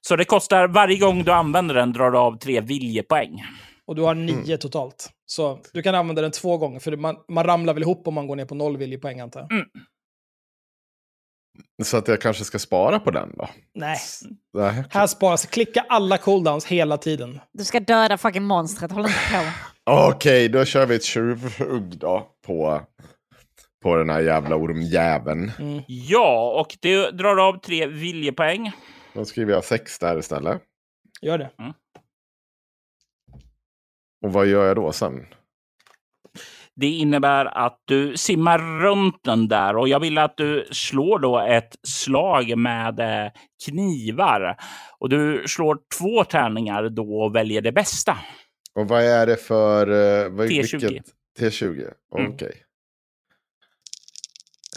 S4: Så det kostar varje gång du använder den drar du av tre viljepoäng.
S2: Och du har nio totalt. Så du kan använda den två gånger, för man, man ramlar väl ihop om man går ner på noll viljepoäng antar jag.
S1: Så att jag kanske ska spara på den då?
S2: Nej,
S1: Nej.
S2: här sparas. Klicka alla cooldowns hela tiden.
S3: Du ska döda fucking monstret, håll inte på.
S1: Okej, då kör vi ett tjuvhugg då på, på den här jävla ormjäveln.
S4: Ja, och du drar av tre viljepoäng.
S1: Då skriver jag sex där istället.
S2: Gör det.
S1: Och vad gör jag då sen?
S4: Det innebär att du simmar runt den där och jag vill att du slår då ett slag med eh, knivar. Och du slår två tärningar då och väljer det bästa.
S1: Och vad är det för... eh, Vad,
S4: T20.
S1: Vilket? T20,
S4: Mm.
S1: okej.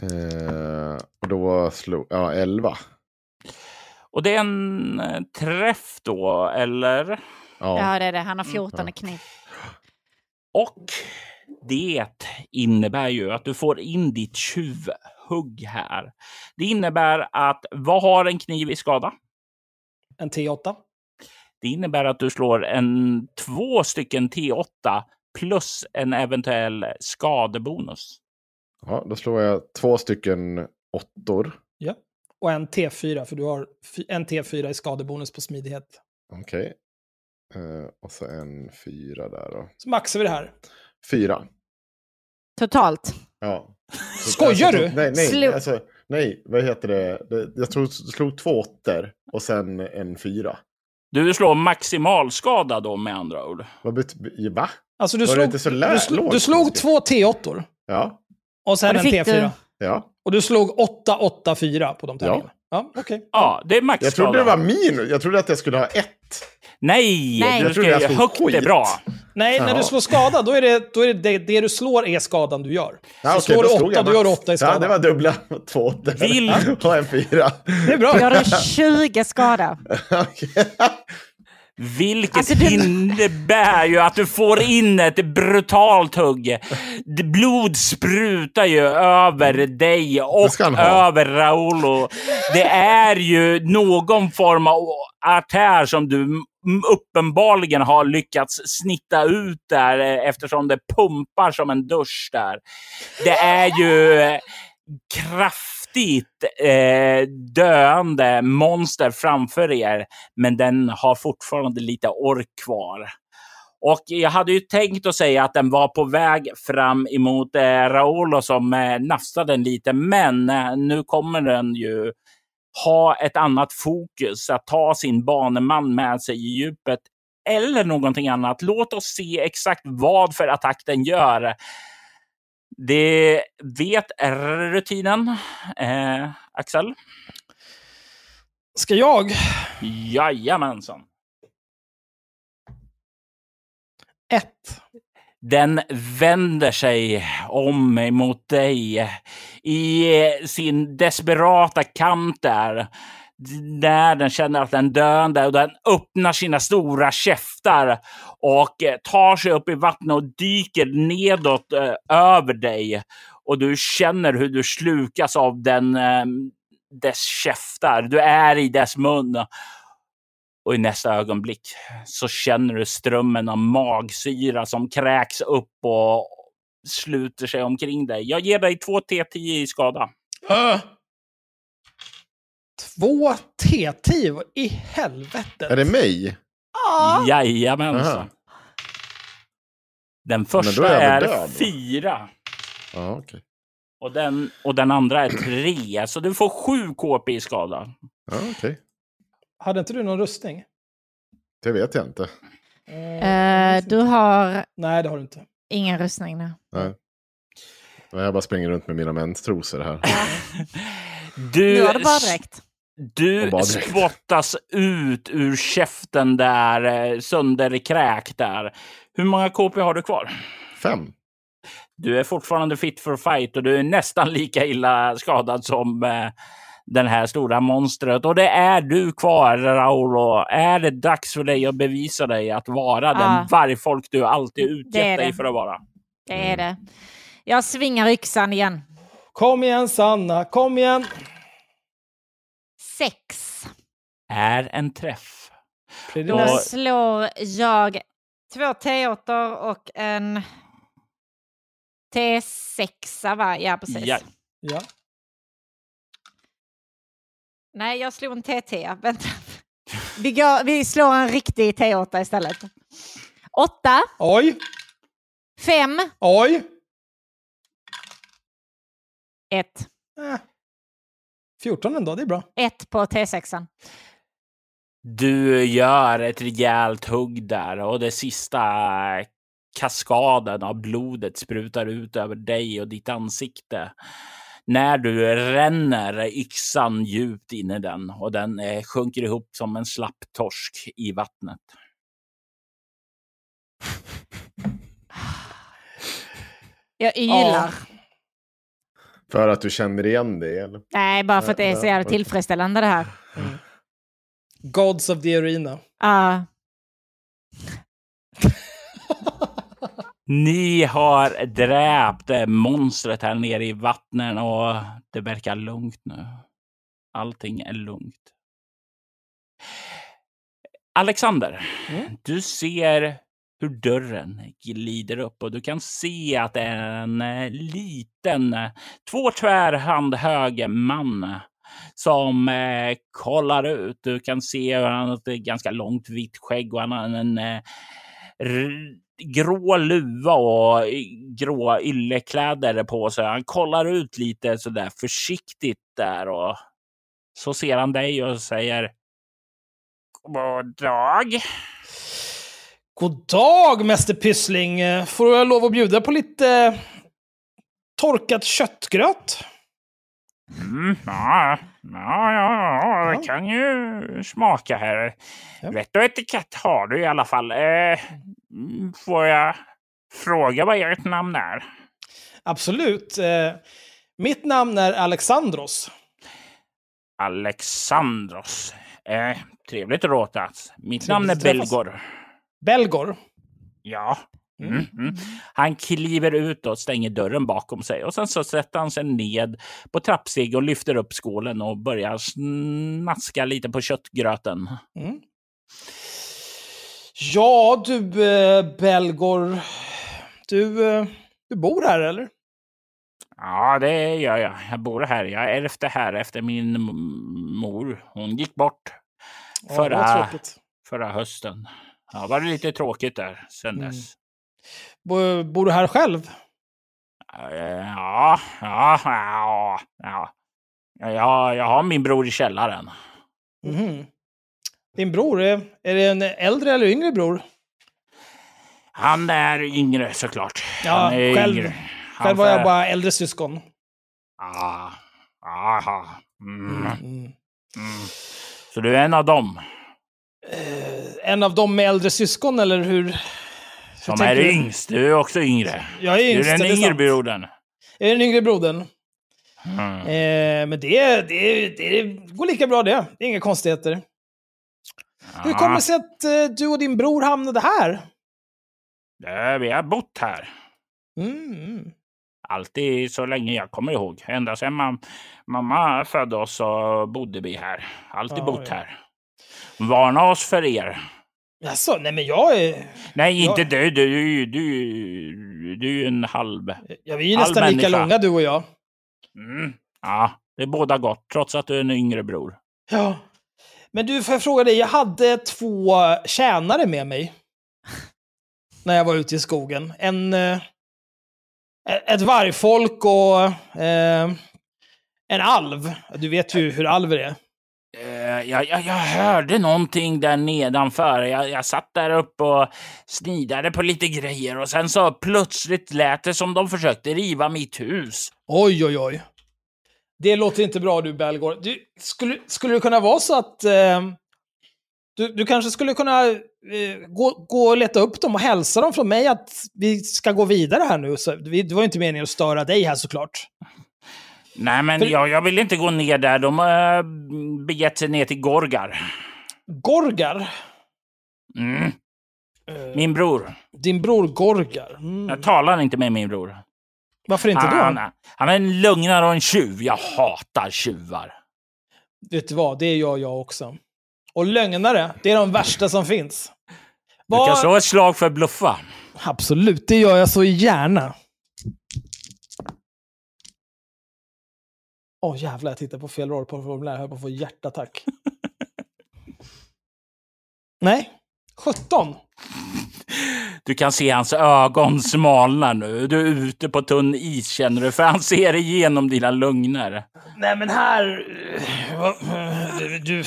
S1: Eh, och då slog... Ja, 11.
S4: Och det är en eh, träff då, eller?
S1: Ja.
S3: Ja, det är det. Han har 14 i kniv.
S4: Och det innebär ju att du får in ditt tjuvhugg här. Det innebär att vad har en kniv i skada?
S2: En T8.
S4: Det innebär att du slår en två stycken T8 plus en eventuell skadebonus.
S1: ja, då slår jag två stycken åttor.
S2: Ja. Och en T4, för du har en T4 i skadebonus på smidighet.
S1: Okej. Eh, och så en fyra där då.
S2: Så maxar vi det här.
S1: Fyra.
S3: Totalt.
S1: Ja. Så-
S2: Skojar
S1: alltså,
S2: du?
S1: Nej, nej,
S3: Slå-
S1: alltså, nej, vad heter det? Det- Jag tror, slog två åttor och sen en fyra.
S4: Du slår maximalskada då med andra ord.
S1: Vad betyder... Va?
S2: Alltså du
S1: Var det
S2: slog,
S1: inte så
S2: du, sl- du slog två T8
S1: Ja.
S2: och sen
S3: Och
S2: en
S3: fick
S2: T4.
S3: du.
S1: Ja.
S2: Och du slog 8, 8, 4 på de tärningarna. Ja, okej.
S4: Ja, det är
S1: Jag
S4: maxskada.
S1: trodde det var minus. Jag trodde att jag skulle ha ett.
S4: Nej,
S3: Nej.
S1: Jag trodde jag slog
S4: högt är
S1: skit.
S4: bra.
S2: Nej, när du slår skada, då är det då är det, det, det du slår är skadan du gör.
S1: Ja,
S2: så slår du
S1: slog
S2: 8,
S1: jag
S2: då gör du
S1: max.
S2: 8 i skada.
S1: Ja, det var dubbla. Två åttor.
S4: Vill-
S1: Och en fyra.
S2: Det är bra.
S3: Gör du 20 skada.
S1: Okej.
S4: Vilket
S3: Alltså, det-
S4: innebär ju att du får in ett brutalt hugg. Blod sprutar ju över dig och över Raolo. Det är ju någon form av artär som du uppenbarligen har lyckats snitta ut där eh, eftersom det pumpar som en dusch där. Det är ju eh, kraftigt eh, döende monster framför er, men den har fortfarande lite ork kvar. Och jag hade ju tänkt att säga att den var på väg fram emot eh, Raolo som eh, nafsade den lite, men eh, nu kommer den ju ha ett annat fokus, att ta sin baneman med sig i djupet eller någonting annat. Låt oss se exakt vad för attack den gör. Det vet rutinen. Eh, Axel?
S2: Ska jag?
S4: Jajamensan.
S2: 1.
S4: Den vänder sig om emot dig i sin desperata kamp där. När den känner att den döende och den öppnar sina stora käftar och eh, tar sig upp i vattnet och dyker nedåt eh, över dig. Och du känner hur du slukas av den, eh, dess käftar. Du är i dess mun. Och i nästa ögonblick så känner du strömmen av magsyra som kräks upp och sluter sig omkring dig. Jag ger dig två T10 i skada.
S2: Äh. Två T10? Vad i helvete?
S1: Är det mig?
S3: Ja.
S4: Jajamensan. Den
S1: är
S4: första är
S1: då?
S4: fyra.
S1: Ja, okej.
S4: Och den, och den andra är tre. Så du får sju KP i skada.
S1: Ja, okej.
S2: Hade inte du någon rustning?
S1: Det vet jag inte.
S3: Eh, du har
S2: Nej, det har du inte.
S3: ingen rustning nu.
S1: Nej. Jag bara springer runt med mina menstrosor här.
S4: Du,
S3: Nu har du bara dräkt.
S4: Du spottas ut ur käften där, eh, sönderkräkt där. Hur många KP har du kvar?
S1: Fem.
S4: Du är fortfarande fit for fight och du är nästan lika illa skadad som eh, den här stora monstret. Och det är du kvar, Raulo. Är det dags för dig att bevisa dig att vara den vargfolk du alltid utgett dig för att vara?
S3: Det är det. Jag svingar yxan igen.
S2: Kom igen Sanna, kom igen!
S3: Sex.
S4: Är en träff.
S3: Då
S2: Preliminär-
S3: slår jag två T8 och en T6, va? Ja, precis.
S4: Ja.
S2: Ja.
S3: Nej, jag slog en TT. Vänta. Vi, går, vi slår en riktig T8 istället. Åtta,
S2: Oj,
S3: fem,
S2: oj!
S3: ett.
S2: Eh. 14 ändå, det är bra.
S3: Ett på T6.
S4: Du gör ett rejält hugg där och det sista kaskaden av blodet sprutar ut över dig och ditt ansikte. När du ränner yxan djupt in i den och den eh, sjunker ihop som en slapp torsk i vattnet.
S3: Jag ylar.
S1: För att du känner igen det? Eller?
S3: Nej, bara för att det är så jävla tillfredsställande det här.
S2: Gods of the Arena.
S3: Ja.
S4: Ni har dräpt monstret här nere i vattnen och det verkar lugnt nu. Allting är lugnt. Alexander, du ser hur dörren glider upp och du kan se att det är en eh, liten, eh, två tvärhand hög man eh, som eh, kollar ut. Du kan se hur han har ett ganska långt vitt skägg och han har en eh, grå luva och grå yllekläder på sig. Han kollar ut lite sådär försiktigt där och så ser han dig och säger God dag.
S2: God dag, Mäster Pyssling. Får jag lov att bjuda på lite eh, torkat köttgröt?
S4: Mm, ja, ja, ja, det kan ju smaka här.
S2: Ja.
S4: Vett och etikett har du i alla fall. Eh, får jag fråga vad ert namn är?
S2: Absolut. Eh, Mitt namn är Alexandros.
S4: Alexandros. Eh, trevligt råtat. Mitt
S2: Trevligt
S4: namn är. Belgor.
S2: Belgor.
S4: Ja. Mm, mm. Han kliver ut och stänger dörren bakom sig och sen så sätter han sig ned på trappsteg och lyfter upp skålen och börjar snaska lite på köttgröten.
S2: Mm. Ja, du eh, Belgor. Du, eh, du bor här eller?
S4: Ja, det gör jag. Jag bor här. Jag ärvde här efter min mor. Hon gick bort
S2: Ja,
S4: förra,
S2: tråkigt.
S4: förra hösten. Ja, var det lite tråkigt där sen
S2: Mm.
S4: dess.
S2: Bo, bor du här själv?
S4: Eh, Ja, ja, ja, ja. Ja, jag har min bror i källaren.
S2: Mhm. Din bror, är, är det en äldre eller yngre bror?
S4: Han är yngre såklart.
S2: Ja,
S4: Han är
S2: själv-
S4: yngre. Han
S2: Själv har jag bara äldre syskon.
S4: Ah, aha. Mm.
S2: Mm.
S4: Mm. Så du är en av dem
S2: Eh, en av dem med äldre syskon, eller hur? hur
S4: som
S2: tänker
S4: är
S2: du?
S4: yngst. Du är också yngre.
S2: Jag är
S4: Du
S2: yngst,
S4: är
S2: det
S4: den
S2: är
S4: yngre brodern.
S2: Jag är den yngre brodern.
S4: Mm.
S2: Eh, men det, det, det går lika bra det. Det är inga konstigheter. Hur
S4: Ja,
S2: kommer det sig att eh, du och din bror hamnade här?
S4: det- Vi har bott här.
S2: Mm.
S4: Alltid så länge jag kommer ihåg. Ända sedan mam mamma födde oss så bodde vi här. Alltid
S2: Ja,
S4: bott
S2: ja.
S4: här. Varna oss för er.
S2: Jaså, nej men jag är...
S4: Nej, inte du. Du, du, du, du är ju en halv...
S2: Ja, vi är ju nästan lika
S4: människa.
S2: långa du och jag.
S4: Mm. Ja, det är båda gott, trots att du är en yngre bror.
S2: Ja. Men du, får jag fråga dig? Jag hade två tjänare med mig. När jag var ute i skogen. En... Eh, ett vargfolk och eh, en alv. Du vet ju hur alver är.
S4: Jag, jag, jag hörde någonting där nedanför. Jag, jag satt där uppe och snidade på lite grejer och sen så plötsligt lät det som de försökte riva mitt hus.
S2: Oj, oj, oj. Det låter inte bra du, Belgård. Du, skulle, skulle det kunna vara så att eh, Du, du kanske skulle kunna eh, gå, gå och leta upp dem och hälsa dem från mig att vi ska gå vidare här nu. Så, vi- det var ju inte meningen att störa dig här såklart.
S4: Nej, men
S2: För-
S4: jag, jag vill inte gå ner där. De har äh, begett sig ner till Gorgar.
S2: Gorgar,
S4: Mm.
S2: eh,
S4: Min bror.
S2: din bror Gorgar. Mm.
S4: Jag talar inte med min bror.
S2: Varför inte
S4: Han,
S2: då?
S4: han är en lögnare och en tjuv. Jag hatar tjuvar.
S2: Vet du vad, det gör jag också. Och lögnare, det är de värsta som finns.
S4: Du kan slå ett slag för bluffa.
S2: Absolut, det gör jag så gärna. Åh jävlar, jag tittar på fel rollformulär. Jag höll på att få hjärtattack. Nej, 17.
S4: Du kan se hans ögon smalna nu. Du är ute på tunn is känner du, för han ser igenom dina lögner.
S2: Nej men här... Du,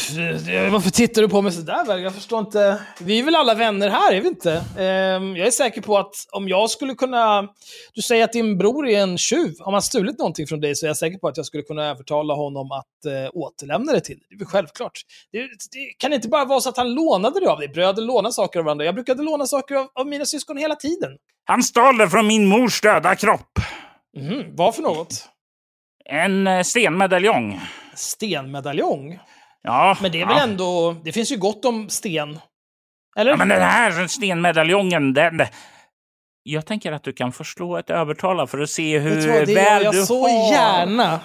S2: varför tittar du på mig sådär väl? Jag förstår inte. Vi är väl alla vänner här, är vi inte? Ehm, jag är säker på att om jag skulle kunna... Du säger att din bror är en tjuv. Har man stulit någonting från dig så är jag säker på att jag skulle kunna övertala honom att eh, återlämna det till dig. Det är väl självklart. Det, det kan inte bara vara så att han lånade det av dig. Bröder lånar saker av varandra. Jag brukade låna saker av, av mina syskon hela tiden.
S4: Han stal det från min mors döda kropp.
S2: Mhm, vad för något?
S4: En eh, stenmedaljong.
S2: Stenmedaljong?
S4: Ja,
S2: Men det är väl
S4: ja.
S2: ändå... Det finns ju gott om sten. Eller?
S4: Ja, men den här stenmedaljongen, den... Jag tänker att du kan förslå ett övertala för att se hur
S2: Vet du vad, det gör
S4: väl
S2: jag så
S4: har...
S2: gärna.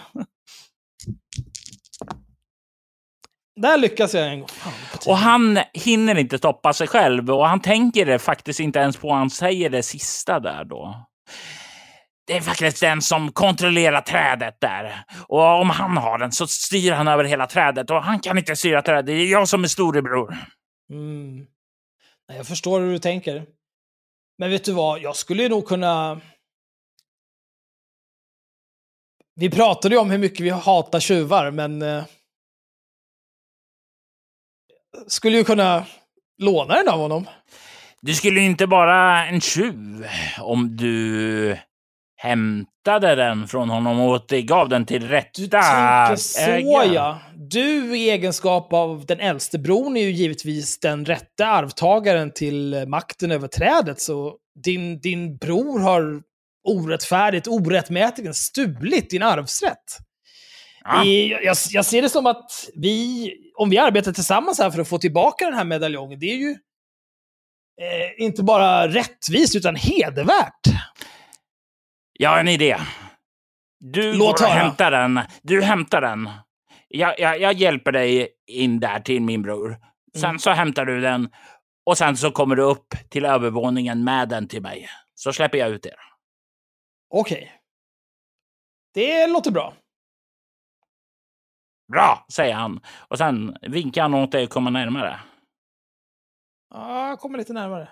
S2: Där lyckas jag en gång. Fan.
S4: Och han hinner inte stoppa sig själv och han tänker det faktiskt inte ens på. Han säger det sista där då. Det är faktiskt den som kontrollerar trädet där. Och om han har den så styr han över hela trädet och han kan inte styra trädet. Det är jag som är storebror.
S2: Mm. Jag förstår hur du tänker. Men vet du vad, jag skulle ju nog kunna... Vi pratade ju om hur mycket vi hatar tjuvar, men... Skulle ju kunna låna den av honom.
S4: Du skulle inte bara en tjuv om du hämtade den från honom och återgav den till rätta
S2: Du tänker så
S4: ägaren.
S2: ja. Du i egenskap av den äldste bron är ju givetvis den rätta arvtagaren till makten över trädet. Så din, din bror har orättfärdigt, orättmätigt stulit din arvsrätt.
S4: Ja.
S2: I, jag, jag ser det som att vi, om vi arbetar tillsammans här för att få tillbaka den här medaljongen, det är ju eh, inte bara rättvist utan hedervärt.
S4: Jag har en idé. Du
S2: Låt
S4: går och
S2: höra.
S4: hämtar den. Du hämtar den. Jag, jag, jag hjälper dig in där till min bror. Sen
S2: Mm.
S4: så hämtar du den och sen så kommer du upp till övervåningen med den till mig. Så släpper jag ut er.
S2: Okej. Det låter bra.
S4: Bra, säger han. Och sen vinkar han åt dig att komma närmare.
S2: Ja, jag kommer lite närmare.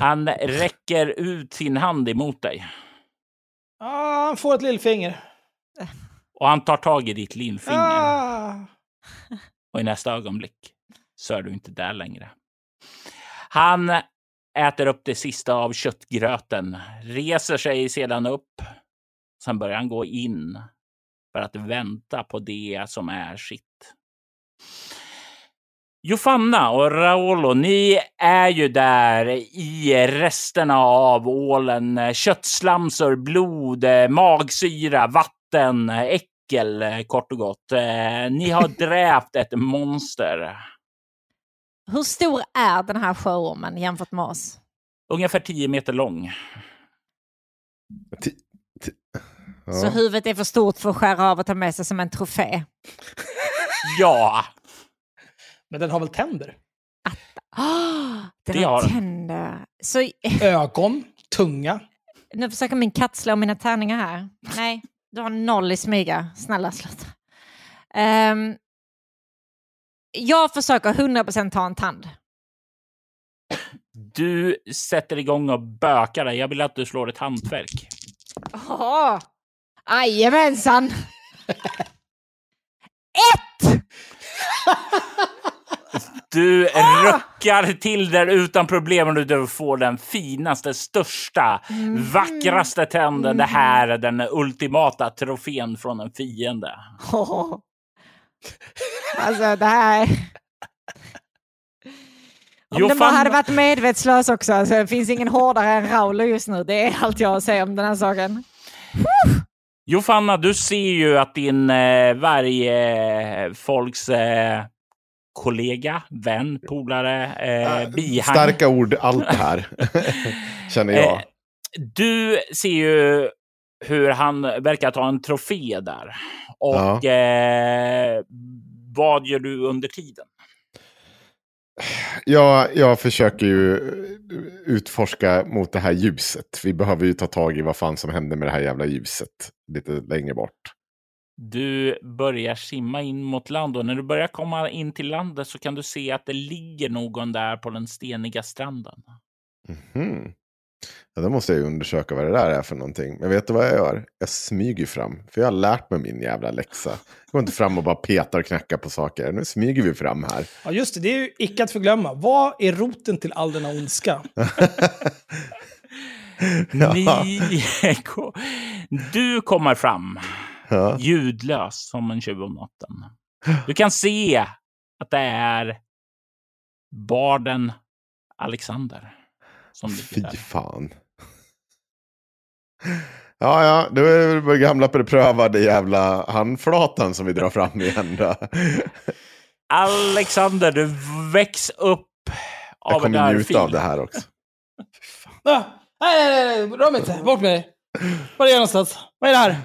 S4: Han räcker ut sin hand emot dig.
S2: Ja, han får ett lillfinger.
S4: Och han tar tag i ditt lillfinger.
S2: Ah.
S4: Och i nästa ögonblick så är du inte där längre. Han äter upp det sista av köttgröten, reser sig sedan upp. Sen börjar han gå in för att vänta på det som är sitt. Jofanna och Raolo, ni är ju där i resterna av ålen. Köttslamsor, blod, magsyra, vatten, äckel kort och gott. Eh, Ni har dräpt ett monster.
S3: Hur stor är den här sjöormen jämfört med oss?
S4: Ungefär 10 meter lång.
S1: Ja.
S3: Så huvudet är för stort för att skära av och ta med sig som en trofé.
S4: Ja,
S2: Men den har väl tänder?
S3: Oh, den
S4: Det
S3: har tänder. Så
S2: Ögon, tunga.
S3: nu försöker min katt slå mina tärningar här. Nej, du har noll i smyga. Snälla sluta. Ehm, jag försöker 100% ta en tand.
S4: du sätter igång och bökar dig. Jag vill att du slår ett hantverk.
S3: Oh, Jajamensan! Ett!
S4: Du ruckar till där utan problem och du får den finaste, största, vackraste tänden. Det här är den ultimata trofén från en fiende.
S3: Oh. Alltså det här... Om
S4: Jo,
S3: den bara
S4: fan-
S3: hade varit medvetslös också. Alltså, det finns ingen hårdare än Raulo just nu. Det är allt jag säger om den här saken.
S4: Jofanna, du ser ju att din eh, varje folks eh, kollega, vän, polare, eh, bihang.
S1: Starka ord, allt det här. Känner jag.
S4: Eh, du ser ju hur han verkar ta en trofé där. Och eh, vad gör du under tiden?
S1: Jag, jag försöker ju utforska mot det här ljuset. Vi behöver ju ta tag i vad fan som hände med det här jävla ljuset. Lite längre bort.
S4: Du börjar simma in mot land och när du börjar komma in till landet så kan du se att det ligger någon där på den steniga stranden.
S1: Mhm. Ja, då måste jag ju undersöka vad det där är för någonting. Men vet du vad jag gör? Jag smyger fram. För jag har lärt mig min jävla läxa. Jag går inte fram och bara petar och knackar på saker. Nu smyger vi fram här.
S2: Ja, just det. Det är ju icke att förglömma. Vad är roten till all denna ondska?
S4: Ni, du kommer fram
S1: Ja.
S4: ljudlös som en tjuv om natten. Du kan se att det är barden Alexander som
S1: Fy
S4: där.
S1: fan. Ja, ja, då är det väl gamla beprövade jävla handflatan som vi drar fram igen då.
S4: Alexander, du väcks upp
S1: Jag
S4: av en
S1: kommer njuta av det här också.
S2: Ah, nej, nej, nej, nej. Rör mig inte. Bort med dig. Var är jag någonstans? Vad är det här?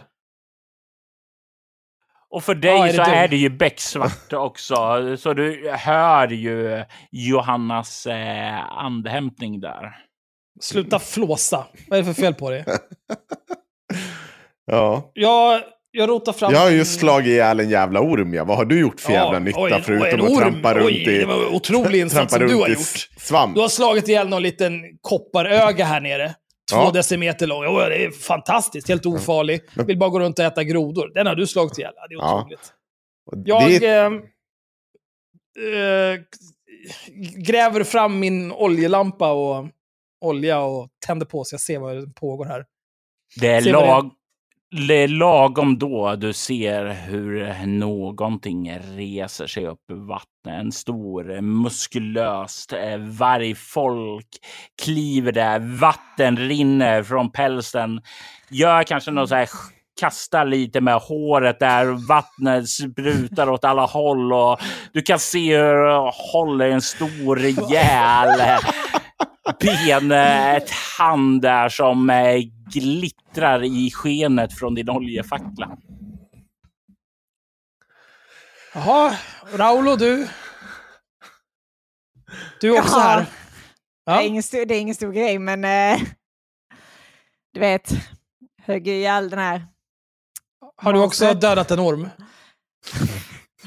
S4: Och för dig
S2: Ja, är
S4: så
S2: du?
S4: är det ju becksvart också, så du hör ju Johannas eh, andhämtning där.
S2: Sluta flåsa. Vad är det för fel på dig?
S1: Ja.
S2: Jag, jag rotar fram...
S1: Jag har just slagit ihjäl en jävla orm. Ja. Vad har du gjort för jävla nytta
S2: oj,
S1: förutom att
S2: orm.
S1: trampa runt
S2: Oj,
S1: i...
S2: Det var en otrolig insats
S1: trampa
S2: som du
S1: runt
S2: har
S1: i
S2: gjort.
S1: Svamp.
S2: Du har slagit ihjäl någon liten kopparöga här nere. Två
S1: Ja.
S2: decimeter lång. Oj, det är fantastiskt. Helt ofarlig. Vill bara gå runt och äta grodor. Den har du slagit ihjäl. Ja, Det är
S1: Ja.
S2: otroligt. Jag
S1: det är-
S2: eh, eh, gräver fram min oljelampa och olja och tänder på så jag ser vad som pågår här.
S4: Det är,
S2: det
S4: lag, det lagom då du ser hur någonting reser sig upp ur vattnet. En stor muskulöst eh, vargfolk kliver där. Vatten rinner från pälsen. Gör kanske något så här kastar lite med håret där vattnet sprutar åt alla håll och du kan se hur det håller en stor rejäl eh, benhand där som eh, glittrar i skenet från din oljefackla.
S2: Jaha, Raulo, du. Du är också
S3: Jaha.
S2: här.
S3: Det, är
S2: Ja.
S3: ingen stor, det är ingen stor grej, men eh, du vet, högg ihjäl den här.
S2: Har du också
S3: Monstret.
S2: dödat en orm?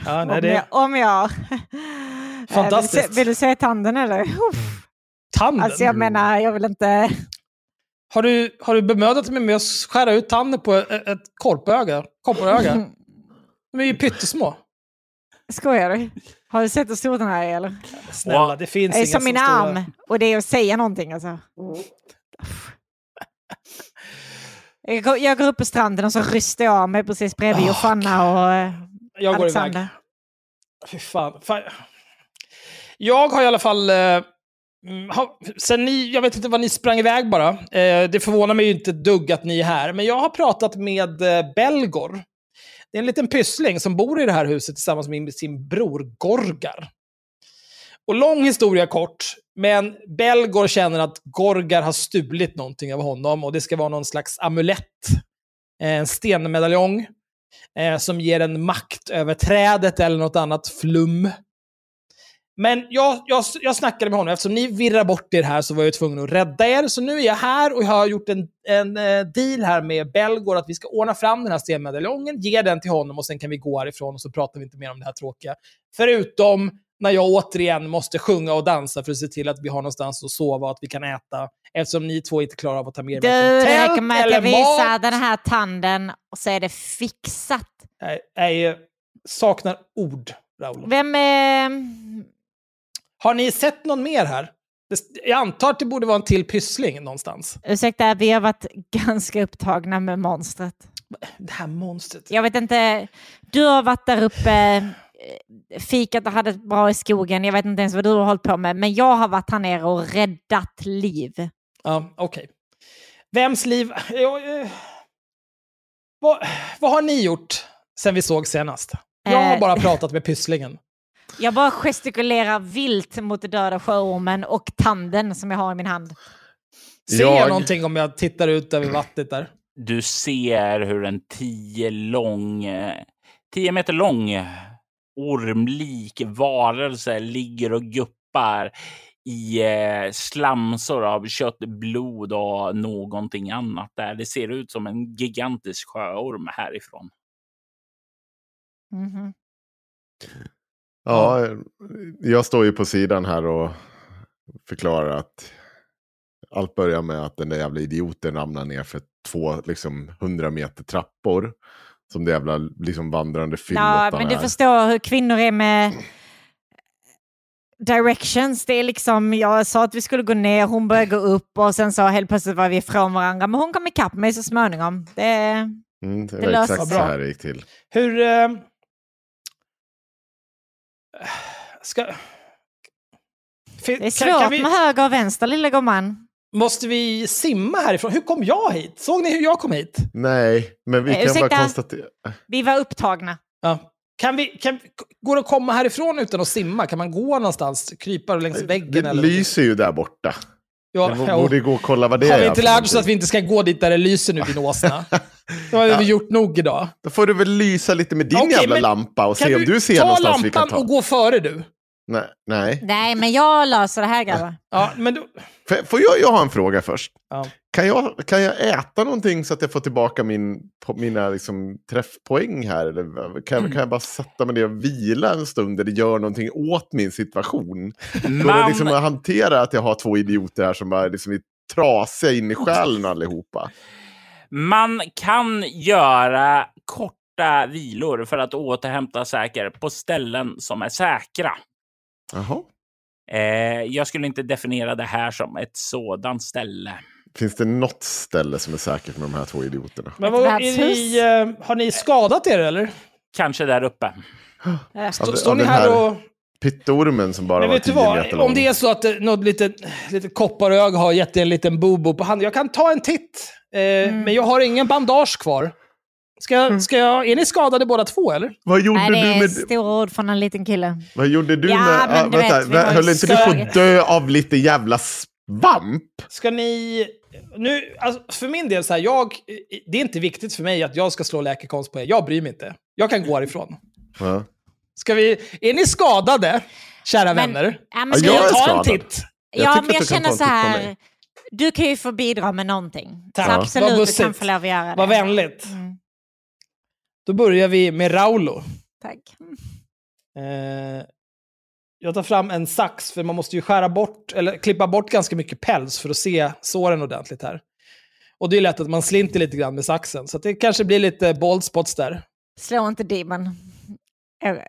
S2: Ja, nej,
S3: om,
S2: det
S3: jag, om jag... Eh,
S2: Fantastiskt.
S3: Vill du, se, vill du se tanden eller? Uff.
S2: tanden.
S3: Alltså jag menar, jag vill inte...
S2: Har du, har du bemödat dig med att skära ut tanden på ett, ett korpöga? Kopparöga? De är ju pyttesmå.
S3: Skojar du? Har du sett hur stor den här är eller?
S2: Snälla,
S4: Wow.
S2: det finns
S3: Det är som min
S2: stora-
S3: arm. Och det är att säga någonting alltså. Jag går, jag går upp på stranden och så rystar jag mig precis bredvid
S2: Åh,
S3: Jofanna och eh,
S2: Jag går
S3: Alexander.
S2: iväg. Fy fan. fan. Jag har i alla fall... Eh, Mm, sen ni, jag vet inte vad ni sprang iväg bara. Eh, det förvånar mig ju inte ett dugg att ni är här. Men jag har pratat med eh, Belgor. Det är en liten pyssling som bor i det här huset tillsammans med sin bror Gorgar. Och lång historia kort, men Belgor känner att Gorgar har stulit någonting av honom och det ska vara någon slags amulett. Eh, en stenmedaljong eh, som ger en makt över trädet eller något annat flum. Men jag, jag, jag snackade med honom, eftersom ni virrar bort er här så var jag tvungen att rädda er. Så nu är jag här och jag har gjort en, en eh, deal här med Belgor att vi ska ordna fram den här stenmedaljongen, ge den till honom och sen kan vi gå härifrån och så pratar vi inte mer om det här tråkiga. Förutom när jag återigen måste sjunga och dansa för att se till att vi har någonstans att sova och att vi kan äta. Eftersom ni två inte klarar av att ta med er
S3: Du,
S2: varken
S3: det räcker med att
S2: eller
S3: jag visar
S2: mat.
S3: den här tanden och så är det fixat.
S2: Jag, jag eh, saknar ord, Raoul.
S3: Vem är...
S2: Har ni sett någon mer här? Jag antar att det borde vara en till pyssling någonstans.
S3: Ursäkta, vi har varit ganska upptagna med monstret.
S2: Det här monstret.
S3: Jag vet inte, du har varit där uppe fikat och hade det bra i skogen. Jag vet inte ens vad du har hållit på med. Men jag har varit här nere och räddat liv.
S2: Ja, okej. Vems liv... Eh, vad, vad har ni gjort sen vi såg senast? Jag har
S3: Eh.
S2: bara pratat med Pysslingen.
S3: Jag bara gestikulerar vilt mot den döda sjöormen och tanden som jag har i min hand.
S2: Ser jag
S1: Jag-
S2: någonting om jag tittar ut över vattnet där?
S4: Du ser hur en tio lång, eh, tio meter lång ormlik varelse ligger och guppar i eh, slamsor av kött, blod och någonting annat där. Det ser ut som en gigantisk sjöorm härifrån.
S3: Mhm.
S1: Ja, jag står ju på sidan här och förklarar att allt börjar med att den där jävla idioten ramlar ner för två, liksom, hundra meter trappor. Som det jävla liksom, vandrande
S3: Ja,
S1: fyllottan
S3: men du
S1: är.
S3: förstår hur kvinnor är med directions. Det är liksom, jag sa att vi skulle gå ner, hon började gå upp och sen så helt plötsligt var vi ifrån varandra. Men hon kom ikapp mig så småningom. Det,
S1: Mm, det
S3: det
S1: var exakt
S2: sig.
S1: så här det gick till.
S2: Hur... Eh, ska... Fin-
S3: det är svårt
S2: kan, kan vi,
S3: med höger och vänster lilla gumman.
S2: Måste vi simma härifrån? Hur kom jag hit? Såg ni hur jag kom hit?
S1: Nej, men vi
S3: Eh,
S1: kan
S3: ursäkta?
S1: bara konstatera.
S3: Vi var upptagna.
S2: Ja. Kan vi, kan, går det att komma härifrån utan att simma? Kan man gå någonstans? Krypa längs väggen?
S1: Det
S2: eller
S1: lyser ju där borta.
S2: Ja,
S1: det
S2: ja,
S1: borde gå och kolla vad det
S2: har
S1: är.
S2: vi inte lärt oss att vi inte ska gå dit där det lyser nu, din åsna? Då har vi gjort nog idag.
S1: Då får du väl lysa lite med din
S2: Okej,
S1: jävla lampa och se om du ser
S2: ta
S1: någonstans vi kan
S2: lampan
S1: ta.
S2: och gå före du?
S1: Nej, nej.
S3: Nej, men jag löser det här grabbar.
S2: Ja, men du...
S1: Får- jag, jag ha en fråga först?
S2: Ja.
S1: Kan, jag, kan jag äta någonting så att jag får tillbaka min, på, mina liksom, träffpoäng här? Eller kan, jag- kan jag bara sätta mig ner och vila en stund eller göra någonting åt min situation? Går det
S4: Man,
S1: liksom att hantera att jag har två idioter här som bara liksom är trasiga in i själen allihopa?
S4: man kan göra korta vilor för att återhämta säker på ställen som är säkra.
S1: Jaha.
S4: Eh, jag skulle inte definiera det här som ett sådant ställe.
S1: Finns det något ställe som är säkert med de här två idioterna?
S2: Men vad, ni, eh, har ni skadat er eller?
S4: Kanske där uppe.
S3: Eh,
S2: Stå,
S1: Av-
S2: står ni här
S1: här
S2: och...
S1: Pytteormen som bara
S2: Men
S1: var
S2: vet du
S1: 10
S2: vad? Om det är så att det- något litet, litet kopparöga har gett dig en liten bobo på handen. Jag kan ta en titt. Eh,
S3: Mm.
S2: Men jag har ingen bandage kvar. Ska, jag- ska jag, är ni skadade båda två eller?
S1: Vad gjorde
S3: Nej, det
S1: du
S3: är
S1: med...
S3: stora ord från en liten kille.
S1: Vad gjorde du
S3: Ja,
S1: med...
S3: men
S1: ah,
S3: du
S1: vänta,
S3: vet,
S1: höll inte du på att dö av lite jävla svamp?
S2: Ska ni... Nu, alltså, för min del, så här, jag, det är inte viktigt för mig att jag ska slå läkekonst på er. Jag bryr mig inte. Jag kan gå härifrån.
S1: Ja.
S2: Ska vi, är ni skadade, kära
S3: Men-
S2: vänner?
S3: Ja, men
S2: Ska
S1: jag
S2: jag ta en
S1: skadad.
S2: titt?
S1: Jag
S3: ja, men jag
S1: du kan ta
S3: känner
S1: en
S3: så här. Du kan ju få bidra med någonting.
S2: Tack.
S3: Så absolut, du kan få lov att göra det.
S2: Vad vänligt.
S3: Mm,
S2: Då börjar vi med Raulo.
S3: tack.
S2: Eh, jag tar fram en sax, för man måste ju skära bort, eller klippa bort ganska mycket päls för att se såren ordentligt här. Och det är lätt att man slinter lite grann med saxen, så det kanske blir lite bald spots där.
S3: Slå inte Demon. Okej.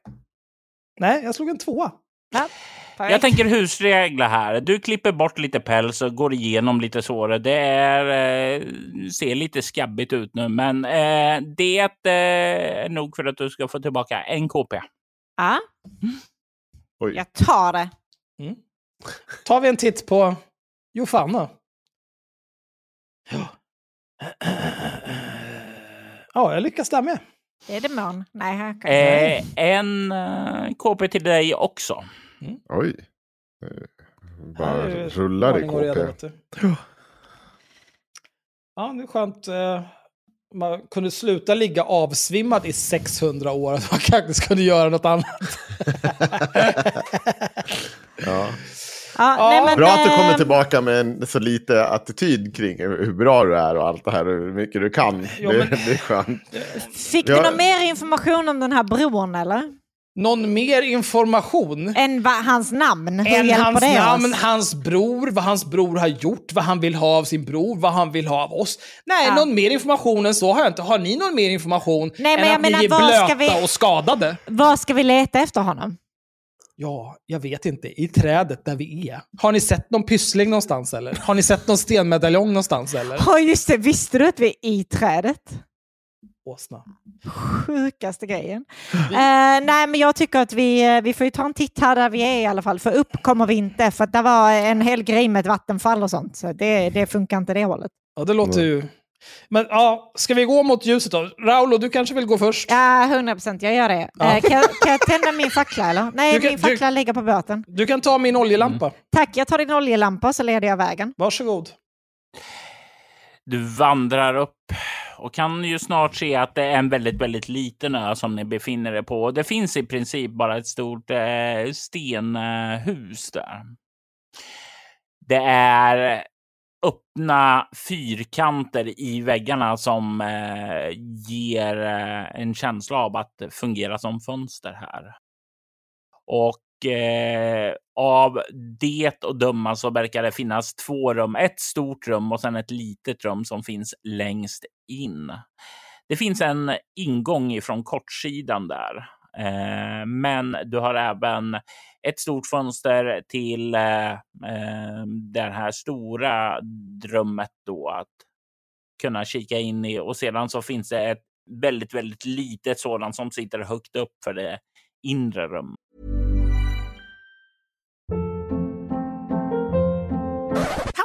S2: Nej, jag slog en tvåa.
S3: Ja, perfekt.
S4: Jag tänker husregler här. Du klipper bort lite päls och går igenom lite sår. Det är, eh, ser lite skabbigt ut nu, men eh, det eh, är nog för att du ska få tillbaka en KP.
S3: Ja,
S1: Oj.
S3: jag tar det.
S2: tar vi en titt på Jofanna. Ja. Ja, jag lyckas där med.
S3: Det är demon. Nej, här kan
S4: Eh, en eh, KP till dig också.
S1: Oj. Eh, Bara
S2: är
S1: rullar i KP.
S2: Ja, det är skönt. eh, Man kunde sluta ligga avsvimmad i 600 år. Att man faktiskt kunde göra något annat.
S1: Ja.
S3: Ja,
S2: Ja.
S3: nej, men,
S1: Bra att du kommer
S3: eh,
S1: tillbaka med en så lite attityd kring hur bra du är och allt det här hur mycket du kan.
S2: Jo,
S1: det,
S2: men-
S1: det är skönt.
S3: Fick du
S1: Ja.
S3: någon mer information om den här bron eller?
S2: Någon mer information?
S3: Än va, hans namn? Hur
S2: än hans
S3: det
S2: namn,
S3: oss?
S2: hans bror, vad hans bror har gjort, vad han vill ha av sin bror, vad han vill ha av oss. Nej,
S3: Ja.
S2: någon mer information än så har jag inte. Har ni någon mer information
S3: Nej, men
S2: än
S3: jag
S2: att
S3: menar,
S2: ni är
S3: vad ska
S2: blöta
S3: vi-
S2: och skadade?
S3: Var ska vi leta efter honom?
S2: Ja, jag vet inte. I trädet där vi är. Har ni sett någon pyssling någonstans eller? Har ni sett någon stenmedaljong någonstans eller?
S3: Ja, just det. Visste du att vi är i trädet?
S2: Åsna.
S3: Sjukaste grejen. Eh, nej, men jag tycker att vi, eh, vi får ju ta en titt här där vi är i alla fall. För upp kommer vi inte, för att det var en hel grej med ett vattenfall och sånt. Så det, det funkar inte det hållet.
S2: Ja, det låter ju... Men ja, ska vi gå mot ljuset då? Raulo, du kanske vill gå först?
S3: Ja, 100 procent. Jag gör det.
S2: Ja.
S3: Eh, kan, jag, kan jag tända min fackla eller? Nej,
S2: Du kan-
S3: min fackla ligger på båten.
S2: Du kan ta min oljelampa.
S3: Tack, jag tar din oljelampa så leder jag vägen.
S2: Varsågod.
S4: Du vandrar upp och kan ju snart se att det är en väldigt, väldigt liten ö som ni befinner er på. Det finns i princip bara ett stort eh, stenhus där. Det är öppna fyrkanter i väggarna som eh, ger eh, en känsla av att fungera som fönster här. Och eh, av det och döma så verkar det finnas två rum. Ett stort rum och sen ett litet rum som finns längst in. Det finns en ingång ifrån kortsidan där. Eh, men du har även ett stort fönster till eh, eh, det här stora rummet då att kunna kika in i och sedan så finns det ett väldigt, väldigt litet sådant som sitter högt upp för det inre rummet.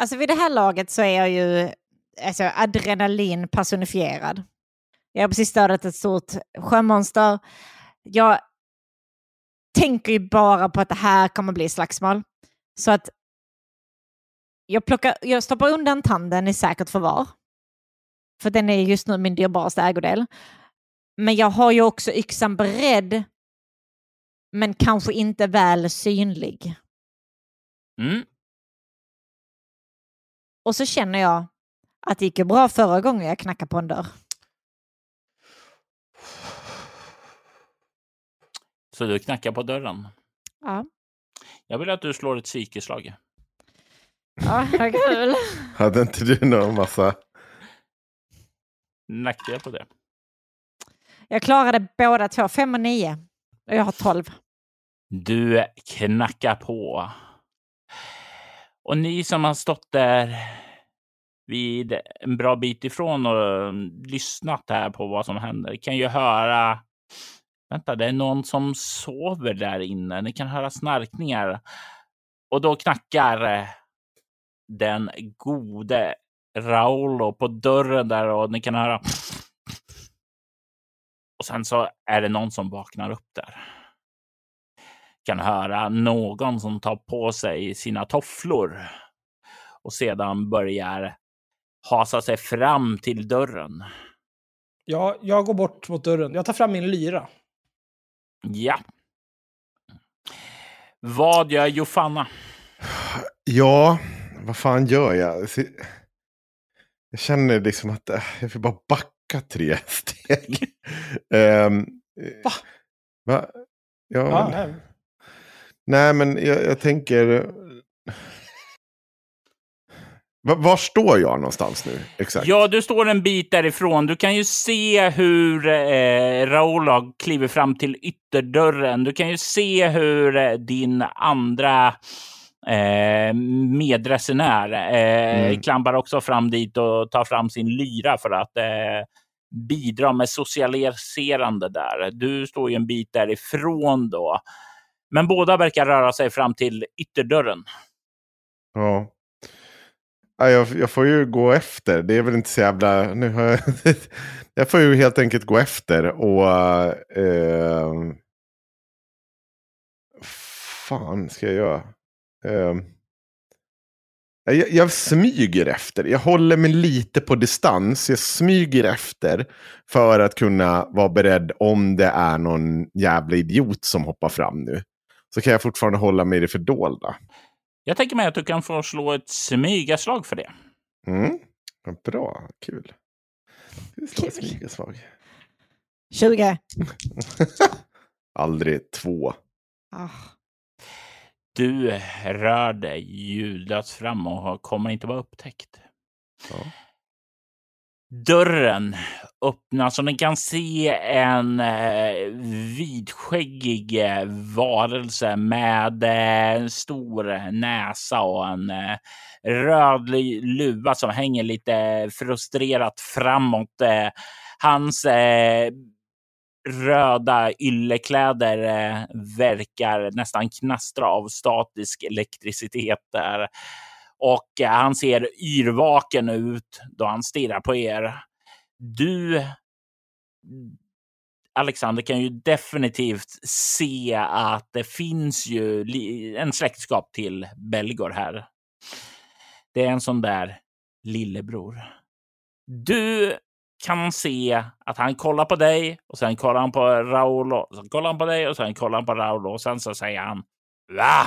S3: Alltså vid det här laget så är jag ju alltså, adrenalin personifierad. Jag har precis dödat ett stort sjömonster. Jag tänker ju bara på att det här kommer bli slagsmål. Så att jag, plockar, jag stoppar undan tanden i säkert förvar. För den är just nu min dyrbaraste ägodel. Men jag har ju också yxan beredd. Men kanske inte väl synlig.
S4: Mm.
S3: Och så känner jag att det gick ju bra förra gången jag knackade på en dörr.
S4: Så du knackar på dörren.
S3: Ja,
S4: Jag vill att du slår ett psykeslag.
S3: ja vad kul.
S1: Hade inte du någon massa...
S4: Nackdel på det.
S3: Jag klarade båda två, fem och nio. Och jag har tolv.
S4: Du knackar på. Och ni som har stått där vid en bra bit ifrån och mm, lyssnat här på vad som händer kan ju höra. Vänta, det är någon som sover där inne. Ni kan höra snarkningar och då knackar eh, den gode Raulo på dörren där och ni kan höra. Och sen så är det någon som vaknar upp där kan höra någon som tar på sig sina tofflor och sedan börjar hasa sig fram till dörren.
S2: Ja, jag går bort mot dörren. Jag tar fram min lyra.
S4: Ja. Vad gör Jofanna?
S1: Ja, vad fan gör jag? Jag känner liksom att äh, jag vill bara backa tre steg. um,
S2: Va?
S1: Va? Ja,
S2: Ja,
S1: men-
S2: nej.
S1: Men jag, jag tänker... Var, var står jag någonstans nu? Exakt.
S4: Ja, du står en bit därifrån. Du kan ju se hur eh, Raoul kliver fram till ytterdörren. Du kan ju se hur eh, din andra eh, medresenär eh,
S1: Mm.
S4: klampar också fram dit och tar fram sin lyra för att eh, bidra med socialiserande där. Du står ju en bit därifrån då. Men båda verkar röra sig fram till ytterdörren.
S1: Ja. Jag, jag får ju gå efter. Det är väl inte så jävla... Nu har jag, jag får ju helt enkelt gå efter och... Eh, fan ska jag göra? Eh, jag, jag smyger efter. Jag håller mig lite på distans. Jag smyger efter. För att kunna vara beredd om det är någon jävla idiot som hoppar fram nu. Så kan jag fortfarande hålla mig i det fördolda.
S4: Jag tänker mig att du kan få slå ett smygaslag för det.
S1: Mm. Bra, kul.
S3: Kul.
S1: smygaslag.
S3: 20.
S1: Aldrig två.
S3: Ah.
S4: Du rör dig ljudlöst fram och kommer inte vara upptäckt.
S1: Ja.
S4: Dörren öppnas och ni kan se en eh, vidskäggig eh, varelse med eh, en stor näsa och en eh, röd luva som hänger lite frustrerat framåt. Eh, hans eh, röda yllekläder eh, verkar nästan knastra av statisk elektricitet där. Och eh, han ser yrvaken ut då han stirrar på er. Du, Alexander, kan ju definitivt se att det finns ju en släktskap till Belgor här. Det är en sån där lillebror. Du kan se att han kollar på dig och sen kollar han på Raul och sen kollar han på dig och sen kollar han på Raul och sen så säger han Va?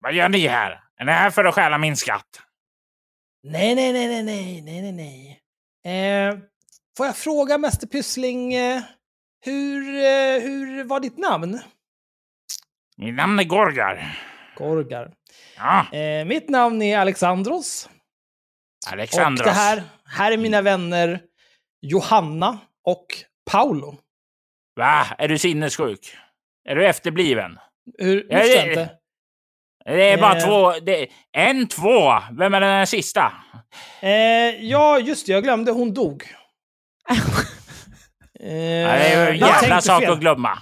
S4: Vad gör ni här? Är ni här för att stjäla min skatt?
S2: Nej, nej, nej, nej, nej, nej, nej, nej. Eh, får jag fråga Mäster Pyssling, eh, hur, eh, hur var ditt namn?
S4: Mitt namn är Gorgar.
S2: Gorgar.
S4: Ja,
S2: Eh, mitt namn är Alexandros.
S4: Alexandros.
S2: Och det här, här är mina vänner Johanna och Paolo.
S4: Va? Är du sinnessjuk? Är du efterbliven?
S2: Hur,
S4: det-
S2: jag inte?
S4: Det är bara
S2: Eh.
S4: två. Det, en, två. Vem är den sista?
S2: Eh, ja, just det, jag glömde, hon dog. eh,
S4: Ja, det är ju en
S2: jag
S4: jävla sak
S2: fel.
S4: att glömma.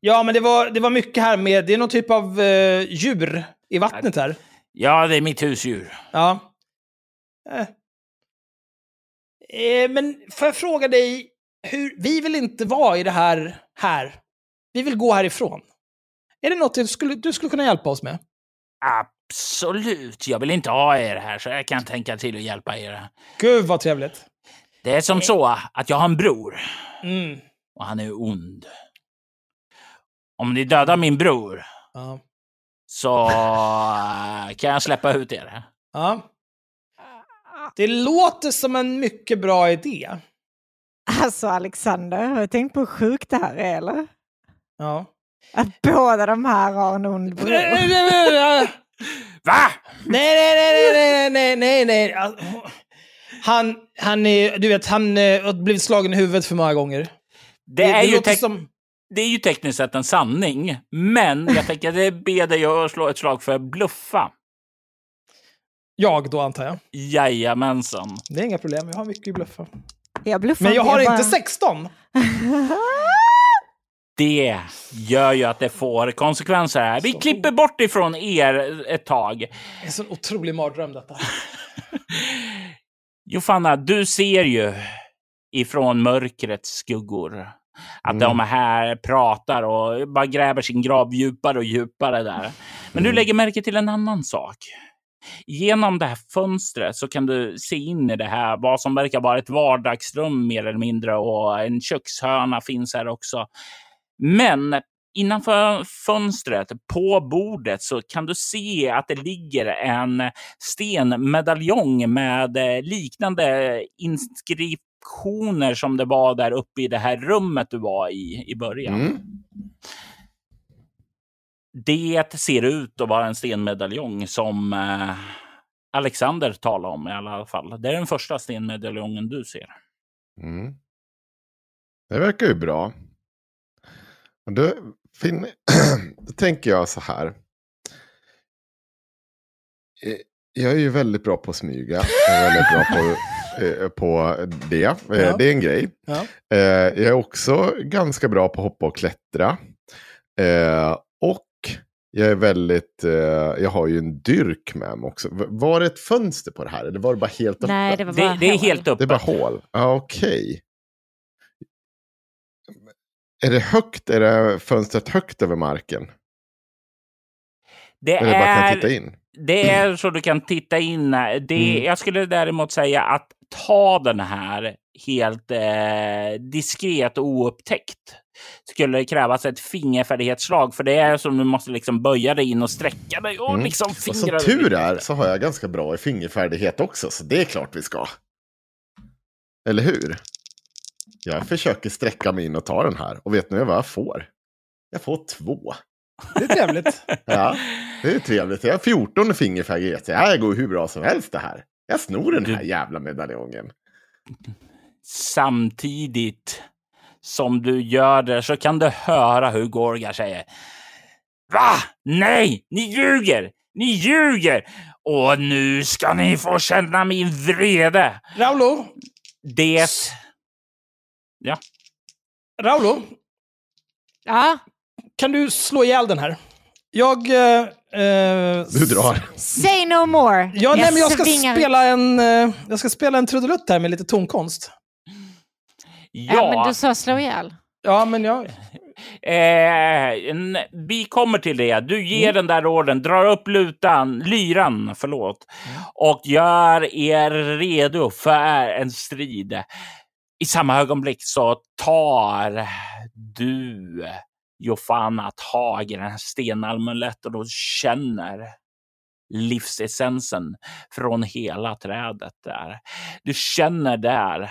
S2: Ja, men det var, det var mycket här med, det är någon typ av eh, djur i vattnet här.
S4: Ja, det är mitt husdjur.
S2: Ja. Eh. Eh, men får jag fråga dig, hur, vi vill inte vara i det här här. Vi vill gå härifrån. Är det något du skulle, du skulle kunna hjälpa oss med?
S4: Absolut. Jag vill inte ha er här, så jag kan tänka till att hjälpa er.
S2: Gud vad trevligt.
S4: Det är som så att jag har en bror
S2: Mm.
S4: och han är ond. Om ni dödar min bror
S2: Ja.
S4: så eh, kan jag släppa ut er.
S2: ja. Det låter som en mycket bra idé.
S3: Alltså Alexander, har du tänkt på hur sjukt det här är eller?
S2: Ja.
S3: Att båda de här har en ond bror.
S2: nej,
S4: Va?
S2: nej, nej, nej, nej, nej, nej. Alltså, Han, han är, du vet, han eh, har blivit slagen i huvudet för många gånger.
S4: Det, är ju
S2: låter
S4: tek-
S2: som...
S4: det är ju tekniskt sett en sanning, men jag tänker att det ber dig att slå ett slag för bluffa.
S2: Jag då, antar jag.
S4: Jajamensan.
S2: Det är inga problem, jag har mycket i bluffa.
S3: Jag bluffar
S2: Men jag har
S3: bara-
S2: inte 16!
S4: Det gör ju att det får konsekvenser här. Vi klipper bort ifrån er ett tag.
S2: Det är en sån otrolig mardröm detta.
S4: Jofanna, du ser ju ifrån mörkrets skuggor att
S1: Mm.
S4: de här pratar och bara gräver sin grav djupare och djupare där. Men du lägger märke till en annan sak. Genom det här fönstret så kan du se in i det här, vad som verkar vara ett vardagsrum mer eller mindre och en kökshörna finns här också. Men innanför fönstret, på bordet, så kan du se att det ligger en stenmedaljong med eh, liknande inskriptioner som det var där uppe i det här rummet du var i i början.
S1: Mm.
S4: det ser ut att vara en stenmedaljong som eh, Alexander talar om i alla fall. Det är den första stenmedaljongen du ser.
S1: Mm. Det verkar ju bra. Då, fin... då tänker jag så här. Eh, Jag är ju väldigt bra på att smyga. Jag är väldigt bra på, eh, på det. Eh,
S2: Ja.
S1: Det är en grej.
S2: Ja.
S1: Jag är också ganska bra på att hoppa och klättra. Och jag är väldigt, eh, jag har ju en dyrk med mig också. Var det ett fönster på det här? Eller var det bara helt öppet?
S3: Nej, det var
S4: Det,
S3: bara
S4: det är
S3: hål.
S4: helt
S1: Det är
S4: öppet.
S1: bara hål? Ja, okej. Är det högt? Är det fönstret högt över marken?
S4: Det
S1: Eller bara kan
S4: är,
S1: titta in?
S4: det är så du kan titta in. Det,
S1: Mm.
S4: Jag skulle däremot säga att ta den här helt eh, diskret och oupptäckt skulle det krävas ett fingerfärdighetsslag. För det är som du måste liksom böja dig in och sträcka dig och
S1: Mm.
S4: liksom
S1: Och
S4: fingra
S1: som tur är så har jag ganska bra i fingerfärdighet också, så det är klart vi ska. Eller hur? Jag försöker sträcka mig in och ta den här. Och vet ni vad jag får? Jag får två.
S2: Det är trevligt.
S1: Ja, det är trevligt. Jag har 14 i fingerfärdighet. Det här går hur bra som helst det här. Jag snor den här jävla medaljongen.
S4: Samtidigt som du gör det så kan du höra hur Gorga säger. Va? Nej, ni ljuger! Ni ljuger! Och nu ska ni få känna min vrede.
S2: Raulo,
S4: Det...
S2: Raulo,
S3: Ja,
S2: kan du slå ihjäl den här? Jag... Eh, eh,
S1: Du drar.
S3: say no more.
S2: Ja, nej, men jag ska
S3: svingar-
S2: spela en, eh, jag ska spela en trudelutt här med lite tonkonst.
S3: Ja,
S4: Ja,
S3: men du sa slå ihjäl.
S2: Ja, men jag...
S4: eh, en, vi kommer till det. Du ger den där orden, drar upp lutan, lyran, förlåt, och gör er redo för en strid. I samma ögonblick så tar du Jofanna tag i den här stenamuletten och känner livsessensen från hela trädet där. Du känner där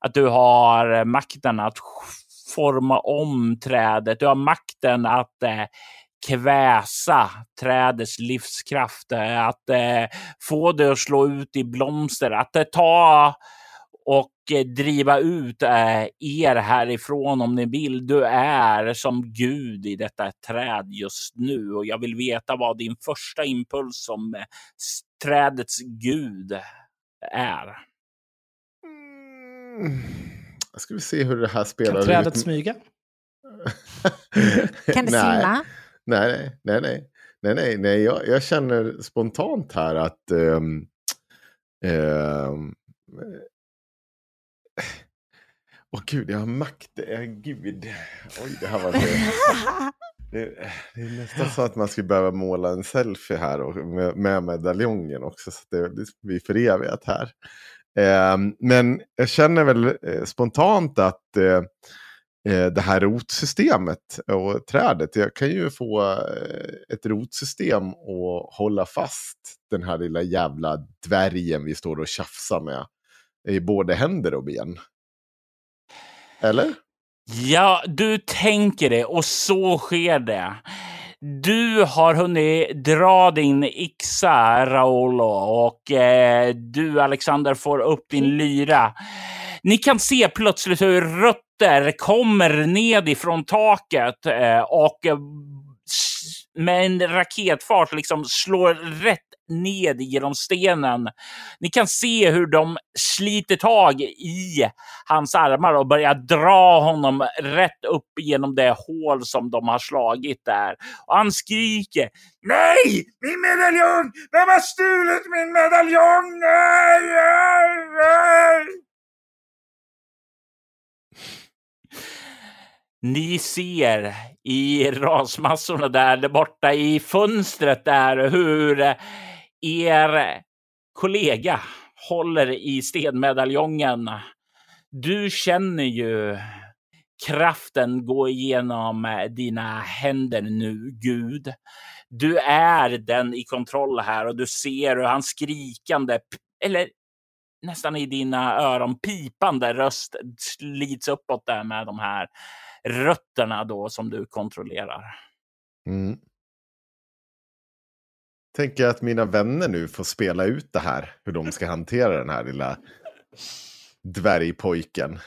S4: att du har makten att forma om trädet. Du har makten att eh, kväsa trädets livskraft, eh, att eh, få det att slå ut i blomster, att eh, ta och driva ut eh, er härifrån om ni vill. Du är som Gud i detta träd just nu och jag vill veta vad din första impuls som eh, trädets Gud är.
S1: Mm. Ska vi se hur det här spelar
S2: Kan trädet
S1: ut.
S2: smyga?
S3: Kan det
S1: nej,
S3: simma?
S1: Nej, nej, nej. Nej, nej, nej. Jag, jag känner spontant här att... ehm, ehm, Åh gud, jag har makt. Det är gud. Oj, det här var... Det, det är nästan så att man skulle behöva måla en selfie här och med, med medaljongen också. Så det, det blir förevigat här. Ehm, men jag känner väl eh, spontant att eh, eh, det här rotsystemet och trädet. Jag kan ju få eh, ett rotsystem och hålla fast den här lilla jävla dvärgen vi står och tjafsar med. I både händer och ben. Eller?
S4: Ja, du tänker det och så sker det. Du har hunnit dra din yxa, Raolo, och eh, du, Alexander, får upp din lyra. Ni kan se plötsligt hur rötter kommer ned ifrån taket eh, och eh, med en raketfart liksom slår rätt ned genom stenen. Ni kan se hur de sliter tag i hans armar och börjar dra honom rätt upp genom det hål som de har slagit där. Och han skriker Nej! Min medaljong! Vem har stulit min medaljong? Nej, nej, nej! Ni ser i rasmassorna där, där borta i fönstret där hur er kollega håller i stenmedaljongen. Du känner ju kraften gå igenom dina händer nu, Gud. Du är den i kontroll här och du ser hur han skrikande, eller nästan i dina öron pipande röst slits uppåt där med de här rötterna då som du kontrollerar.
S1: Mm. Tänker att mina vänner nu får spela ut det här, hur de ska hantera den här lilla dvärgpojken.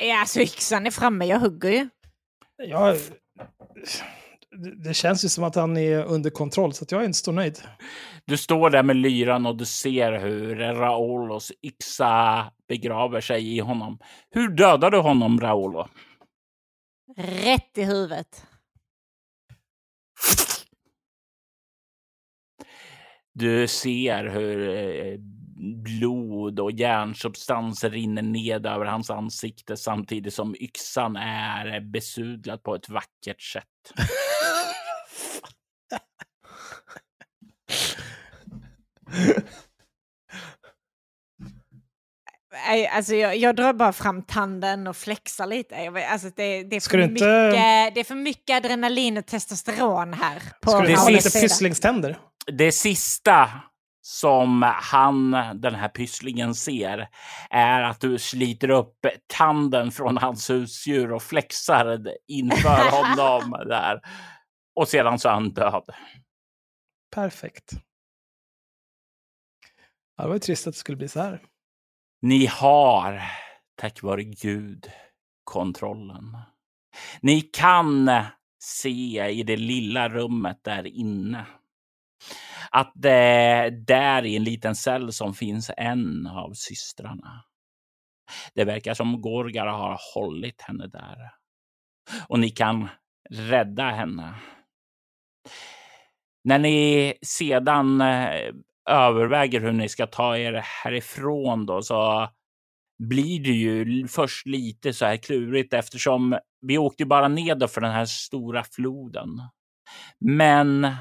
S3: Äh, alltså yxan är framme, jag hugger ju.
S2: Jag det- känns ju som att han är under kontroll, så att jag är inte så nöjd.
S4: Du står där med lyran och du ser hur Raolos yxa begraver sig i honom. Hur dödar du honom, Raolo?
S3: Rätt i huvudet.
S4: Du ser hur eh, blod och järnsubstans rinner ned över hans ansikte samtidigt som yxan är besudlad på ett vackert sätt.
S3: Nej, Alltså jag, jag drar bara fram tanden och flexar lite. Jag Alltså det, det, är för
S2: inte-
S3: mycket, det är för mycket adrenalin och testosteron här. På
S2: Ska du
S4: Det
S2: ha lite pysslingständer?
S4: Det sista som han, den här pysslingen, ser är att du sliter upp tanden från hans husdjur och flexar inför honom där. Och sedan så är han död.
S2: Perfekt. Ja, det var ju trist att det skulle bli så här.
S4: Ni har, tack vare Gud, kontrollen. Ni kan se i det lilla rummet där inne att det där i en liten cell som finns en av systrarna. Det verkar som Gorgar har hållit henne där. Och ni kan rädda henne. När ni sedan eh, överväger hur ni ska ta er härifrån då så blir det ju först lite så här klurigt eftersom vi åkte ju bara ned för den här stora floden. Men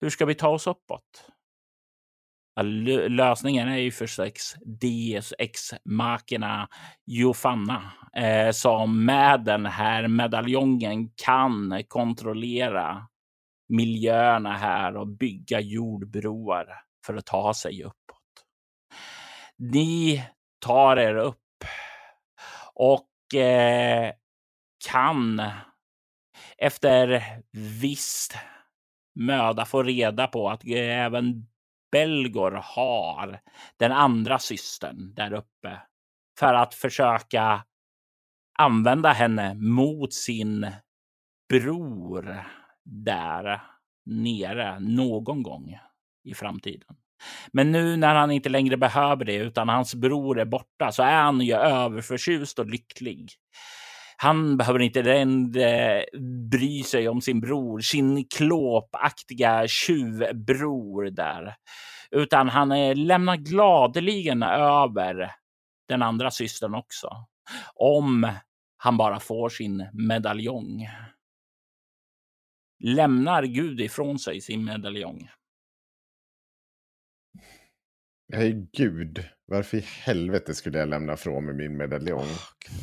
S4: hur ska vi ta oss uppåt? Lösningen är ju förstås Deus ex machina Jofanna eh, som med den här medaljongen kan kontrollera miljöerna här och bygga jordbroar för att ta sig uppåt. Ni tar er upp och eh, kan efter viss möda få reda på att även Belgor har den andra systern där uppe för att försöka använda henne mot sin bror där nere någon gång i framtiden. Men nu när han inte längre behöver det utan hans bror är borta så är han ju överförtjust och lycklig. Han behöver inte längre bry sig om sin bror, sin klåpaktiga tjuvbror där. Utan han lämnar gladeligen över den andra systern också. Om han bara får sin medaljong. Lämnar Gud ifrån sig sin medaljong?
S1: Nej, gud. Varför i helvete skulle jag lämna ifrån mig min medaljong?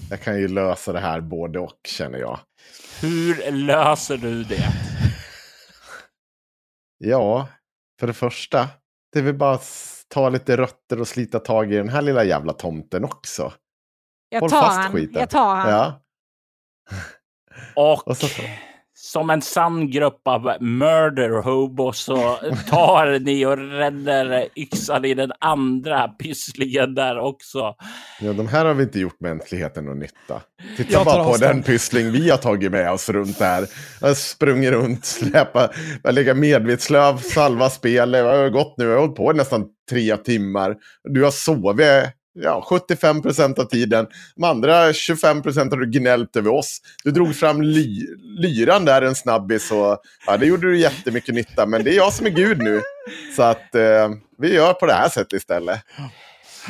S1: Jag kan ju lösa det här både och, känner jag.
S4: Hur löser du det?
S1: Ja, för det första. Det är väl bara att ta lite rötter och slita tag i den här lilla jävla tomten också.
S3: Jag
S1: Håll
S3: tar
S1: fast
S3: han.
S1: skiten.
S3: Jag tar han.
S1: Ja.
S4: Och
S1: Och så,
S4: som en sann grupp av murder så tar ni och räddar yxan i den andra pysslingen där också.
S1: ja, de här har vi inte gjort mänskligheten någon nytta. Titta bara på den pyssling vi har tagit med oss runt här. Jag sprungit runt, släpat, jag lägger medvetslöv, salva spel. Jag har gått nu, jag har hållit på nästan tre timmar. Du har sovit ja, 75 procent av tiden. De andra 25 procent har du gnällt över oss. Du drog fram ly lyran där en snabbis och ja, det gjorde du jättemycket nytta. Men det är jag som är Gud nu. Så att eh, vi gör på det här sättet istället.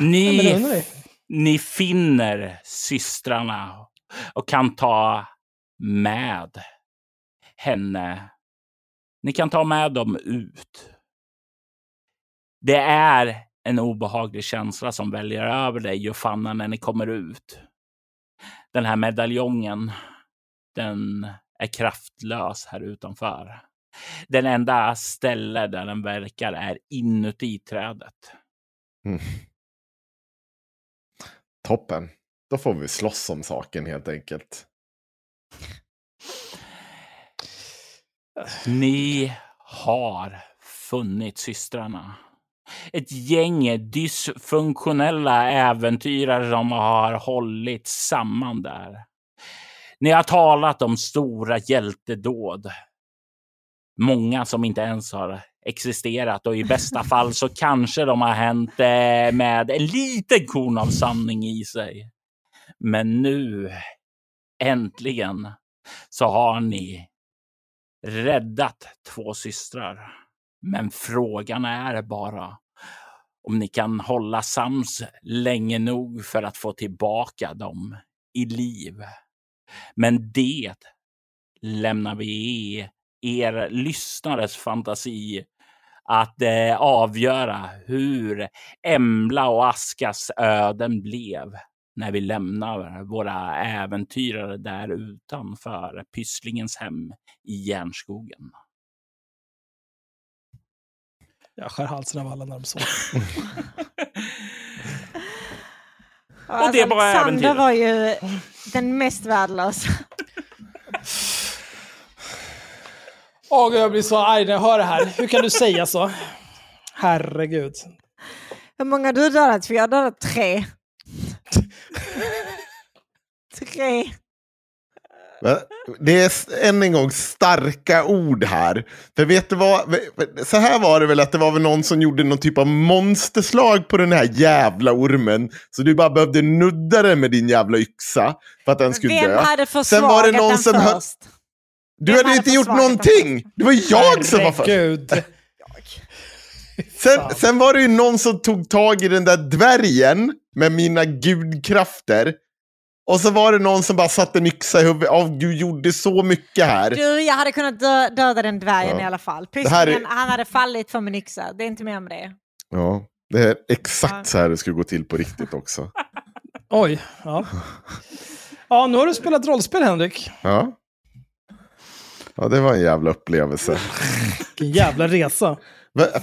S4: Ni, ni finner systrarna och kan ta med henne. Ni kan ta med dem ut. Det är en obehaglig känsla som väljer över dig, Jofanna, när ni kommer ut. Den här medaljongen, den är kraftlös här utanför. Den enda ställe där den verkar är inuti trädet.
S1: Mm. Toppen. Då får vi slåss om saken helt enkelt.
S4: Ni har funnit systrarna. Ett gäng dysfunktionella äventyrare som har hållit samman där. Ni har talat om stora hjältedåd. Många som inte ens har existerat och i bästa fall så kanske de har hänt eh, med en liten korn av sanning i sig. Men nu, äntligen, så har ni räddat två systrar. Men frågan är bara om ni kan hålla sams länge nog för att få tillbaka dem i liv. Men det lämnar vi i er lyssnares fantasi att eh, avgöra hur Embla och Askas öden blev när vi lämnar våra äventyrare där utanför Pysslingens hem i Järnskogen.
S2: Jag skär halsen av alla när de sover.
S3: Och
S4: det är bara
S3: Alexander
S4: äventyret.
S3: var ju den mest värdelösa.
S2: Åh, gud, jag blir så arg när jag hör det här. Hur kan du säga så? Herregud.
S3: Hur många har du dödat? För jag har dödat tre. tre.
S1: Det är än en gång starka ord här. För vet du vad? Så här var det väl att det var väl någon som gjorde någon typ av monsterslag på den här jävla ormen. Så du bara behövde nudda den med din jävla yxa för att den skulle
S3: Vem
S1: dö.
S3: hade
S1: Sen
S3: försvagat
S1: var det någon
S3: den först?
S1: Du
S3: Vem
S1: hade
S3: hade
S1: inte gjort någonting! Det var jag som var först. Sen, sen var det ju någon som tog tag i den där dvärgen med mina gudkrafter. Och så var det någon som bara satte en yxa i huvudet. Åh, du gjorde så mycket här.
S3: Du, jag hade kunnat dö döda den dvärgen
S1: Ja.
S3: i alla fall.
S1: Här är-
S3: Pysslingen, han hade fallit för min yxa. Det är inte mer med det.
S1: Ja, det är exakt
S3: Ja.
S1: så här det skulle gå till på riktigt också.
S2: Oj. Ja. ja, nu har du spelat rollspel, Henrik.
S1: Ja. Ja, det var en jävla upplevelse.
S2: Vilken jävla resa.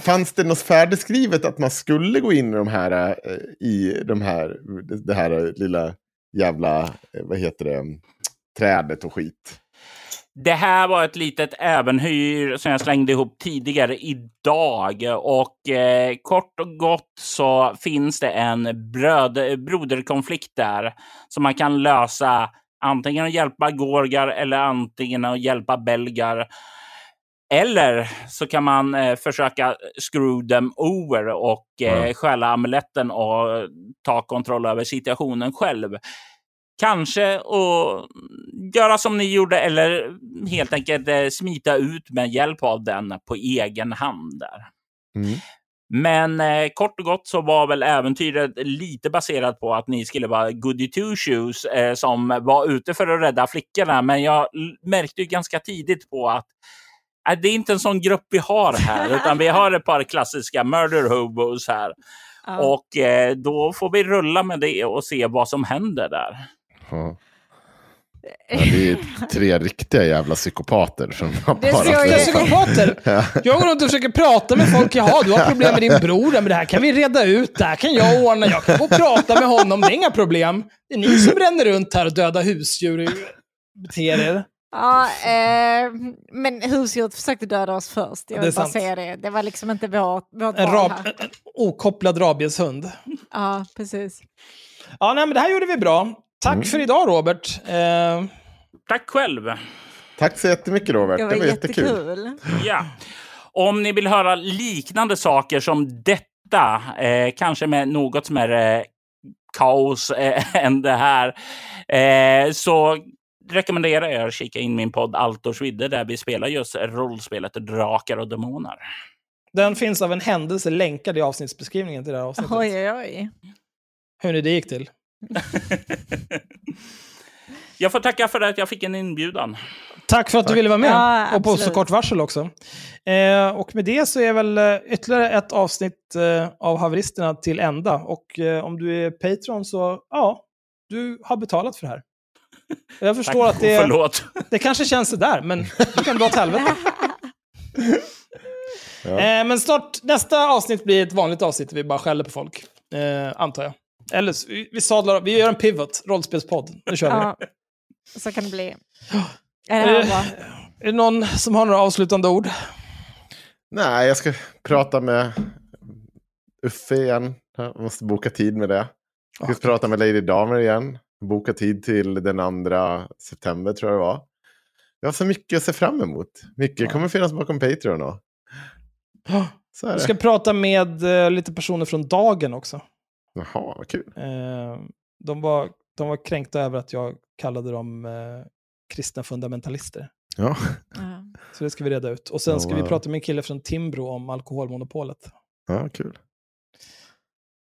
S1: Fanns det något färdigskrivet att man skulle gå in i de här, eh, i de här, det här lilla jävla, eh, vad heter det, trädet och skit?
S4: Det här var ett litet äventyr som jag slängde ihop tidigare idag och eh, kort och gott så finns det en bröd, eh, broderkonflikt där som man kan lösa antingen att hjälpa Gorgar eller antingen att hjälpa belgar. Eller så kan man eh, försöka screw them over och eh,
S1: Ja.
S4: stjäla amuletten och ta kontroll över situationen själv. Kanske att göra som ni gjorde eller helt enkelt eh, smita ut med hjälp av den på egen hand. där.
S1: Mm.
S4: Men eh, kort och gott så var väl äventyret lite baserat på att ni skulle vara goody two shoes eh, som var ute för att rädda flickorna. Men jag märkte ju ganska tidigt på att det är inte en sån grupp vi har här, utan vi har ett par klassiska murder hobos här.
S3: Ja.
S4: Och eh, då får vi rulla med det och se vad som händer där.
S1: Ja. Ja, det är ju tre riktiga jävla psykopater som har
S3: Det
S2: är
S3: ju-
S2: psykopater. Jag går runt och försöker prata med folk. Jaha, du har problem med din bror. Men det här kan vi reda ut. Det här kan jag ordna. Jag kan gå och prata med honom. Det är inga problem. Det är ni som ränner runt här och dödar husdjur. Beter er.
S3: Ja, eh, men husdjuret försökte döda oss först. Jag
S2: Det
S3: vill bara
S2: sant.
S3: säga det. Det var liksom inte vårt, vårt
S2: En,
S3: val
S2: rab,
S3: här.
S2: en okopplad rabieshund.
S3: Ja, precis.
S2: Ja, nej, men det här gjorde vi bra. Tack för idag, Robert. Eh,
S4: Tack själv!
S1: Tack så jättemycket Robert,
S3: Det var,
S1: jättekul.
S3: jättekul.
S4: Ja. Om ni vill höra liknande saker som detta, eh, kanske med något som är eh, kaos eh, än det här, eh, så rekommenderar jag er att kika in min podd Altors vidde där vi spelar just rollspelet Drakar och Demoner.
S2: den finns av en händelse länkad i avsnittsbeskrivningen till det här avsnittet.
S3: Oj, oj, oj.
S2: Hur det gick till.
S4: Jag får tacka för att jag fick en inbjudan.
S2: Tack för att du ville vara med.
S3: Ja,
S2: och på så kort varsel också. Eh, och med det så är väl eh, ytterligare ett avsnitt eh, av Haveristerna till ända. Och eh, om du är Patreon så, ja, du har betalat för det här. Jag förstår
S4: Tack
S2: att det,
S4: förlåt.
S2: det kanske känns sådär, men du kan dra åt helvete.
S1: Ja.
S2: Eh, men snart, nästa avsnitt blir ett vanligt avsnitt där vi bara skäller på folk. Eh, antar jag. Eller vi, vi sadlar, vi gör en pivot, rollspelspodd. Nu kör vi.
S3: Ja, så kan det bli. Är det
S2: Eh? Är det någon som har några avslutande ord?
S1: Nej, jag ska prata med Uffe igen. Jag måste boka tid med det. Jag ska prata med Lady Damer igen. Boka tid till den 2 september tror jag det var. Jag har så mycket att se fram emot. Mycket kommer finnas bakom Patreon. Och. Så är
S2: Vi ska prata med eh, lite personer från Dagen också.
S1: Jaha, vad kul.
S2: Eh, de, var, de var kränkta över att jag kallade dem eh, kristna fundamentalister.
S1: Ja.
S3: Ja.
S2: Så det ska vi reda ut. Och sen
S1: Ja,
S2: ska vi
S1: wow.
S2: prata med en kille från Timbro om alkoholmonopolet.
S1: ja, kul.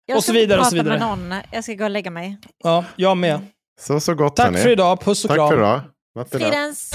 S3: Jag
S2: Och så vidare, och så
S3: prata med
S2: vidare.
S3: någon. Jag ska gå och lägga mig.
S2: Ja, jag med.
S1: Så, så gott
S2: Tack
S1: hörni.
S2: för idag. Puss och
S1: Tack
S2: kram.
S1: för idag.
S3: Fridens!